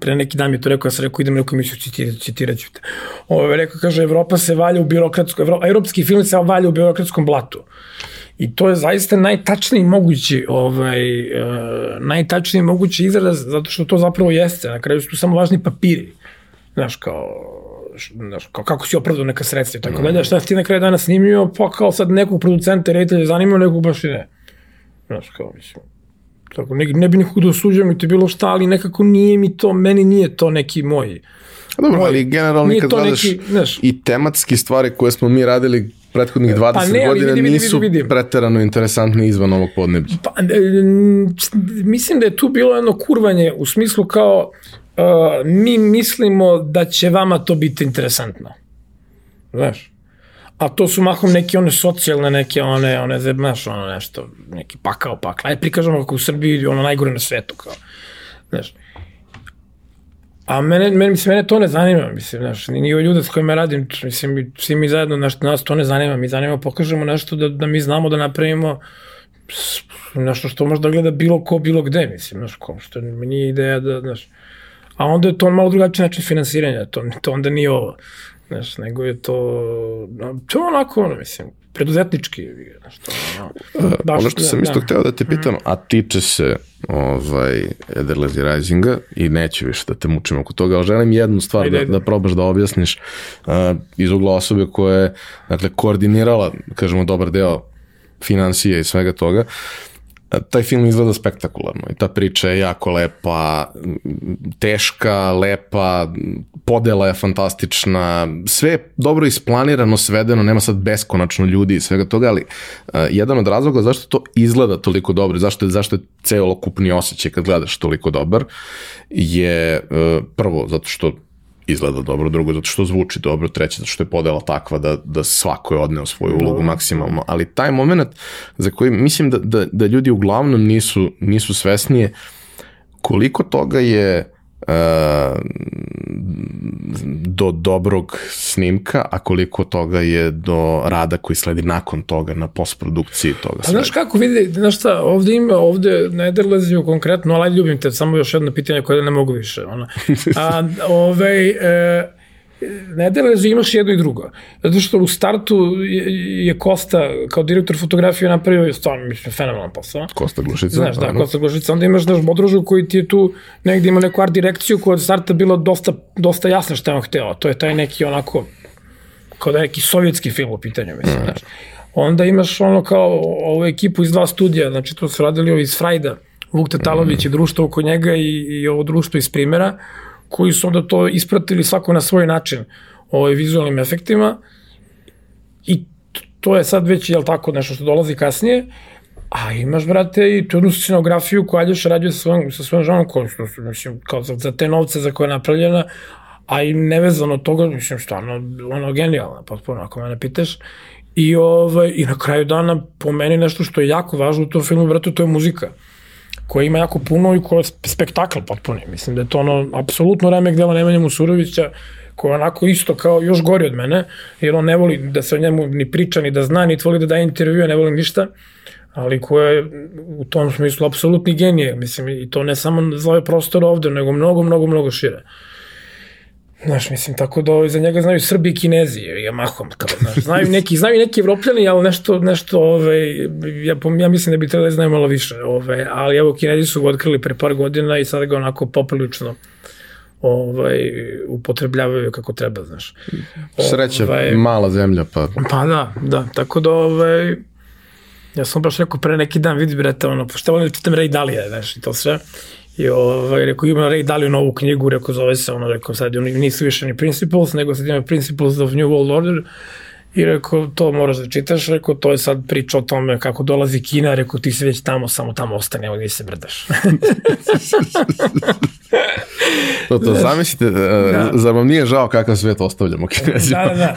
pre neki dan mi je to rekao, ja sam rekao idem neku emisiju, citirat, citirat ću te. Ovo, rekao, kaže, Evropa se valja u birokratskom, Evro, evropski film se valja u birokratskom blatu. I to je zaista najtačniji mogući, ovaj, uh, najtačniji mogući izraz, zato što to zapravo jeste. Na kraju su tu samo važni papiri. Znaš, kao, znaš, kao kako si opravdao neka sredstva i tako dalje. Šta si ti na kraju dana snimio, pa kao sad nekog producenta i reditelja zanimao, nekog baš i ne. Znaš, kao, mislim, Tako, ne, ne bi nikog da osuđujem i to bilo šta, ali nekako nije mi to, meni nije to neki moj. Dobro, moj, ali generalno kad gledaš neki, znaš, i tematski stvari koje smo mi radili prethodnih 20 pa ne, godina vidi, vidi, nisu vidi, vidi. preterano interesantni izvan ovog podneblja. Pa, mislim da je tu bilo jedno kurvanje u smislu kao uh, mi mislimo da će vama to biti interesantno. Znaš? A to su mahom neke one socijalne, neke one, one, znaš, ono nešto, neki pakao pakla. Ajde prikažemo kako u Srbiji ono najgore na svetu, kao, znaš. A mene, mene, mislim, mene to ne zanima, mislim, znaš, ni ove ljude s kojima radim, mislim, svi mi zajedno, znaš, nas to ne zanima, mi zanima, pokažemo nešto da, da mi znamo da napravimo nešto što možda gleda bilo ko, bilo gde, mislim, znaš, ko, što nije ideja da, znaš, a onda je to malo drugačiji način finansiranja, to, to onda nije ovo. Znaš, nego je to, to je onako, ono, mislim, preduzetnički, znaš, to, ono, baš, ono što sam da, isto da. hteo da te pitam, a tiče se ovaj, Ederlezi Risinga i neće više da te mučim oko toga, ali želim jednu stvar ajde, da, da probaš da objasniš uh, iz ugla osobe koja je, dakle, koordinirala, kažemo, dobar deo financije i svega toga. Uh, taj film izgleda spektakularno i ta priča je jako lepa, teška, lepa, podela je fantastična, sve je dobro isplanirano, svedeno, nema sad beskonačno ljudi i svega toga, ali uh, jedan od razloga zašto to izgleda toliko dobro, zašto je, zašto je celokupni osjećaj kad gledaš toliko dobar, je uh, prvo zato što izgleda dobro, drugo zato što zvuči dobro, treće zato što je podela takva da, da svako je odneo svoju ulogu maksimalno, ali taj moment za koji mislim da, da, da ljudi uglavnom nisu, nisu svesnije koliko toga je do dobrog snimka, a koliko toga je do rada koji sledi nakon toga na postprodukciji toga. A znaš kako vidi, znaš šta, ovde ima, ovde Nederleziju konkretno, ali ljubim te, samo još jedno pitanje koje ne mogu više. Ona. A, ovaj, e, ne delezu imaš jedno i drugo. Zato što u startu je, je Kosta kao direktor fotografije napravio stvarno, mislim, fenomenalan posao. Kosta Glušica. Znaš, da, Kosta Glušica. Onda imaš, znaš, Bodrožu koji ti je tu negde ima neku art direkciju koja od starta bila dosta, dosta jasna šta je on hteo. To je taj neki onako, kao da je neki sovjetski film u pitanju, mislim, mm. znaš. Onda imaš ono kao ovu ekipu iz dva studija, znači to su radili ovi iz Frajda, Vuk Tatalović i društvo oko njega i, i ovo društvo iz primjera, koji su onda to ispratili svako na svoj način ovaj, vizualnim efektima. I to je sad već, jel tako, nešto što dolazi kasnije, a imaš, brate, i tu jednu scenografiju koja Aljoša radio sa svojom, sa svojom ženom, koja, mislim, kao za, za te novce za koje je napravljena, a i nevezano od toga, mislim, stvarno, ono, genijalno, potpuno, ako me ne pitaš. I, ovaj, I na kraju dana, po meni nešto što je jako važno u tom filmu, brate, to je muzika koja ima jako puno i koja je spektakl potpuni. Mislim da je to ono, apsolutno remek dela Nemanja Musurovića, koji je onako isto kao još gori od mene, jer on ne voli da se o njemu ni priča, ni da zna, ni voli da daje intervjue, ne voli ništa, ali koja je u tom smislu apsolutni genije, mislim, i to ne samo za ovaj prostor ovde, nego mnogo, mnogo, mnogo šire. Znaš, mislim, tako da za njega znaju Srbi i Kinezi, ja mahom, kao, znaš, znaju neki, znaju neki evropljani, ali nešto, nešto, ovaj, ja, ja mislim da bi trebali da znaju malo više, ovaj, ali evo, Kinezi su ga otkrili pre par godina i sada ga onako poprilično ovaj, upotrebljavaju kako treba, znaš. Sreća, ovaj, mala zemlja, pa... Pa da, da, tako da, ovaj, ja sam baš rekao pre neki dan, vidi brete, ono, pošto volim da čitam Ray Dalija, znaš, i to sve, I ovaj, rekao, ima Ray Dalio novu knjigu, rekao, zove se, ono, rekao, sad oni nisu više ni Principles, nego sad ima Principles of New World Order, I rekao, to moraš da čitaš, rekao, to je sad priča o tome kako dolazi Kina, rekao, ti si već tamo, samo tamo ostane, evo gdje se brdaš. to, to, zamislite, e, da. zar vam nije žao kakav svet ostavljamo kinezima? da, da,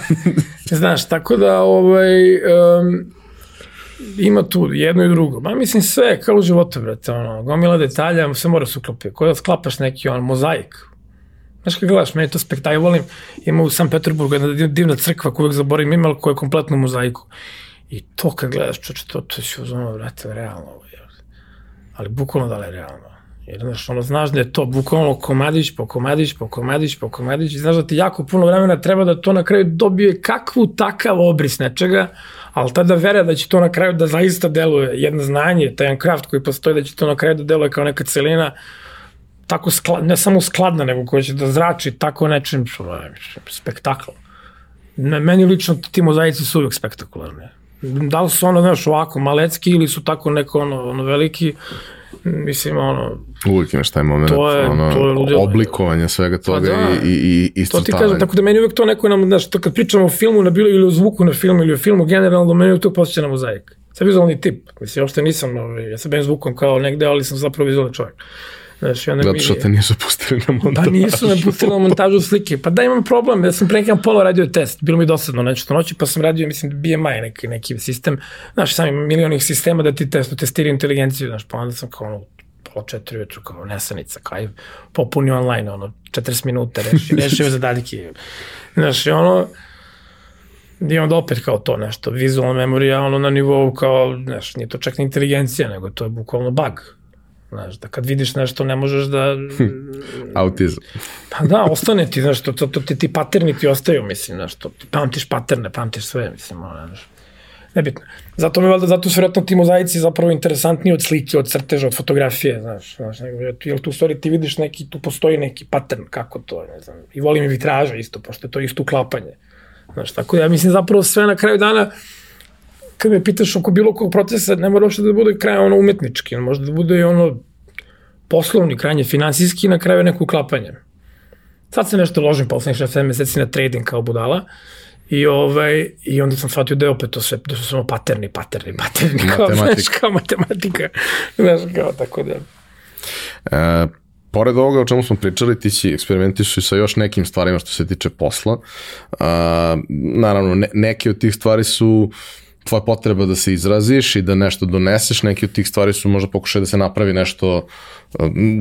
da. Znaš, tako da, ovaj, um, ima tu jedno i drugo. Ma mislim sve, kao u životu, brate, ono, gomila detalja, sve mora se uklopiti. Ko da sklapaš neki on, mozaik, Znaš kad gledaš, meni to spektakl, volim, ima u San Peterburgu jedna divna crkva koju uvek zaboravim ima, koja je kompletno mozaiku. I to kad gledaš, čoče, to, to će uzmano, brate, realno. Ali bukvalno da li je realno. Jer, znaš, ono, znaš da je to bukvalno komadić po komadić po komadić po komadić i znaš da ti jako puno vremena treba da to na kraju dobije kakvu takav obris nečega, ali tada vera da će to na kraju da zaista deluje jedno znanje, taj jedan kraft koji postoji da će to na kraju da deluje kao neka celina, tako sklad, ne samo skladna, nego koja će da zrači tako nečim spektakl. Meni lično ti mozaici su uvijek spektakularni. Da li su ono, znaš, ovako malecki ili su tako neko ono, ono veliki, mislim, ono... Uvijek imaš taj moment, to je, ono, to je ludilo. oblikovanje svega pa toga pa da, i, i, i isto To ti kažem, tako da meni uvijek to neko nam, znaš, to kad pričamo o filmu na bilo, ili o zvuku na filmu, ili o filmu generalno, meni to posjeća na mozaik. Sad vizualni tip, mislim, uopšte nisam, ovaj, ja se bavim zvukom kao negde, ali sam zapravo vizualni čovjek. Znaš, onda Zato što te nisu pustili na montažu. Pa nisu me pustili na montažu slike. Pa da imam problem, ja sam pre nekam pola radio test, bilo mi dosadno nešto noći, pa sam radio, mislim, BMI neki, neki sistem, znaš, sam imam milionih sistema da ti testu, testira inteligenciju, znaš, pa onda sam kao ono, pola četiri ujutru, kao nesanica, kaj, popuni online, ono, 40 minuta, reši, rešio zadaljke. Znaš, i ono, i onda opet kao to nešto, vizualna memorija, ono na nivou kao, znaš, nije to čak ni inteligencija, nego to je bukvalno bug Znaš, da kad vidiš nešto ne možeš da... Autizam. Pa da, ostane ti, znaš, to, to, to ti, ti paterni ti ostaju, mislim, znaš, to, ti pamtiš paterne, pamtiš sve, mislim, ono, znaš. Nebitno. Zato mi valjda, zato su vjerojatno ti mozaici zapravo interesantniji od slike, od crteža, od fotografije, znaš, znaš, jer tu stvari ti vidiš neki, tu postoji neki pattern, kako to, ne znam, i volim i vitraža isto, pošto je to isto uklapanje. Znaš, tako da ja mislim zapravo sve na kraju dana, kad me pitaš oko bilo kog procesa, ne mora da bude kraj ono umetnički, možda da bude i ono poslovni, krajnje finansijski, na kraju neko uklapanje. Sad se nešto ložim poslednjih 6 meseci na trading kao budala, I, ovaj, I onda sam shvatio da je opet to sve, da su samo paterni, paterni, paterni, kao, znaš, kao matematika. Znaš, kao tako da. E, pored ovoga o čemu smo pričali, ti si eksperimentišu sa još nekim stvarima što se tiče posla. E, naravno, ne, neke od tih stvari su uh, tvoja potreba da se izraziš i da nešto doneseš, neki od tih stvari su možda pokušaj da se napravi nešto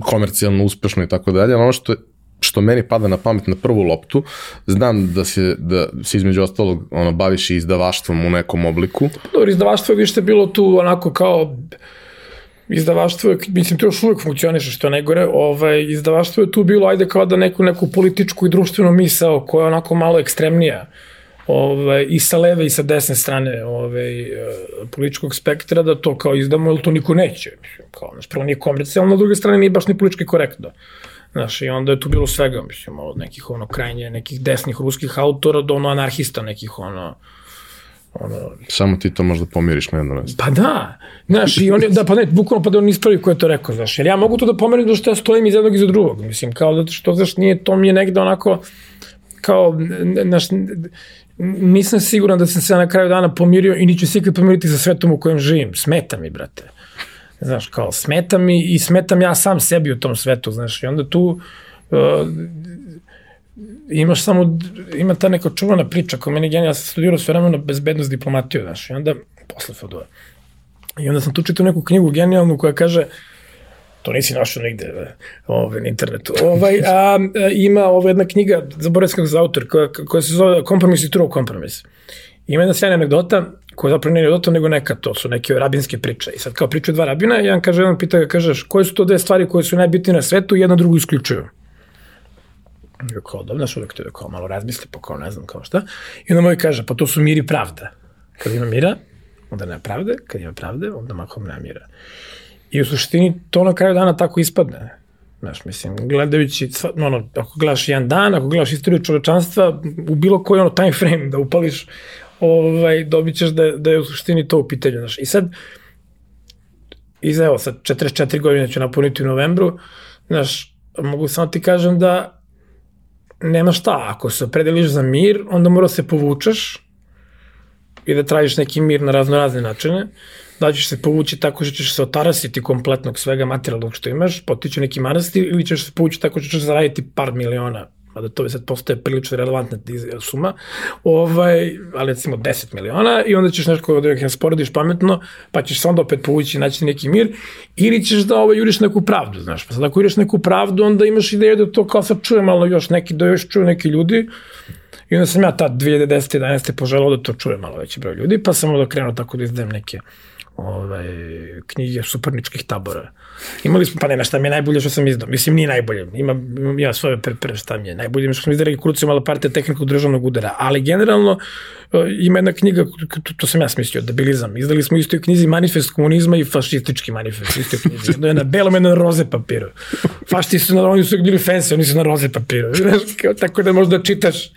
komercijalno uspešno i tako dalje, ono što što meni pada na pamet na prvu loptu, znam da se, da se između ostalog ono, baviš i izdavaštvom u nekom obliku. Dobro, izdavaštvo je više bilo tu onako kao izdavaštvo je, mislim, to još uvek funkcioniše, što je najgore, ovaj, izdavaštvo je tu bilo, ajde kao da neku, neku političku i društvenu misao koja je onako malo ekstremnija ovaj, i sa leve i sa desne strane ovaj, političkog spektra da to kao izdamo, ili to niko neće. Mislim, kao, znaš, prvo nije komercijalno, a druge strane nije baš ni politički korektno. Znaš, i onda je tu bilo svega, mislim, od nekih ono krajnje, nekih desnih ruskih autora do ono anarhista nekih ono, ono, Samo ti to možda pomiriš na jedno mesto. Pa da, znaš, i on je, da, pa ne, bukvalno pa da on ispravi ko je to rekao, znaš, jer ja mogu to da pomerim da što ja stojim iz jednog i za drugog, mislim, kao zato što, znaš, nije, to mi je negde onako, kao, znaš, nisam siguran da sam se na kraju dana pomirio i niću se ikad pomiriti sa svetom u kojem živim, smeta mi, brate. Znaš, kao, smeta mi i smetam ja sam sebi u tom svetu, znaš, i onda tu, uh, imaš samo, ima ta neka čuvana priča koja meni genija, ja sam studirao sve vremena bezbednost diplomatiju, znaš, i onda, posle FDO. I onda sam tu čitao neku knjigu genijalnu koja kaže, to nisi našao nigde ovaj, na internetu. Ovaj, a, a, ima ova jedna knjiga, zaboravim kako za autor, koja, koja se zove Kompromis i true kompromis. Ima jedna sjajna anegdota, koja zapravo nije anegdota, nego neka, to su neke rabinske priče. I sad kao pričaju dva rabina, jedan kaže, jedan pita ga, kažeš, koje su to dve stvari koje su najbitnije na svetu i jedna drugu isključuju. I kao, dobro, znaš, uvek te kao malo razmisli, pa kao ne znam kao šta. I onda moj kaže, pa to su mir i pravda. Kad ima mira, onda nema pravde, kad ima pravde, onda mahom nema mira. I u suštini to na kraju dana tako ispadne. Znaš, mislim, gledajući, ono, ako gledaš jedan dan, ako gledaš istoriju čovečanstva, u bilo koji ono time frame da upališ, ovaj, dobit ćeš da, da je u suštini to u pitanju. Znaš. I sad, i za, evo, sad 44 godine ću napuniti u novembru, znaš, mogu samo ti kažem da nema šta, ako se opredeliš za mir, onda mora se povučeš i da tražiš neki mir na razno razne načine, da ćeš se povući tako što ćeš se otarasiti kompletnog svega materijalnog što imaš, potići neki manastir ili ćeš se povući tako što ćeš zaraditi par miliona mada to sad postoje prilično relevantna suma, ovaj, ali recimo 10 miliona i onda ćeš nešto da ih sporediš pametno, pa ćeš se onda opet povući i naći neki mir, ili ćeš da ovaj, juriš neku pravdu, znaš, pa sad ako juriš neku pravdu, onda imaš ideju da to kao sad čuje malo još neki, da još čuju neki ljudi, I onda sam ja tad 2010. 11. poželao da to čuje malo veći broj ljudi, pa sam onda krenuo tako da izdajem neke ovaj, knjige suparničkih tabora. Imali smo, pa ne, šta mi je najbolje što sam izdao. Mislim, nije najbolje. Ima, ima svoje pre, pre šta mi je najbolje. Što smo izdali Krucio Malaparte tehniku državnog udara. Ali generalno uh, ima jedna knjiga, to, to sam ja smislio, debilizam. Izdali smo isto knjizi manifest komunizma i fašistički manifest. Isto knjizi. Jedno je na belom, jedno na roze papiru. Fašti su na, oni su bili fancy, oni su na roze papiru. tako da možda čitaš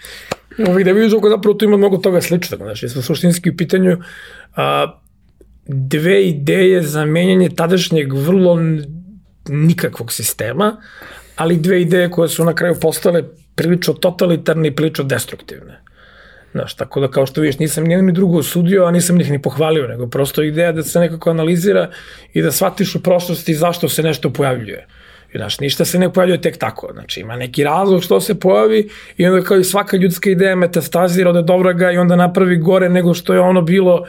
ovih da vidiš kako zapravo tu ima mnogo toga sličnog. Znači, sa suštinski u pitanju a, dve ideje za menjanje tadašnjeg vrlo nikakvog sistema, ali dve ideje koje su na kraju postale prilično totalitarne i prilično destruktivne. Znaš, tako da kao što vidiš, nisam nijedno ni drugo osudio, a nisam ih ni pohvalio, nego prosto ideja da se nekako analizira i da shvatiš u prošlosti zašto se nešto pojavljuje. I, znaš, ništa se ne pojavljuje tek tako. Znači, ima neki razlog što se pojavi i onda kao i svaka ljudska ideja metastazira od dobroga i onda napravi gore nego što je ono bilo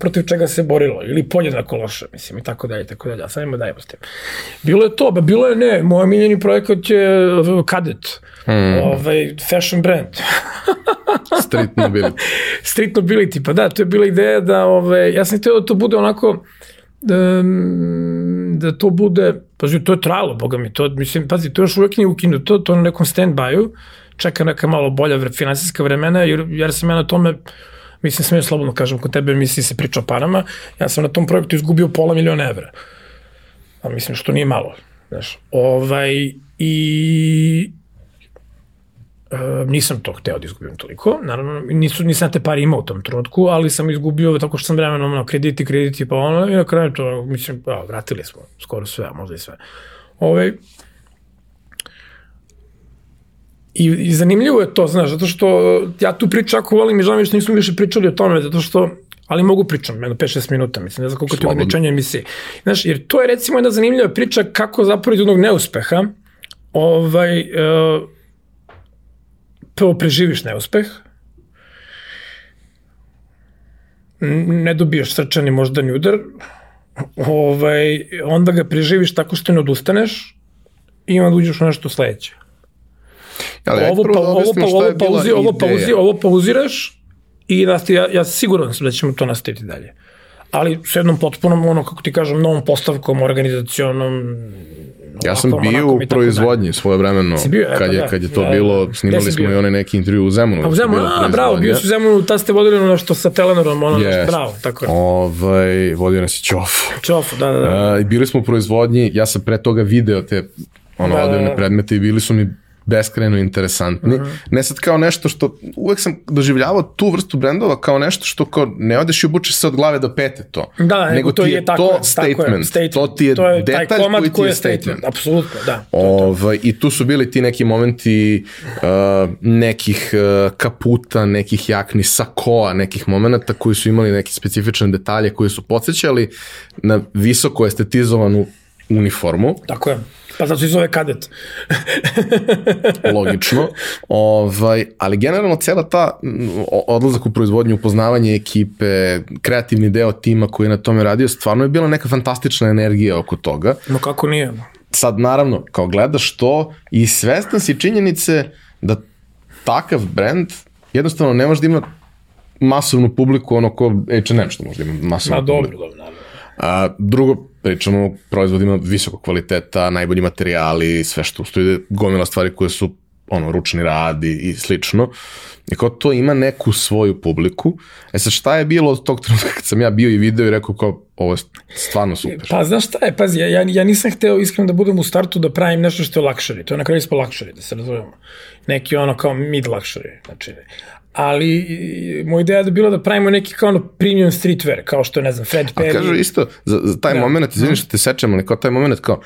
protiv čega se borilo, ili podjednako loše, mislim, i tako dalje, tako dalje, a sad ima da s tim. Bilo je to, ba, bilo je ne, moj miljeni projekat je Cadet, hmm. ovaj, fashion brand. Street Nobility. Street Nobility, pa da, to je bila ideja da, ovaj, ja sam htio da to bude onako, da, da to bude, pazi, to je trajalo, boga mi, to, mislim, pazi, to još uvek nije ukinuto, to na nekom stand-by-u, čeka neka malo bolja finansijska vremena, jer, jer sam ja na tome, mislim, sam ja slobodno kažem, kod tebe misli se priča o parama, ja sam na tom projektu izgubio pola miliona evra. A mislim, što nije malo. Znaš, ovaj, i Uh, nisam to hteo da izgubim toliko, naravno nisu, nisam te pare imao u tom trenutku, ali sam izgubio tako što sam vremenom ono, krediti, krediti, pa ono, i na kraju to, mislim, pa, vratili smo skoro sve, a možda i sve. Ovaj, I, I zanimljivo je to, znaš, zato što ja tu priču ako volim i želim što nismo više pričali o tome, zato što ali mogu pričam, jedno 5-6 minuta, mislim, ne znam koliko ti je ograničenje emisije. Znaš, jer to je recimo jedna zanimljiva priča kako zapravo iz onog neuspeha ovaj, uh, prvo preživiš neuspeh, ne dobiješ srčani moždani udar, ovaj, onda ga preživiš tako što ne odustaneš i onda uđeš u nešto sledeće. Ali ovo, pa, ovo, pa, ovo, pauzi, ovo, pauzi, ovo pauziraš i ti, ja, ja siguran sam da ćemo to nastaviti dalje. Ali s jednom potpunom, ono, kako ti kažem, novom postavkom, organizacionom, Ja sam bio u proizvodnji svoje vremeno, bio, kad, je, da. kad je to da, bilo, snimali smo bio? i onaj neki intervju u Zemunu. A u Zemunu, a, bravo, bio si u Zemunu, ta ste vodili ono što sa Telenorom, ono, yes. bravo, tako je. Ovaj, vodio nas i Ćof. Ćof, da, da, da. Uh, bili smo u proizvodnji, ja sam pre toga video te ono, da, odevne da, da. predmete i bili su mi beskrajno interesantni. Uh -huh. Ne sad kao nešto što, uvek sam doživljavao tu vrstu brendova kao nešto što kao ne odeš i obučeš se od glave do pete to. Da, nego, nego to ti je, je tako, to tako statement. Je, statement. To ti je, to je detalj taj komad koji ti koji je statement. statement. Apsolutno, da. To, to. Ovaj, I tu su bili ti neki momenti uh, nekih uh, kaputa, nekih jakni sakoa, nekih momenta koji su imali neke specifične detalje koji su podsjećali na visoko estetizovanu uniformu. Tako je. Pa zato se zove kadet. logično. Ovaj, ali generalno cela ta odlazak u proizvodnju, upoznavanje ekipe, kreativni deo tima koji je na tome radio, stvarno je bila neka fantastična energija oko toga. No kako nije? Sad, naravno, kao gledaš to i svestan si činjenice da takav brand jednostavno ne može da ima masovnu publiku, ono ko H&M što može da ima masovnu Ma publiku. dobro, dobro, naravno. A, drugo, pričamo o proizvodima visokog kvaliteta, najbolji materijali, sve što ustoji gomila stvari koje su ono, ručni rad i, i slično. I kao to ima neku svoju publiku. E sad šta je bilo od tog trenutka kad sam ja bio i video i rekao kao ovo je stvarno super. Pa znaš šta je, pazi, ja, ja, nisam hteo iskreno da budem u startu da pravim nešto što je luxury, to je na kraju ispo luxury, da se razumemo. Neki ono kao mid luxury, znači, ali moja ideja je bila da pravimo neki kao ono premium streetwear, kao što ne znam, Fred A Perry. kažu isto, za, za taj Da. moment, izvini što te sečem, ali kao taj moment kao,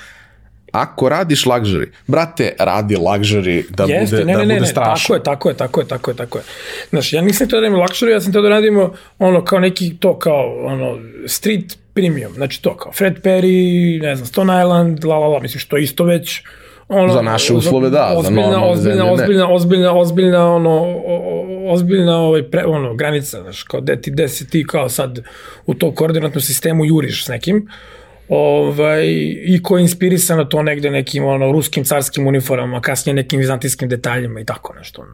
ako radiš luxury, brate, radi luxury da Jeste, bude, ne, da ne, bude ne, ne, strašno. tako je, tako je, tako je, tako je, tako je. Znaš, ja nisam teo da radimo luxury, ja sam teo da radimo ono kao neki to kao ono street premium, znači to kao Fred Perry, ne znam, Stone Island, la la la, mislim što isto već ono, Za naše uslove, da, za ozbiljna, normalne ozbiljna, zemlje, ne. ozbiljna, ozbiljna, ozbiljna, ono, ozbiljna ovaj pre, ono, granica, znaš, kao gde ti, gde si ti kao sad u to koordinatnom sistemu juriš s nekim, ovaj, i ko je inspirisan na to negde nekim ono, ruskim carskim uniformama, kasnije nekim vizantijskim detaljima i tako nešto. Ono.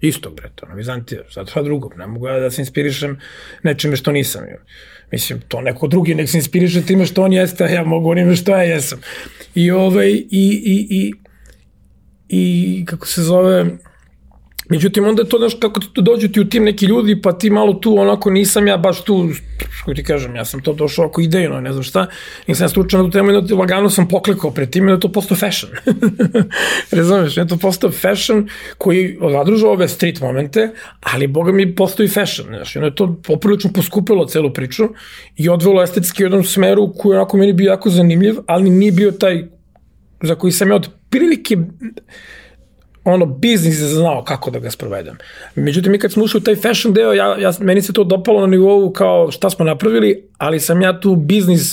Isto, bre, to, ono, Vizantija, sad šta drugo, ne mogu ja da se inspirišem nečime što nisam. jo. Mislim, to neko drugi nek se inspiriše time što on jeste, a ja mogu onime što ja jesam. I, ovaj, i, i, i, i kako se zove, Međutim, onda je to, znaš, kako ti tu dođu ti u tim neki ljudi, pa ti malo tu, onako, nisam ja baš tu, kako ti kažem, ja sam to došao ako idejno, ne znam šta, nisam ja stručan tu temu, da lagano sam poklekao pred tim, i da je to postao fashion. Razumeš, je to postao fashion koji zadruža ove street momente, ali, boga mi, postao i fashion, znaš, onda je to poprilično poskupilo celu priču i odvelo estetski u jednom smeru koji onako meni bio jako zanimljiv, ali nije bio taj za koji sam ja od prilike ono, biznis je znao kako da ga sprovedem. Međutim, mi kad smo ušli u taj fashion deo, ja, ja, meni se to dopalo na nivou kao šta smo napravili, ali sam ja tu biznis,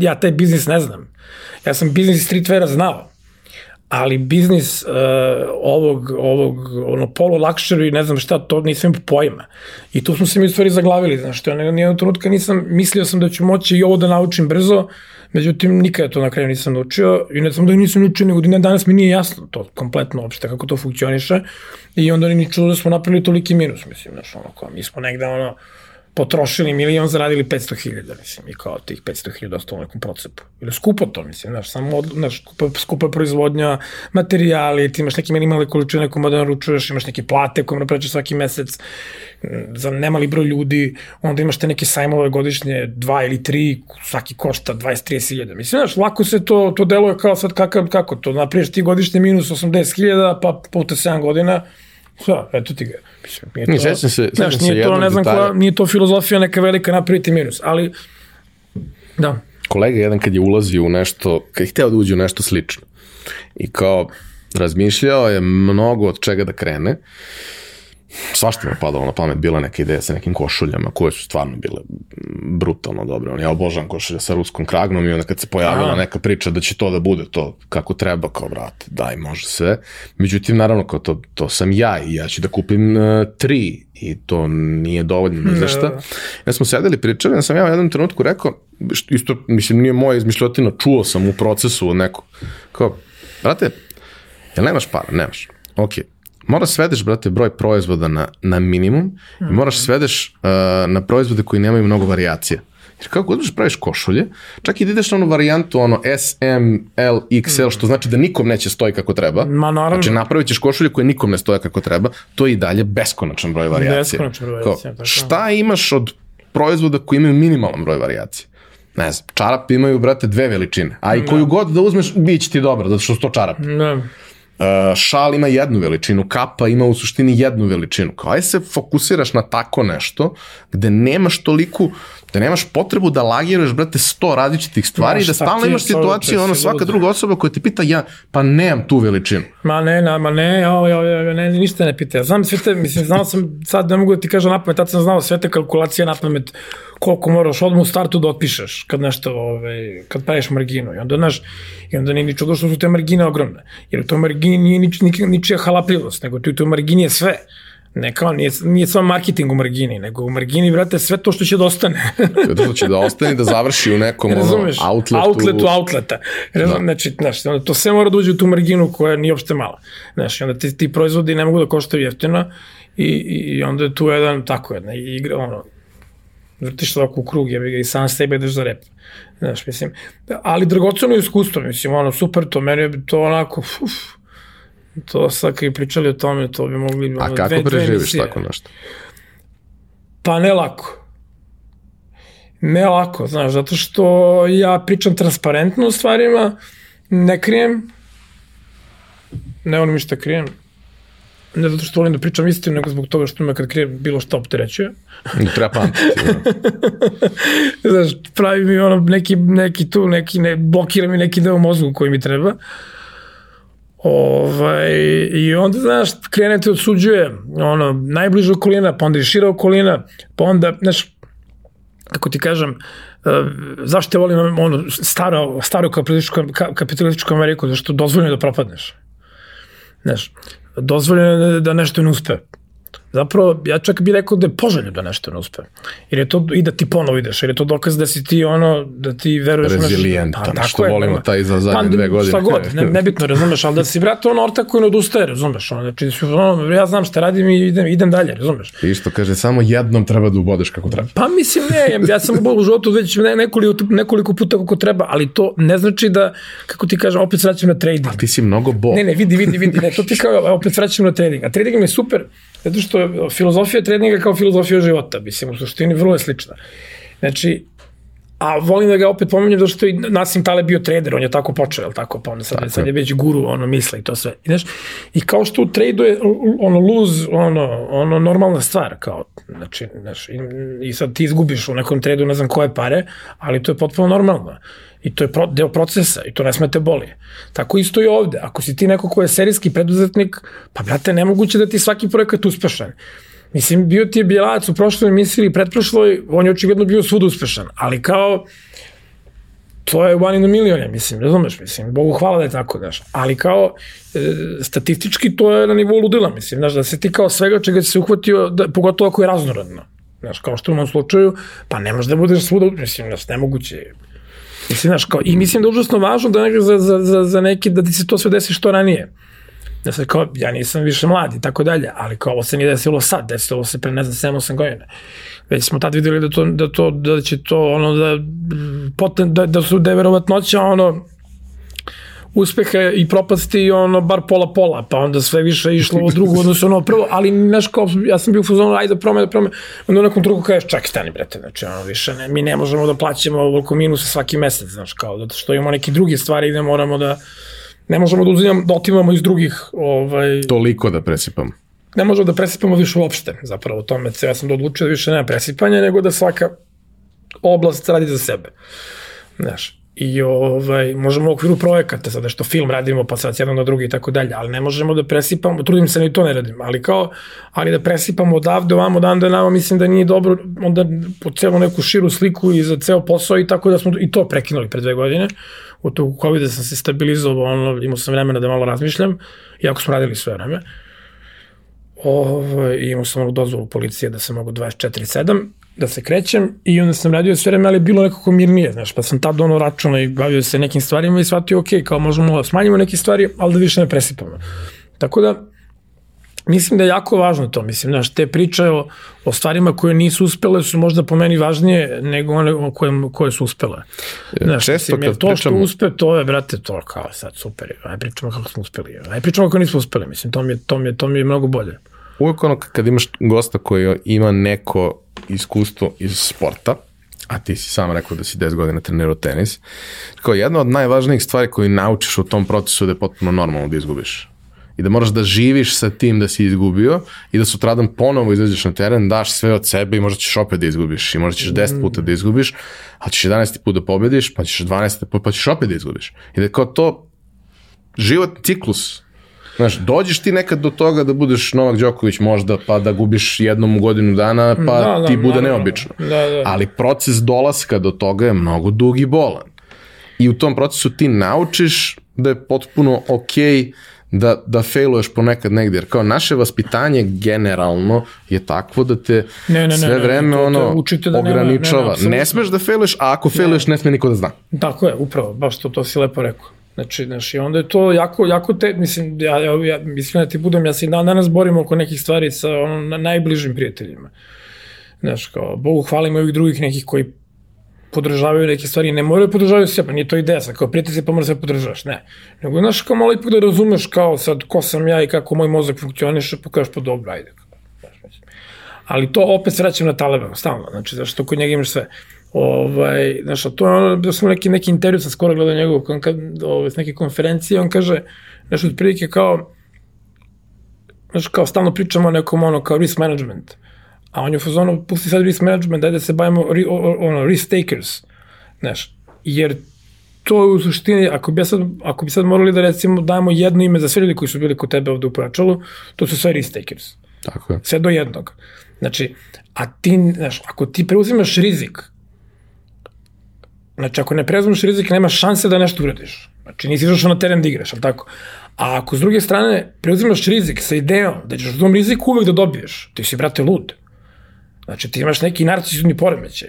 ja taj biznis ne znam. Ja sam biznis streetweara znao, ali biznis uh, ovog, ovog ono, polo luxury, ne znam šta, to nisam pojma. I tu smo se mi u stvari zaglavili, znaš, što ja nijednog trenutka nisam, mislio sam da ću moći i ovo da naučim brzo, međutim, nikada to na kraju nisam naučio i ne samo da nisam naučio, nego da danas mi nije jasno to kompletno uopšte kako to funkcioniše i onda ni čudo da smo napravili toliki minus, mislim, znaš, ono, kao, mi smo negde, ono, potrošili milion, zaradili 500 hiljada, mislim, i kao tih 500 hiljada ostalo nekom procepu. Ili skupo to, mislim, znaš, samo, od, znaš, skupa, skupa proizvodnja, materijali, ti imaš neke minimalne količine koje da naručuješ, imaš neke plate koje napraviš svaki mesec, za nemali broj ljudi, onda imaš te neke sajmove godišnje, dva ili tri, svaki košta 20-30 hiljada. Mislim, znaš, lako se to, to deluje kao sad kakav, kako to, napriješ ti godišnje minus 80 hiljada, pa puta 7 godina, Šta, eto ti ga. Mislim, nije Ni, to, sećam se- znaš, sećam se nije to, ne znam, detalja. koja, nije to filozofija neka velika napraviti minus, ali da. kolega jedan kad je ulazio u nešto, kad je hteo da uđe u nešto slično i kao razmišljao je mnogo od čega da krene, svašta mu je padalo na pamet, bila neka ideja sa nekim košuljama koje su stvarno bile brutalno dobre. On, ja obožavam košulje sa ruskom kragnom i onda kad se pojavila A. neka priča da će to da bude to kako treba, kao brate, daj, može sve. Međutim, naravno, kao to, to sam ja i ja ću da kupim uh, tri i to nije dovoljno ni za šta. Da. Ja smo sedeli, pričali, ja sam ja u jednom trenutku rekao, isto, mislim, nije moja izmišljotina, čuo sam u procesu od nekog, kao, brate, jel nemaš para? Nemaš. Ok. Moraš svedeš, brate, broj proizvoda na, na minimum i moraš svedeš uh, na proizvode koji nemaju mnogo varijacija. Jer kako god budeš praviš košulje, čak i da ideš na onu varijantu, ono S, M, L, XL, što znači da nikom neće stoji kako treba. Ma, naravno. Znači napravit ćeš košulje koje nikom ne stoje kako treba, to je i dalje beskonačan broj varijacija. Beskonačan broj varijacija, tako šta imaš od proizvoda koji imaju minimalan broj varijacija? Ne znam, čarapi imaju, brate, dve veličine, a i koju god da uzmeš, bit će ti dobro, zato što su to čarapi. Da. Uh, šal ima jednu veličinu, kapa ima u suštini jednu veličinu. Kao aj se fokusiraš na tako nešto gde nemaš toliku da nemaš potrebu da lagiraš, brate, sto različitih stvari i da stalno imaš situaciju, ono, svaka druga osoba koja te pita, ja, pa nemam tu veličinu. Ma ne, na, ma ne, ja, ja, ja, ne, ništa ne pita. Ja znam sve te, mislim, znao sam, sad ne mogu da ti kažem napamet, tad sam znao sve te kalkulacije napamet, koliko moraš odmah u startu da otpišeš kad nešto, ovaj, kad praviš marginu. I onda, znaš, i onda nije ni čudo što su te margine ogromne. Jer u toj margini nije nič, ničija halapljivost, nego tu u toj margini je sve. Ne kao, nije, nije samo marketing u margini, nego u margini, brate, sve to što će da ostane. sve to što će da ostane da završi u nekom Razumeš, ono, outletu. Outletu outleta. Razum, da. Znači, znaš, onda to sve mora da uđe u tu marginu koja nije uopšte mala. Znaš, onda ti, ti proizvodi ne mogu da koštaju jeftino i, i onda je tu jedan, tako jedna igra, ono, vrtiš ovako u krug, jebi ga i sam sebe ideš za rep. Znaš, mislim, ali dragoceno iskustvo, mislim, ono, super to, meni je to onako, uf, To sad kad pričali o tome, to bi mogli... A kako dve, preživiš dve tako nešto? Pa ne lako. Ne lako, znaš, zato što ja pričam transparentno o stvarima, ne krijem, ne volim ništa krijem, ne zato što volim da pričam istinu, nego zbog toga što me kad krijem bilo šta opterećuje. Treba pamtiti. znaš, pravi mi ono neki, neki tu, neki, ne, blokira mi neki deo mozgu koji mi treba. Uh, Ovaj, I onda, znaš, krenete odsuđuje ono, najbliža okolina, pa onda i šira okolina, pa onda, znaš, kako ti kažem, uh, zašto volim ono, staro, staro kapitalističku, kapitalističku Ameriku, zašto dozvoljeno da propadneš. Znaš, dozvoljeno je da nešto ne uspe zapravo, ja čak bih rekao da je poželjno da nešto ne uspe. Jer je to, i da ti ponovo ideš, jer je to dokaz da si ti ono, da ti veruješ... Rezilijentan, pa, što je, volimo taj za zadnje pa, dve godine. Šta god, ne, nebitno, razumeš, ali da si, brate, ono orta koji ne odustaje, razumeš, ono, znači, ono, ja znam šta radim i idem, idem dalje, razumeš. I što kaže, samo jednom treba da ubodeš kako treba. Pa mislim, ne, ja sam u životu već nekoliko, nekoliko puta kako treba, ali to ne znači da, kako ti kažem, opet vraćam na trading. A ti si mnogo bo. Ne, ne, vidi, vidi, vidi, ne, to ti kao, opet vraćam na trading. A trading mi je super, zato što filozofija treninga kao filozofija života, mislim, u suštini vrlo je slična. Znači, a volim da ga opet pominjem zato što i Nasim Taleb bio trader, on je tako počeo, je tako, pa on sad, tako. sad je već guru, ono, misle i to sve. I, znaš, i kao što u tradu je ono, lose, ono, ono, normalna stvar, kao, znači, znaš, i, i sad ti izgubiš u nekom tradu ne znam koje pare, ali to je potpuno normalno. I to je pro, deo procesa i to ne smete boli. Tako isto i ovde. Ako si ti neko ko je serijski preduzetnik, pa brate, nemoguće da ti svaki projekat uspešan. Mislim, bio ti je Bijelac u prošloj emisiji ili pretprošloj, on je očigledno bio svud uspešan, ali kao, to je one in a million, mislim, razumeš, mislim, Bogu hvala da je tako, znaš, ali kao, e, statistički to je na nivou ludila, mislim, znaš, da se ti kao svega čega se uhvatio, da, pogotovo ako je raznorodno, znaš, kao što u mom slučaju, pa ne može da budeš svuda, mislim, znaš, nemoguće je. Mislim, znaš, kao, i mislim da je užasno važno da za, za, za, za neki, da ti se to sve desi što ranije da se kao, ja nisam više mlad i tako dalje, ali kao ovo se nije desilo sad, desilo se pre ne znam 7-8 godina. Već smo tad videli da to, da to, da će to ono da, poten, da, da su da verovatnoća ono uspeha i propasti ono bar pola pola, pa onda sve više išlo u drugu odnosno ono prvo, ali znaš kao ja sam bio u fazonu ajde promene, promene, onda u nekom drugu kažeš čak stani brate, znači ono više ne, mi ne možemo da plaćamo ovoliko minusa svaki mesec, znaš kao, zato što imamo neke druge stvari da moramo da ne možemo da uzimamo, da otimamo iz drugih ovaj, toliko da presipamo ne možemo da presipamo više uopšte zapravo o tome, ja sam da odlučio da više nema presipanja nego da svaka oblast radi za sebe. Znaš i ovaj, možemo u okviru projekata, sada što film radimo, pa sad jedan na drugi i tako dalje, ali ne možemo da presipamo, trudim se ni to ne radim, ali kao, ali da presipamo odavde, ovamo, dan da nama, mislim da nije dobro, onda po celu neku širu sliku i za ceo posao i tako da smo i to prekinuli pre dve godine, u toku COVID-a sam se stabilizovao, ono, imao sam vremena da malo razmišljam, iako smo radili sve vreme. Ovaj, imao sam ono dozvolu policije da se mogu 24-7, da se krećem i onda sam radio sve vreme, ali bilo nekako mirnije, znaš, pa sam tad ono računa i bavio se nekim stvarima i shvatio, ok, kao možemo da smanjimo neke stvari, ali da više ne presipamo. Tako da, mislim da je jako važno to, mislim, znaš, te priče o, o stvarima koje nisu uspele su možda po meni važnije nego one koje, koje su uspele. Znaš, Često mislim, to što uspe, to je, brate, to kao sad super, aj pričamo kako smo uspeli, aj pričamo kako nismo uspeli, mislim, to mi je, to mi je, to mi je mnogo bolje. Uvijek ono kad imaš gosta koji ima neko iskustvo iz sporta, a ti si sam rekao da si 10 godina trenirao tenis, kao jedna od najvažnijih stvari koju naučiš u tom procesu da je potpuno normalno da izgubiš. i da moraš da živiš sa tim da si izgubio i da sutradan ponovo izađeš na teren, daš sve od sebe i možda ćeš opet da izgubiš i možda ćeš 10 puta da izgubiš, ali ćeš 11. put da pobediš, pa ćeš 12. put, pa ćeš opet da izgubiš. I da je kao to životni ciklus. Znaš, dođeš ti nekad do toga da budeš Novak Đoković možda, pa da gubiš jednom u godinu dana, pa Da, da, ti bude naravno. neobično. Da, da. Ali proces dolaska do toga je mnogo dug i bolan. I u tom procesu ti naučiš da je potpuno okej da, da failuješ ponekad negdje. Jer kao naše vaspitanje generalno je takvo da te Ne, ne, ne, sve ne, vreme to te ono učite da nema- ne, ne, ograničava. Ne, apsolutno. smeš da failuješ, a ako failuješ ne sme niko da zna. Tako je, upravo, baš to, to si lepo rekao. Znači, znači, onda je to jako, jako te, mislim, ja, ja, ja mislim da ti budem, ja se i dan danas borim oko nekih stvari sa ono, na, najbližim prijateljima. Znaš, kao, Bogu hvalim ovih drugih nekih koji podržavaju neke stvari, ne moraju podržavaju sve, pa nije to ideja, sad kao prijatelj se pa mora sve podržavaš, ne. Nego, znaš, kao malo ipak da razumeš kao sad ko sam ja i kako moj mozak funkcioniše, pa kažeš pa dobro, ajde. Znaš. Ali to opet vraćam na Taleba, stalno, znači, zašto kod njega imaš sve. Ovaj, znaš, a to je ono, da sam neki, neki intervju sam skoro gledao njegov, kad, ovaj, s neke konferencije, on kaže nešto otprilike kao, znaš, kao stalno pričamo o nekom ono, kao risk management. A on je u fazonu, pusti sad risk management, dajde da se bavimo ri, ono, risk takers. Znaš, jer to je u suštini, ako bi, ja sad, ako bi sad morali da recimo damo jedno ime za sve ljudi koji su bili kod tebe ovde u Pračalu, to su sve risk takers. Tako je. Sve do jednog. Znači, a ti, znaš, ako ti preuzimaš rizik, znači ako ne preuzimaš rizik, nema šanse da nešto uradiš. Znači nisi izašao na teren da igraš, ali tako? A ako s druge strane preuzimaš rizik sa idejom da ćeš u tom riziku uvek da dobiješ, ti si, brate, lud. Znači ti imaš neki narcisni poremećaj.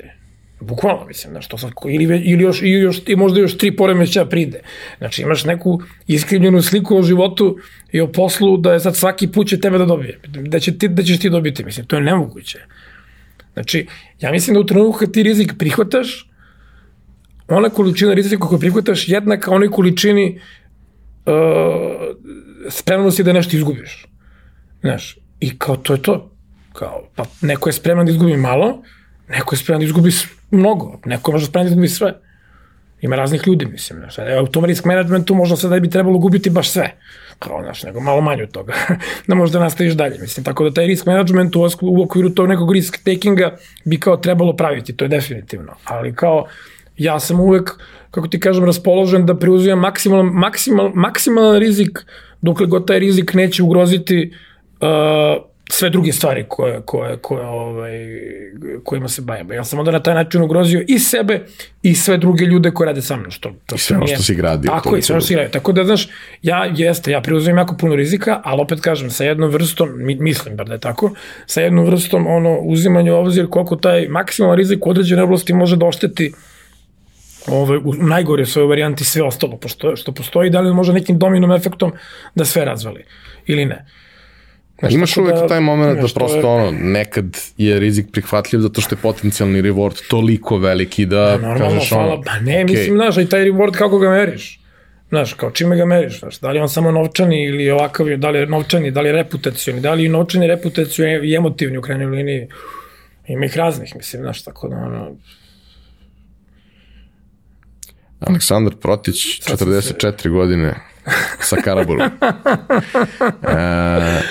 Bukvalno, mislim, znaš, to sad, ili, ili još, ili još, i možda još tri poremećaja pride. Znači, imaš neku iskrivljenu sliku o životu i o poslu da je sad svaki put će tebe da dobije. Da, će ti, da ćeš ti dobiti, mislim, to je nemoguće. Znači, ja mislim da u trenutku kad ti rizik prihvataš, ona količina rizika koju prihvataš jednaka onoj količini uh, spremnosti da nešto izgubiš. Znaš, i kao to je to. Kao, pa neko je spreman da izgubi malo, neko je spreman da izgubi mnogo, neko je možda spreman da izgubi sve. Ima raznih ljudi, mislim. Znaš, evo, u tom risk managementu možda sad da bi trebalo gubiti baš sve. Kao, znaš, nego malo manje od toga. da možda nastaviš dalje. Mislim, tako da taj risk management u, u okviru tog nekog risk takinga bi kao trebalo praviti, to je definitivno. Ali kao, ja sam uvek, kako ti kažem, raspoložen da preuzimam maksimal, maksimal, maksimalan rizik, dokle god taj rizik neće ugroziti uh, sve druge stvari koje, koje, koje, ovaj, kojima se bavimo. Ja sam onda na taj način ugrozio i sebe i sve druge ljude koji rade sa mnom. Što, to I sve ono što si gradio, Tako i sve ono što si gradio. Tako da, znaš, ja jeste, ja preuzimam jako puno rizika, ali opet kažem, sa jednom vrstom, mi, mislim bar da je tako, sa jednom vrstom ono, uzimanja u obzir koliko taj maksimalan rizik u određenoj oblasti može da ošteti ovaj, u najgore svojoj varijanti sve ostalo pošto, što postoji, da li može nekim dominom efektom da sve razvali ili ne. Znaš, Imaš uvek da- taj moment da prosto je- ono, nekad je rizik prihvatljiv zato što je potencijalni reward toliko veliki da Normalno, kažeš hvala. ono, Pa ne, okej, mislim, znaš, i taj reward kako ga meriš. Znaš, kao čime ga meriš, znaš, da li on samo novčani ili ovakav, da li je novčani, da li je reputacioni, da li je novčani, reputacioni i emotivni u krajnjoj liniji. Ima ih raznih, mislim, znaš, tako da, ono, Aleksandar Protić, Sad sam 44 godine, sa Karaburom. e,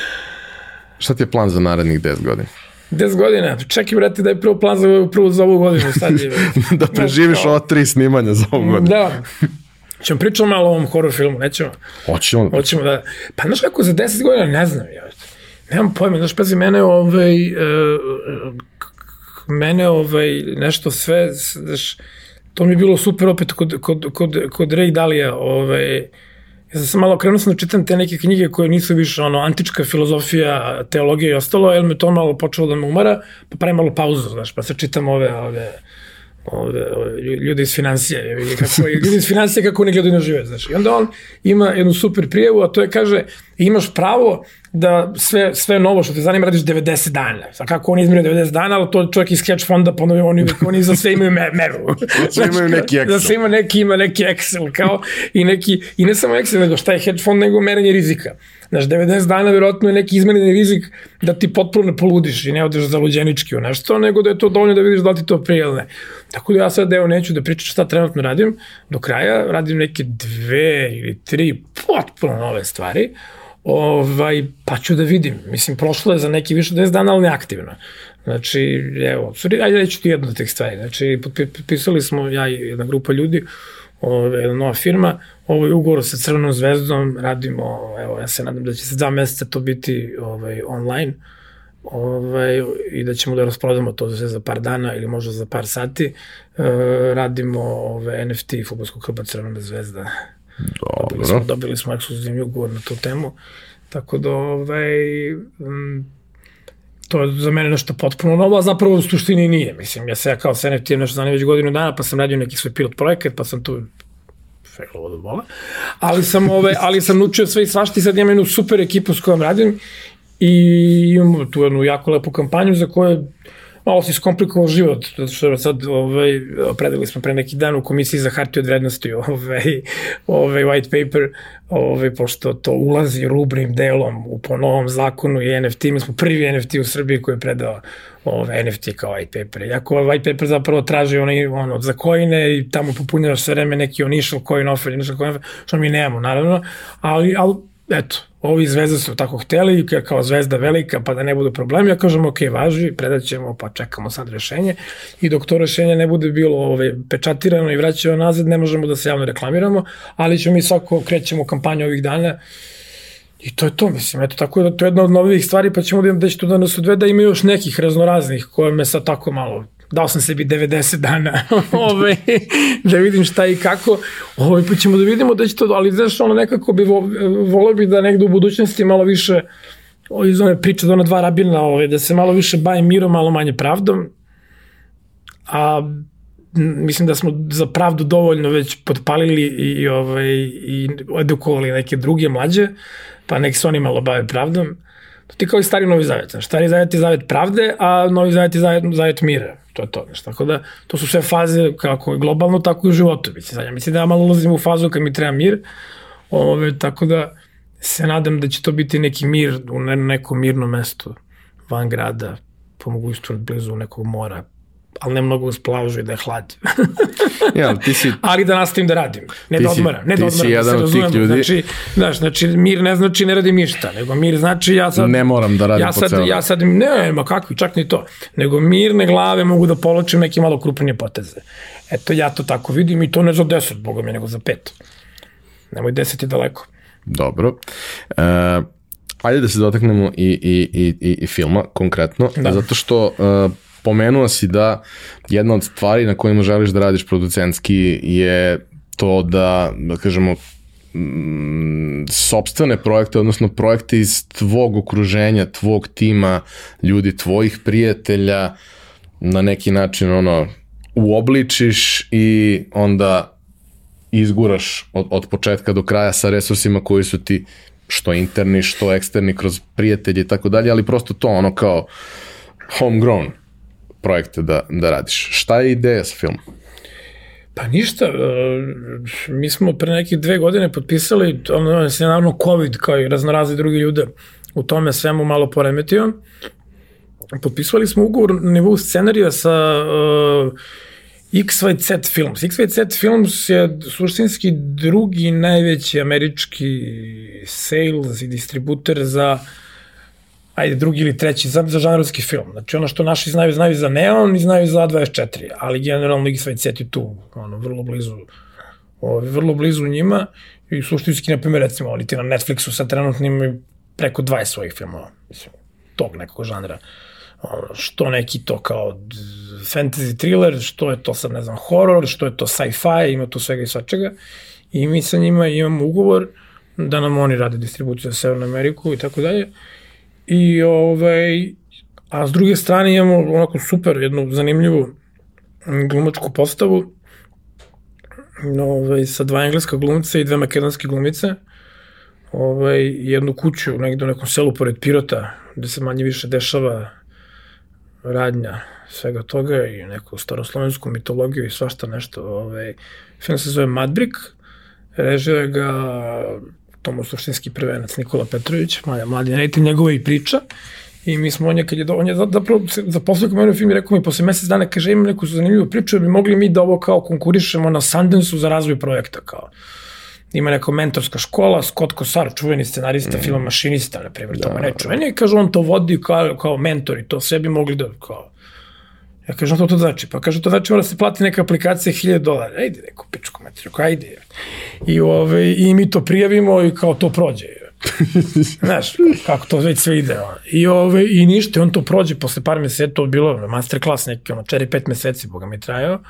šta ti je plan za narednih 10 godina? 10 godina, čekaj, brate, da je prvo plan za, prvo za ovu godinu, sad je. da preživiš kao- ova tri snimanja za ovu godinu. da. Ćemo pričati malo o ovom horror filmu, nećemo. Hoćemo da Hoćemo da... Pa znaš kako, za 10 godina ne znam, ja. Nemam pojma, znaš, pazi, mene ovaj... Uh, mene ovaj, nešto sve, znaš, to mi je bilo super opet kod, kod, kod, kod Ray Dalija, ovaj, ja sam malo krenuo sam da čitam te neke knjige koje nisu više ono, antička filozofija, teologija i ostalo, jer me to malo počelo da me umara, pa pravim malo pauzu, znaš, pa sad čitam ove, ove, ovde, ove, ljudi iz financije, kako, ljudi iz financije kako oni gledaju na život, znaš. I onda on ima jednu super prijevu, a to je, kaže, imaš pravo da sve, sve novo što te zanima radiš 90 dana. Sad kako oni izmire 90 dana, ali to čovjek iz hedge fonda, pa oni, oni, za sve imaju me, meru. Svi imaju neki Excel. Da sve ima neki, ima neki Excel, kao, i neki, i ne samo Excel, nego šta je hedge fond, nego merenje rizika. Znaš, 90 dana vjerojatno je neki izmenjeni rizik da ti potpuno ne poludiš i ne odeš za luđenički u nešto, nego da je to dovoljno da vidiš da ti to prije ili ne. Tako da ja sad evo neću da pričam šta trenutno radim, do kraja radim neke dve ili tri potpuno nove stvari, ovaj, pa ću da vidim. Mislim, prošlo je za neki više 10 dana, ali neaktivno. Znači, evo, ajde reći ti jednu od tih stvari. Znači, potpisali smo, ja i jedna grupa ljudi, ove, jedna nova firma, ovaj ugovor sa Crvenom zvezdom, radimo, evo, ja se nadam da će se dva meseca to biti ovaj, online, ovaj, i da ćemo da rasprodamo to za, za par dana ili možda za par sati. E, radimo ove, NFT futbolskog kluba Crvena zvezda. Dobro. Dobili smo, dobili smo ekskluzivni ugovor na tu temu. Tako da, ovaj, m, to je za mene nešto potpuno novo, a zapravo u suštini nije. Mislim, ja se ja kao sa NFT nešto znam već godinu dana, pa sam radio neki svoj pilot projekat, pa sam tu feglo od bola. Ali sam, ove, ali sam naučio sve i svašta i sad imam jednu super ekipu s kojom radim i imamo tu jednu jako lepu kampanju za koju malo si skomplikovao život, zato što sad ovaj, predali smo pre neki dan u komisiji za hartiju od vrednosti ovaj, ovaj white paper, ovaj, pošto to ulazi rubrim delom u po novom zakonu i NFT, mi smo prvi NFT u Srbiji koji je predao ovaj, NFT kao white paper. Iako ovaj white paper zapravo traži onaj, ono, za kojine i tamo popunjavaš sve vreme neki initial coin offer, initial coin offer, što mi nemamo, naravno, ali, ali eto, ovi zvezda su tako hteli, kao zvezda velika, pa da ne budu problemi, ja kažem, ok, važi, predat ćemo, pa čekamo sad rešenje. I dok to rešenje ne bude bilo ove, pečatirano i vraćamo nazad, ne možemo da se javno reklamiramo, ali ćemo mi svako, krećemo kampanju ovih dana. I to je to, mislim, eto, tako da to je jedna od novih stvari, pa ćemo da, da će to da nas odvede, ima još nekih raznoraznih koje me sad tako malo dao sam sebi 90 dana ove, da vidim šta i kako, ove, pa ćemo da vidimo da će to, ali znaš, ono nekako bi volio bi da negde u budućnosti malo više iz one priče da ona dva rabina, ove, da se malo više baje mirom, malo manje pravdom, a mislim da smo za pravdu dovoljno već potpalili i, i, ovaj, i edukovali neke druge mlađe, pa nek se oni malo bave pravdom. Ti kao i stari Novi Zavet. Stari Zavet je Zavet pravde, a Novi Zavet je Zavet, zavet mira to je to. Znaš, tako da, to su sve faze kako je globalno, tako i u životu. Mislim, sad, ja mislim da ja malo ulazim u fazu kad mi treba mir, ove, tako da se nadam da će to biti neki mir u nekom mirnom mestu van grada, po mogućstvu blizu nekog mora, ali ne mnogo uz plažu i da je hlad. ja, ti si... ali da nastavim da radim. Ne da odmaram. Ne da odmaram, da se razumemo. Znači, znaš, znači, mir ne znači ne radim ništa, nego mir znači ja sad... Ne moram da radim ja sad, po celu. Ja sad, ne, ma kakvi, čak ni to. Nego mirne glave mogu da poločim neke malo krupnije poteze. Eto, ja to tako vidim i to ne za deset, boga mi, nego za pet. Nemoj deset i daleko. Dobro. E, ajde da se dotaknemo i, i, i, i, i filma konkretno, da. zato što uh, pomenuo si da jedna od stvari na kojima želiš da radiš producentski je to da, da kažemo, mm, sobstvene projekte, odnosno projekte iz tvog okruženja, tvog tima, ljudi, tvojih prijatelja, na neki način ono, uobličiš i onda izguraš od, od početka do kraja sa resursima koji su ti što interni, što eksterni, kroz prijatelje i tako dalje, ali prosto to ono kao homegrown projekte da, da radiš. Šta je ideja sa filmom? Pa ništa, e, mi smo pre nekih dve godine potpisali, ono se naravno COVID kao i raznorazni drugi ljude u tome svemu malo poremetio. Potpisali smo ugovor na nivou scenarija sa uh, XYZ Films. XYZ Films je suštinski drugi najveći američki sales i distributer za uh, ajde, drugi ili treći, za, za žanrovski film. Znači, ono što naši znaju, znaju za Neon i znaju za A24, ali generalno Ligi Svet je tu, ono, vrlo blizu, ovaj, vrlo blizu njima i suštinski, na primjer, recimo, oni ti na Netflixu sad trenutno imaju preko 20 svojih filmova, mislim, tog nekog žanra. Ono, što neki to kao fantasy thriller, što je to sad, ne znam, horror, što je to sci-fi, ima tu svega i svačega. I mi sa njima imamo ugovor da nam oni rade distribuciju za Severnu Ameriku i tako dalje. I ovaj, a s druge strane imamo onako super, jednu zanimljivu glumačku postavu ovaj, sa dva engleska glumca i dve makedonske glumice ovaj, jednu kuću negde u nekom selu pored Pirota gde se manje više dešava radnja svega toga i neku staroslovensku mitologiju i svašta nešto. Ovaj, film se zove Madbrik, režira ga Tomo suštinski prvenac Nikola Petrović, mladi reditelj, njegova i priča. I mi smo, on je, kad je, on je zapravo zaposlio kao meni film i rekao mi posle mesec dana, kaže, imam neku zanimljivu priču, da bi mogli mi da ovo kao konkurišemo na Sundance-u za razvoj projekta, kao. ima neka mentorska škola, Scott Kosar, čuveni scenarista, mm. filma Mašinista, na primjer, da, tamo ne čuveni, i kaže, on to vodi kao, kao mentor i to sve bi mogli da, kao, Ja kažem, što to znači? Pa kaže, to znači mora se plati neka aplikacija 1000 dolara. Ajde, neko pičku metri, ajde. I, ove, I mi to prijavimo i kao to prođe. Znaš, kako to već sve ide. I, ove, I ništa, on to prođe posle par meseci, to bilo masterclass neki, ono, 4-5 meseci, boga mi trajao.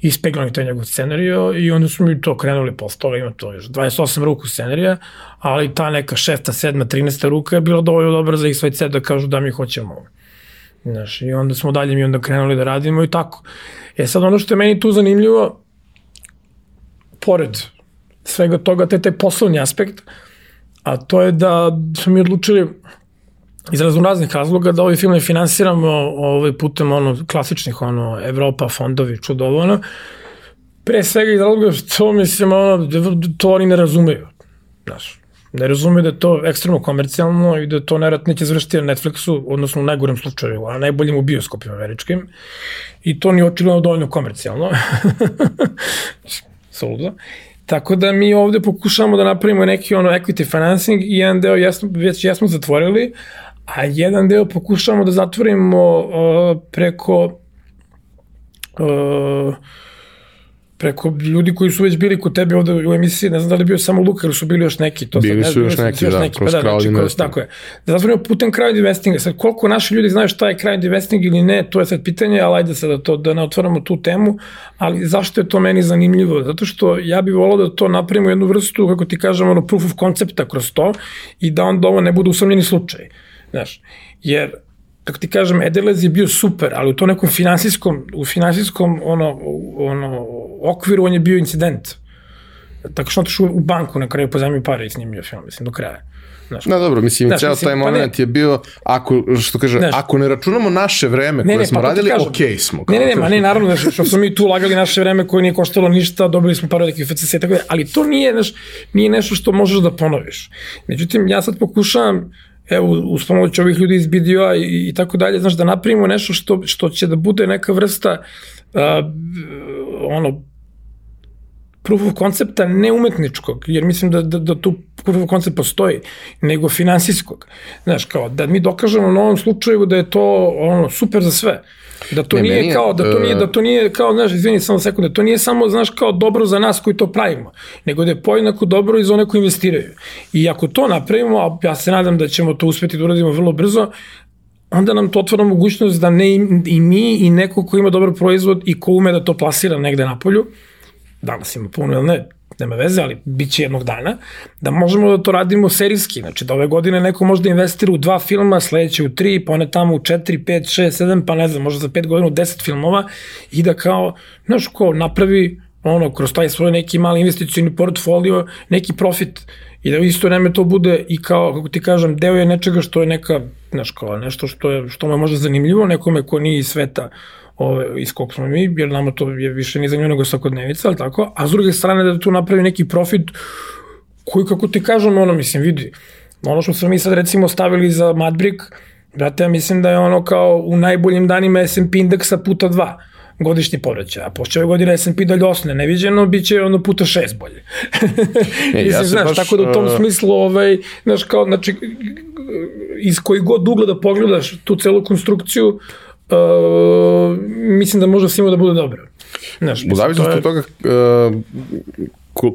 Ispeglali to njegov scenario i onda smo mi to krenuli posle toga, ima to još 28 ruku scenarija, ali ta neka šesta, sedma, 13. ruka je bila dovoljno dobra za ih sve da kažu da mi hoćemo Znaš, I onda smo dalje mi onda krenuli da radimo i tako. E sad ono što je meni tu zanimljivo, pored svega toga, te taj poslovni aspekt, a to je da smo mi odlučili iz raznih razloga da ovaj film ne finansiramo ovaj putem ono klasičnih ono Evropa fondovi čudovano pre svega iz razloga što mislim ono to oni ne razumeju znaš ne razumeju da je to ekstremno komercijalno i da to nerat neće završiti na Netflixu, odnosno u najgorem slučaju, a najboljim u bioskopima američkim. I to nije očigledno dovoljno komercijalno. Soludo. Tako da mi ovde pokušamo da napravimo neki ono equity financing i jedan deo jesmo, već jesmo zatvorili, a jedan deo pokušamo da zatvorimo uh, preko uh, preko ljudi koji su već bili kod tebe ovde u emisiji, ne znam da li je bio samo Luka ili su bili još neki. To bili sad, su još neki, još da, neki, kroz pa da, crowd znači, investing. Tako je. Da zatvorimo putem crowd investinga. Sad, koliko naši ljudi znaju šta je crowd investing ili ne, to je sad pitanje, ali ajde sad da, to, da ne otvaramo tu temu, ali zašto je to meni zanimljivo? Zato što ja bih volao da to napravimo jednu vrstu, kako ti kažemo, ono, proof of koncepta kroz to i da onda ovo ne bude usamljeni slučaj. Znaš, jer kako ti kažem, Edelez je bio super, ali u to nekom finansijskom, u finansijskom ono, ono, okviru on je bio incident. Tako što otišu u banku na kraju pozajmio pare i snimio film, mislim, do kraja. Znaš, no dobro, mislim, znaš, ceo mislim, taj moment pa je bio, ako, što kaže, znaš, ako ne računamo naše vreme ne, koje ne, smo pa radili, okej okay smo. Ne, ne, ne, ma ne, naravno, znaš, što smo mi tu ulagali naše vreme koje nije koštalo ništa, dobili smo pare od FCC, tako da, ali to nije, znaš, nije nešto što možeš da ponoviš. Međutim, ja sad pokušavam, evo, uz pomoć ovih ljudi iz BDO-a i, i tako dalje, znaš, da napravimo nešto što, što će da bude neka vrsta uh, ono, proof of koncepta ne umetničkog, jer mislim da, da, da tu proof of koncept postoji, nego finansijskog. Znaš, kao, da mi dokažemo na ovom slučaju da je to ono, super za sve. Da to ne, nije meni, kao, da to nije, da to nije kao, znaš, izvini samo sekunde, to nije samo, znaš, kao dobro za nas koji to pravimo, nego da je pojednako dobro i za one koji investiraju. I ako to napravimo, a ja se nadam da ćemo to uspeti da uradimo vrlo brzo, onda nam to otvara mogućnost da ne i mi i neko ko ima dobar proizvod i ko ume da to plasira negde na polju, danas ima puno ili ne, nema veze, ali bit će jednog dana, da možemo da to radimo serijski, znači da ove godine neko može da investira u dva filma, sledeće u tri, pa one tamo u četiri, pet, šest, sedam, pa ne znam, možda za pet godina u deset filmova i da kao, znaš, ko napravi ono, kroz taj svoj neki mali investicijni portfolio, neki profit i da isto vreme to bude i kao, kako ti kažem, deo je nečega što je neka, znaš, kao nešto što je, što me možda zanimljivo nekome ko nije iz sveta ove, iz kog smo mi, jer nama to je više ni za nju nego svakodnevica, ali tako, a s druge strane da tu napravi neki profit koji, kako ti kažem, ono, mislim, vidi, ono što smo mi sad recimo stavili za Madbrick, brate, ja mislim da je ono kao u najboljim danima S&P indeksa puta dva godišnji povraćaj, a pošto ove godine S&P dalje osne neviđeno, bit će ono puta šest bolje. e, Mislim, ja znaš, baš, tako da u tom smislu, ovaj, znaš, kao, znači, iz koji god ugla da pogledaš tu celu konstrukciju, uh, mislim da može svima da bude dobro. Znaš, u zavisnosti od toga uh,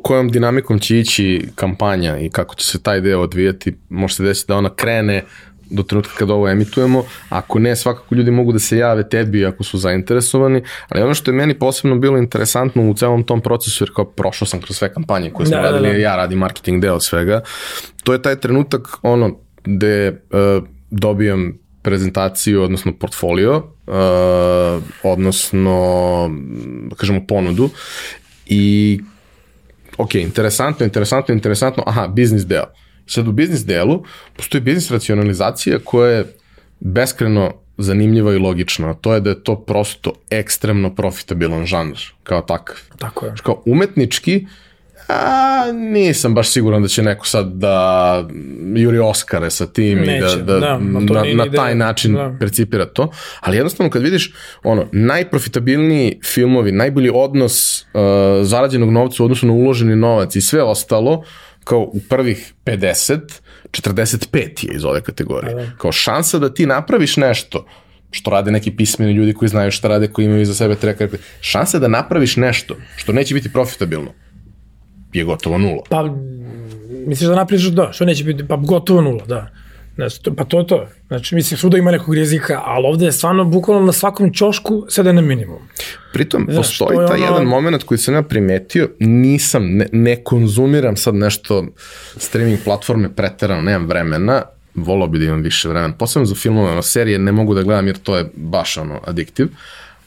kojom dinamikom će ići kampanja i kako će se taj deo odvijati, može se desiti da ona krene do trenutka kada ovo emitujemo, ako ne, svakako ljudi mogu da se jave tebi ako su zainteresovani, ali ono što je meni posebno bilo interesantno u celom tom procesu, jer kao prošao sam kroz sve kampanje koje smo da, radili, da, da. ja radim marketing deo svega, to je taj trenutak ono, gde uh, dobijam prezentaciju, odnosno portfolio, uh, odnosno, da kažemo, ponudu i ok, interesantno, interesantno, interesantno, aha, biznis deo. Sad u biznis delu postoji biznis racionalizacija koja je beskreno zanimljiva i logična, to je da je to prosto ekstremno profitabilan žanr kao takav. Tako je. Kao umetnički, A, nisam baš siguran da će neko sad da juri Oscare sa tim Neće, i da, da, da, na, na taj način da. percipira to. Ali jednostavno kad vidiš ono, najprofitabilniji filmovi, najbolji odnos uh, zarađenog novca u odnosu na uloženi novac i sve ostalo, kao u prvih 50, 45 je iz ove kategorije. Kao šansa da ti napraviš nešto što rade neki pismeni ljudi koji znaju šta rade, koji imaju iza sebe treka. Šansa da napraviš nešto što neće biti profitabilno je gotovo nula. Pa, misliš da napriš da, što neće biti, pa gotovo nula, da. Znači, to, pa to je to. Znači, mislim, svuda ima nekog rizika, ali ovde je stvarno bukvalno na svakom ćošku sada na minimum. Pritom, Znaš, postoji to je taj ono- jedan moment koji sam ja primetio, nisam, ne, ne konzumiram sad nešto streaming platforme preterano, nemam vremena, volao bi da imam više vremena, posebno za filmove, ono, serije ne mogu da gledam jer to je baš ono, adiktiv,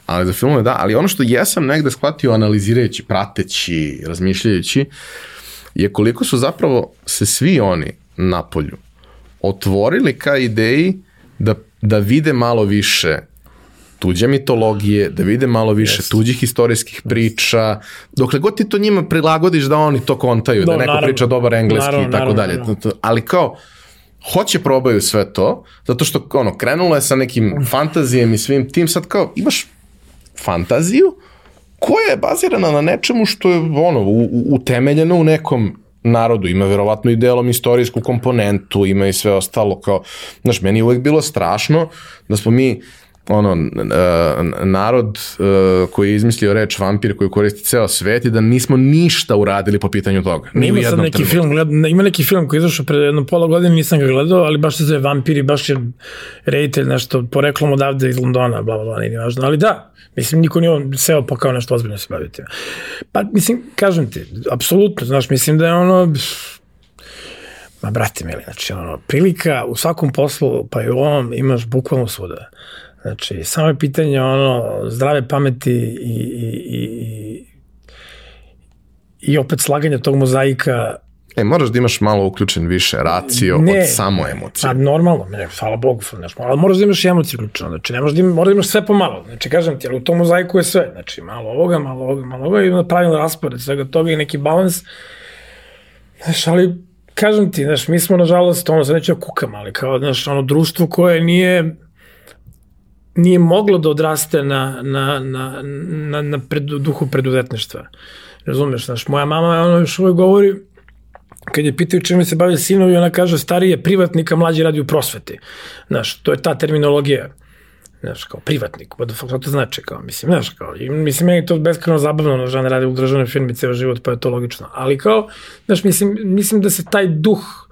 ali za filmove da, ali ono što jesam negde shvatio analizirajući, prateći, razmišljajući, je koliko su zapravo se svi oni na polju otvorili ka ideji da, da vide malo više tuđe mitologije, da vide malo više Yes. tuđih istorijskih priča, dokle god ti to njima prilagodiš da oni to kontaju, da, Da, neko naravno. priča dobar engleski Naravno, i tako naravno, dalje. naravno. Ali kao, hoće probaju sve to, zato što ono, krenulo je sa nekim fantazijem i svim tim, sad kao, imaš fantaziju koja je bazirana na nečemu što je ono, u, utemeljeno u nekom narodu, ima verovatno i delom istorijsku komponentu, ima i sve ostalo kao, znaš, meni je uvek bilo strašno da smo mi ono, narod uh, koji je izmislio reč vampir koji koristi ceo svet i da nismo ništa uradili po pitanju toga. Ni Ima jednom neki film, gled, ima neki film koji je izašao pre jedno pola godine, nisam ga gledao, ali baš se zove Vampiri, baš je reditelj nešto, poreklom odavde iz Londona, bla, bla, bla, nije ni važno, ali da, mislim, niko nije seo pa kao nešto ozbiljno se baviti. Pa, mislim, kažem ti, apsolutno, znaš, mislim da je ono, ma, brate mili, znači, ono, prilika u svakom poslu, pa i u ovom, imaš bukvalno svuda. Znači, samo je pitanje, ono, zdrave pameti i, i, i, i opet slaganje tog mozaika E, moraš da imaš malo uključen više racio Ne. od samo emocije. Pa normalno, ne, hvala Bogu, znaš, ali moraš da imaš i emociju uključeno, znači ne možeš da, ima, moraš da imaš sve pomalo, znači kažem ti, ali u tom mozaiku je sve, znači malo ovoga, malo ovoga, malo ovoga i onda pravilan raspored svega toga i neki balans, znaš, ali kažem ti, znaš, mi smo nažalost, ono, sad neću da kukam, ali kao, znaš, ono, društvo koje nije, nije moglo da odraste na, na, na, na, na pred, duhu preduzetništva. Razumeš, znaš, moja mama, ono, još uvijek govori, kad je pitaju čime se bave sinovi, ona kaže stariji je privatnik, a mlađi radi u prosveti. Znaš, to je ta terminologija. Znaš, kao privatnik, what the fuck, to znači, kao, mislim, znaš, kao, i, mislim, meni je to beskreno zabavno, no, žena radi u državnoj firmi ceo život, pa je to logično, ali kao, znaš, mislim, mislim da se taj duh,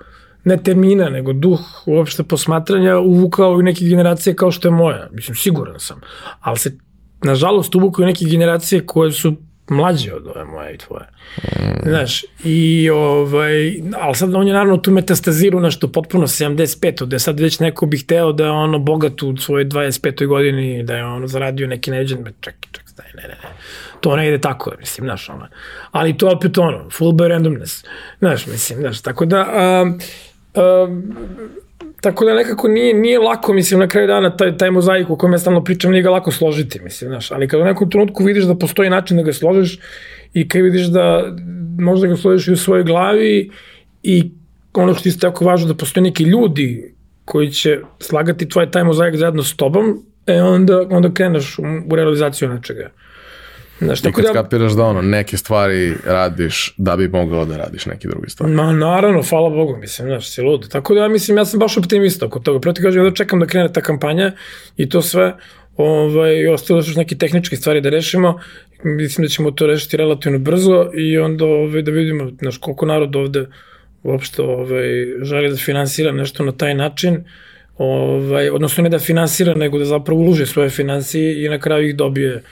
ne termina, nego duh uopšte posmatranja uvukao i neke generacije kao što je moja, mislim, siguran sam, ali se, nažalost, uvukao i neke generacije koje su mlađe od ove moje i tvoje. Znaš, i ovaj, ali sad on je naravno tu metastazirao nešto potpuno 75. Da je sad već neko bi hteo da je ono bogat u svojoj 25. godini, da je ono zaradio neki neđen, čekaj, čekaj, staj, ne, ne, ne. To ne ide tako, mislim, znaš, ono. Ali to opet ono, full by randomness. Znaš, mislim, znaš, tako da, a, tako da nekako nije, nije lako, mislim, na kraju dana taj, taj mozaik o kojem ja stalno pričam, nije ga lako složiti, mislim, znaš, ali kad u nekom trenutku vidiš da postoji način da ga složiš i kad vidiš da možda ga složiš i u svojoj glavi i ono što je isto jako važno da postoje neki ljudi koji će slagati tvoj taj mozaik zajedno s tobom, e onda, onda kreneš u, u realizaciju nečega. Znaš, I tako kad da, skapiraš da ono, neke stvari radiš da bi mogao da radiš neke druge stvari. Ma naravno, hvala Bogu, mislim, znaš, si lud. Tako da ja mislim, ja sam baš optimista oko toga. Proti kažem, ja da čekam da krene ta kampanja i to sve, ovaj, i ostalo su još neke tehničke stvari da rešimo. Mislim da ćemo to rešiti relativno brzo i onda ovaj, da vidimo, znaš, koliko narod ovde uopšte ovaj, želi da finansira nešto na taj način, ovaj, odnosno ne da finansira, nego da zapravo ulože svoje financije i na kraju ih dobije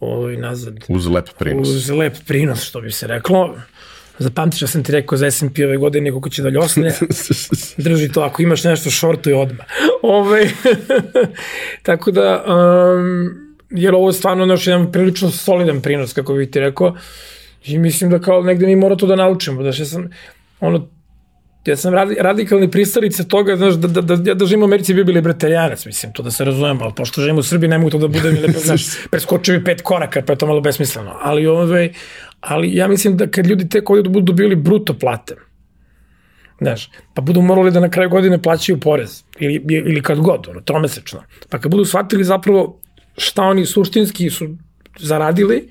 ovaj, nazad Uz lep prinos. uz lep prinos, što bi se reklo. Zapamtiš da sam ti rekao za S&P ove godine koliko će da ljosne. Drži to, ako imaš nešto šortuj odmah. Ove, tako da, um, jer ovo je stvarno naš jedan prilično solidan prinos, kako bih ti rekao. I mislim da kao negde mi mora to da naučimo. Da što sam, ono, ja sam radi, radikalni pristalica toga, znaš, da, da, da, da živim u Americi bio bi libertarijanac, mislim, to da se razumemo, ali pošto živim u Srbiji, ne mogu to da budem, znaš, preskočio bi pet koraka, pa je to malo besmisleno. Ali, ovaj, ali ja mislim da kad ljudi tek ovdje budu dobili bruto plate, znaš, pa budu morali da na kraju godine plaćaju porez, ili, ili kad god, ono, tromesečno. Pa kad budu shvatili zapravo šta oni suštinski su zaradili,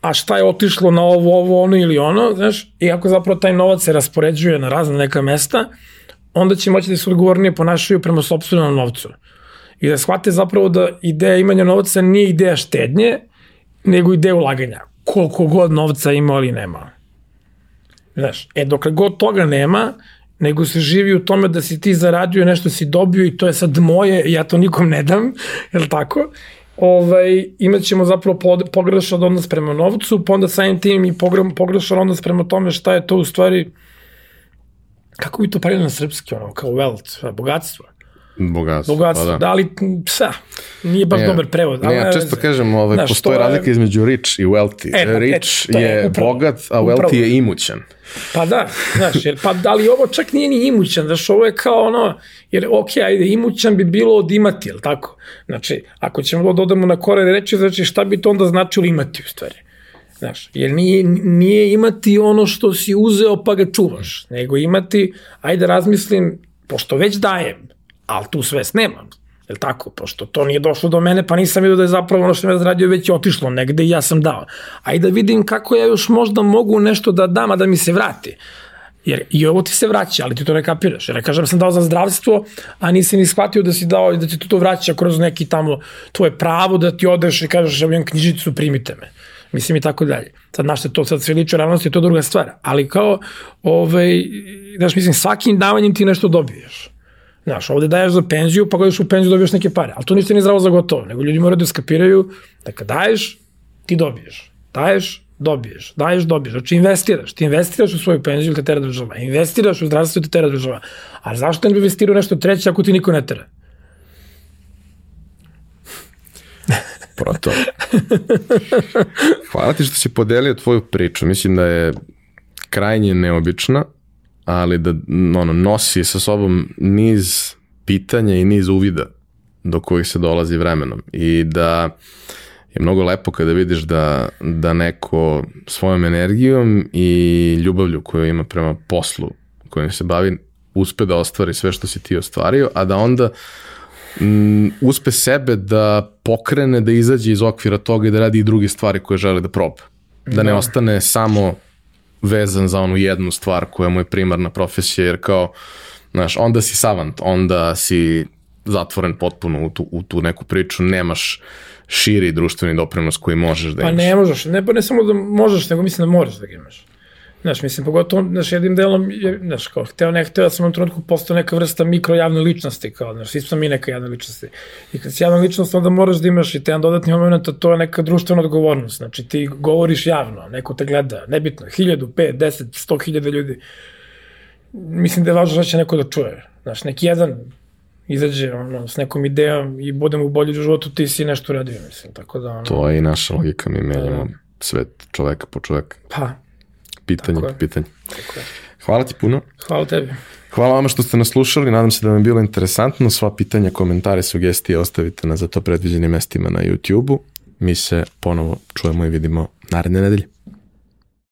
a šta je otišlo na ovo, ovo, ono ili ono, znaš, i ako zapravo taj novac se raspoređuje na razne neka mesta, onda će moći da se odgovornije ponašaju prema sobstvenom novcu. I da shvate zapravo da ideja imanja novca nije ideja štednje, nego ideja ulaganja. Koliko god novca ima ali nema. Znaš, e dokle god toga nema, nego se živi u tome da si ti zaradio nešto si dobio i to je sad moje, ja to nikom ne dam, je li tako? Ovaj, imat ćemo zapravo pogrešan odnos prema novcu, pa onda samim tim i pogrešan odnos prema tome šta je to u stvari, kako bi to pravili na srpski, ono, kao wealth, bogatstvo. Bogatstvo, Bogatstvo, pa da. da. ali psa, nije baš ne, dobar prevod. Ne, ja često kažem, ovaj, znaš, postoje razlika je... između rich i wealthy. E, rich et, je, je upravo, bogat, a wealthy upravo. je imućan. Pa da, znaš, jer, pa da li ovo čak nije ni imućan, znaš, ovo je kao ono, jer ok, ajde, imućan bi bilo od imati, jel tako? Znači, ako ćemo da dodamo na kore reći, znači šta bi to onda značilo imati u stvari? Znaš, jer nije, nije imati ono što si uzeo pa ga čuvaš, nego imati, ajde razmislim, pošto već dajem, ali tu svest nemam. Je li tako? Pošto to nije došlo do mene, pa nisam vidio da je zapravo ono što mi je zaradio već je otišlo negde i ja sam dao. A i da vidim kako ja još možda mogu nešto da dam, a da mi se vrati. Jer i ovo ti se vraća, ali ti to ne kapiraš. Jer ja kažem da sam dao za zdravstvo, a nisi ni shvatio da si dao i da ti to vraća kroz neki tamo tvoje pravo da ti odeš i kažeš ja imam knjižicu, primite me. Mislim i tako dalje. Sad, naš se to sad sve liče ravnosti, to je druga stvar. Ali kao, ovaj, znaš, mislim, svakim davanjem ti nešto dobiješ. Znaš, ovde daješ za penziju, pa gledaš u penziju dobiješ neke pare. Ali to ništa nije zdravo za gotovo, nego ljudi moraju da skapiraju da kad daješ, ti dobiješ. Daješ, dobiješ. Daješ, dobiješ. Znači investiraš. Ti investiraš u svoju penziju te tera država. Investiraš u zdravstvo te tera država. A zašto ne bi investirao nešto treće ako ti niko ne tera? Proto. Hvala ti što si podelio tvoju priču. Mislim da je krajnje neobična ali da ono, nosi sa sobom niz pitanja i niz uvida do kojih se dolazi vremenom i da je mnogo lepo kada vidiš da, da neko svojom energijom i ljubavlju koju ima prema poslu kojim se bavi uspe da ostvari sve što si ti ostvario, a da onda m, uspe sebe da pokrene, da izađe iz okvira toga i da radi i druge stvari koje žele da proba. Da ne da. ostane samo vezan za onu jednu stvar koja mu je primarna profesija, jer kao, znaš, onda si savant, onda si zatvoren potpuno u tu, u tu neku priču, nemaš širi društveni doprinos koji možeš da imaš. Pa ne možeš, ne, pa ne samo da možeš, nego mislim da moraš da ga imaš. Znaš, mislim, pogotovo, znaš, jednim delom, je, znaš, kao, hteo, ne hteo, da sam u trenutku postao neka vrsta mikro ličnosti, kao, znaš, svi smo mi neka javna ličnosti. I kad si javna ličnost, onda moraš da imaš i te jedan dodatni moment, a to je neka društvena odgovornost. Znači, ti govoriš javno, neko te gleda, nebitno, hiljadu, pet, deset, sto hiljada ljudi. Mislim da je važno da će neko da čuje. Znaš, neki jedan izađe ono, s nekom idejom i budemo u bolji životu, ti si nešto radio, mislim, tako da... Ono, to je i naša logika, mi menjamo da, svet čoveka po čoveka. Pa, pitanje po pitanje. Hvala ti puno. Hvala tebi. Hvala vama što ste nas slušali, nadam se da vam je bilo interesantno. Sva pitanja, komentare, sugestije ostavite na za to predviđenim mestima na YouTube-u. Mi se ponovo čujemo i vidimo naredne nedelje.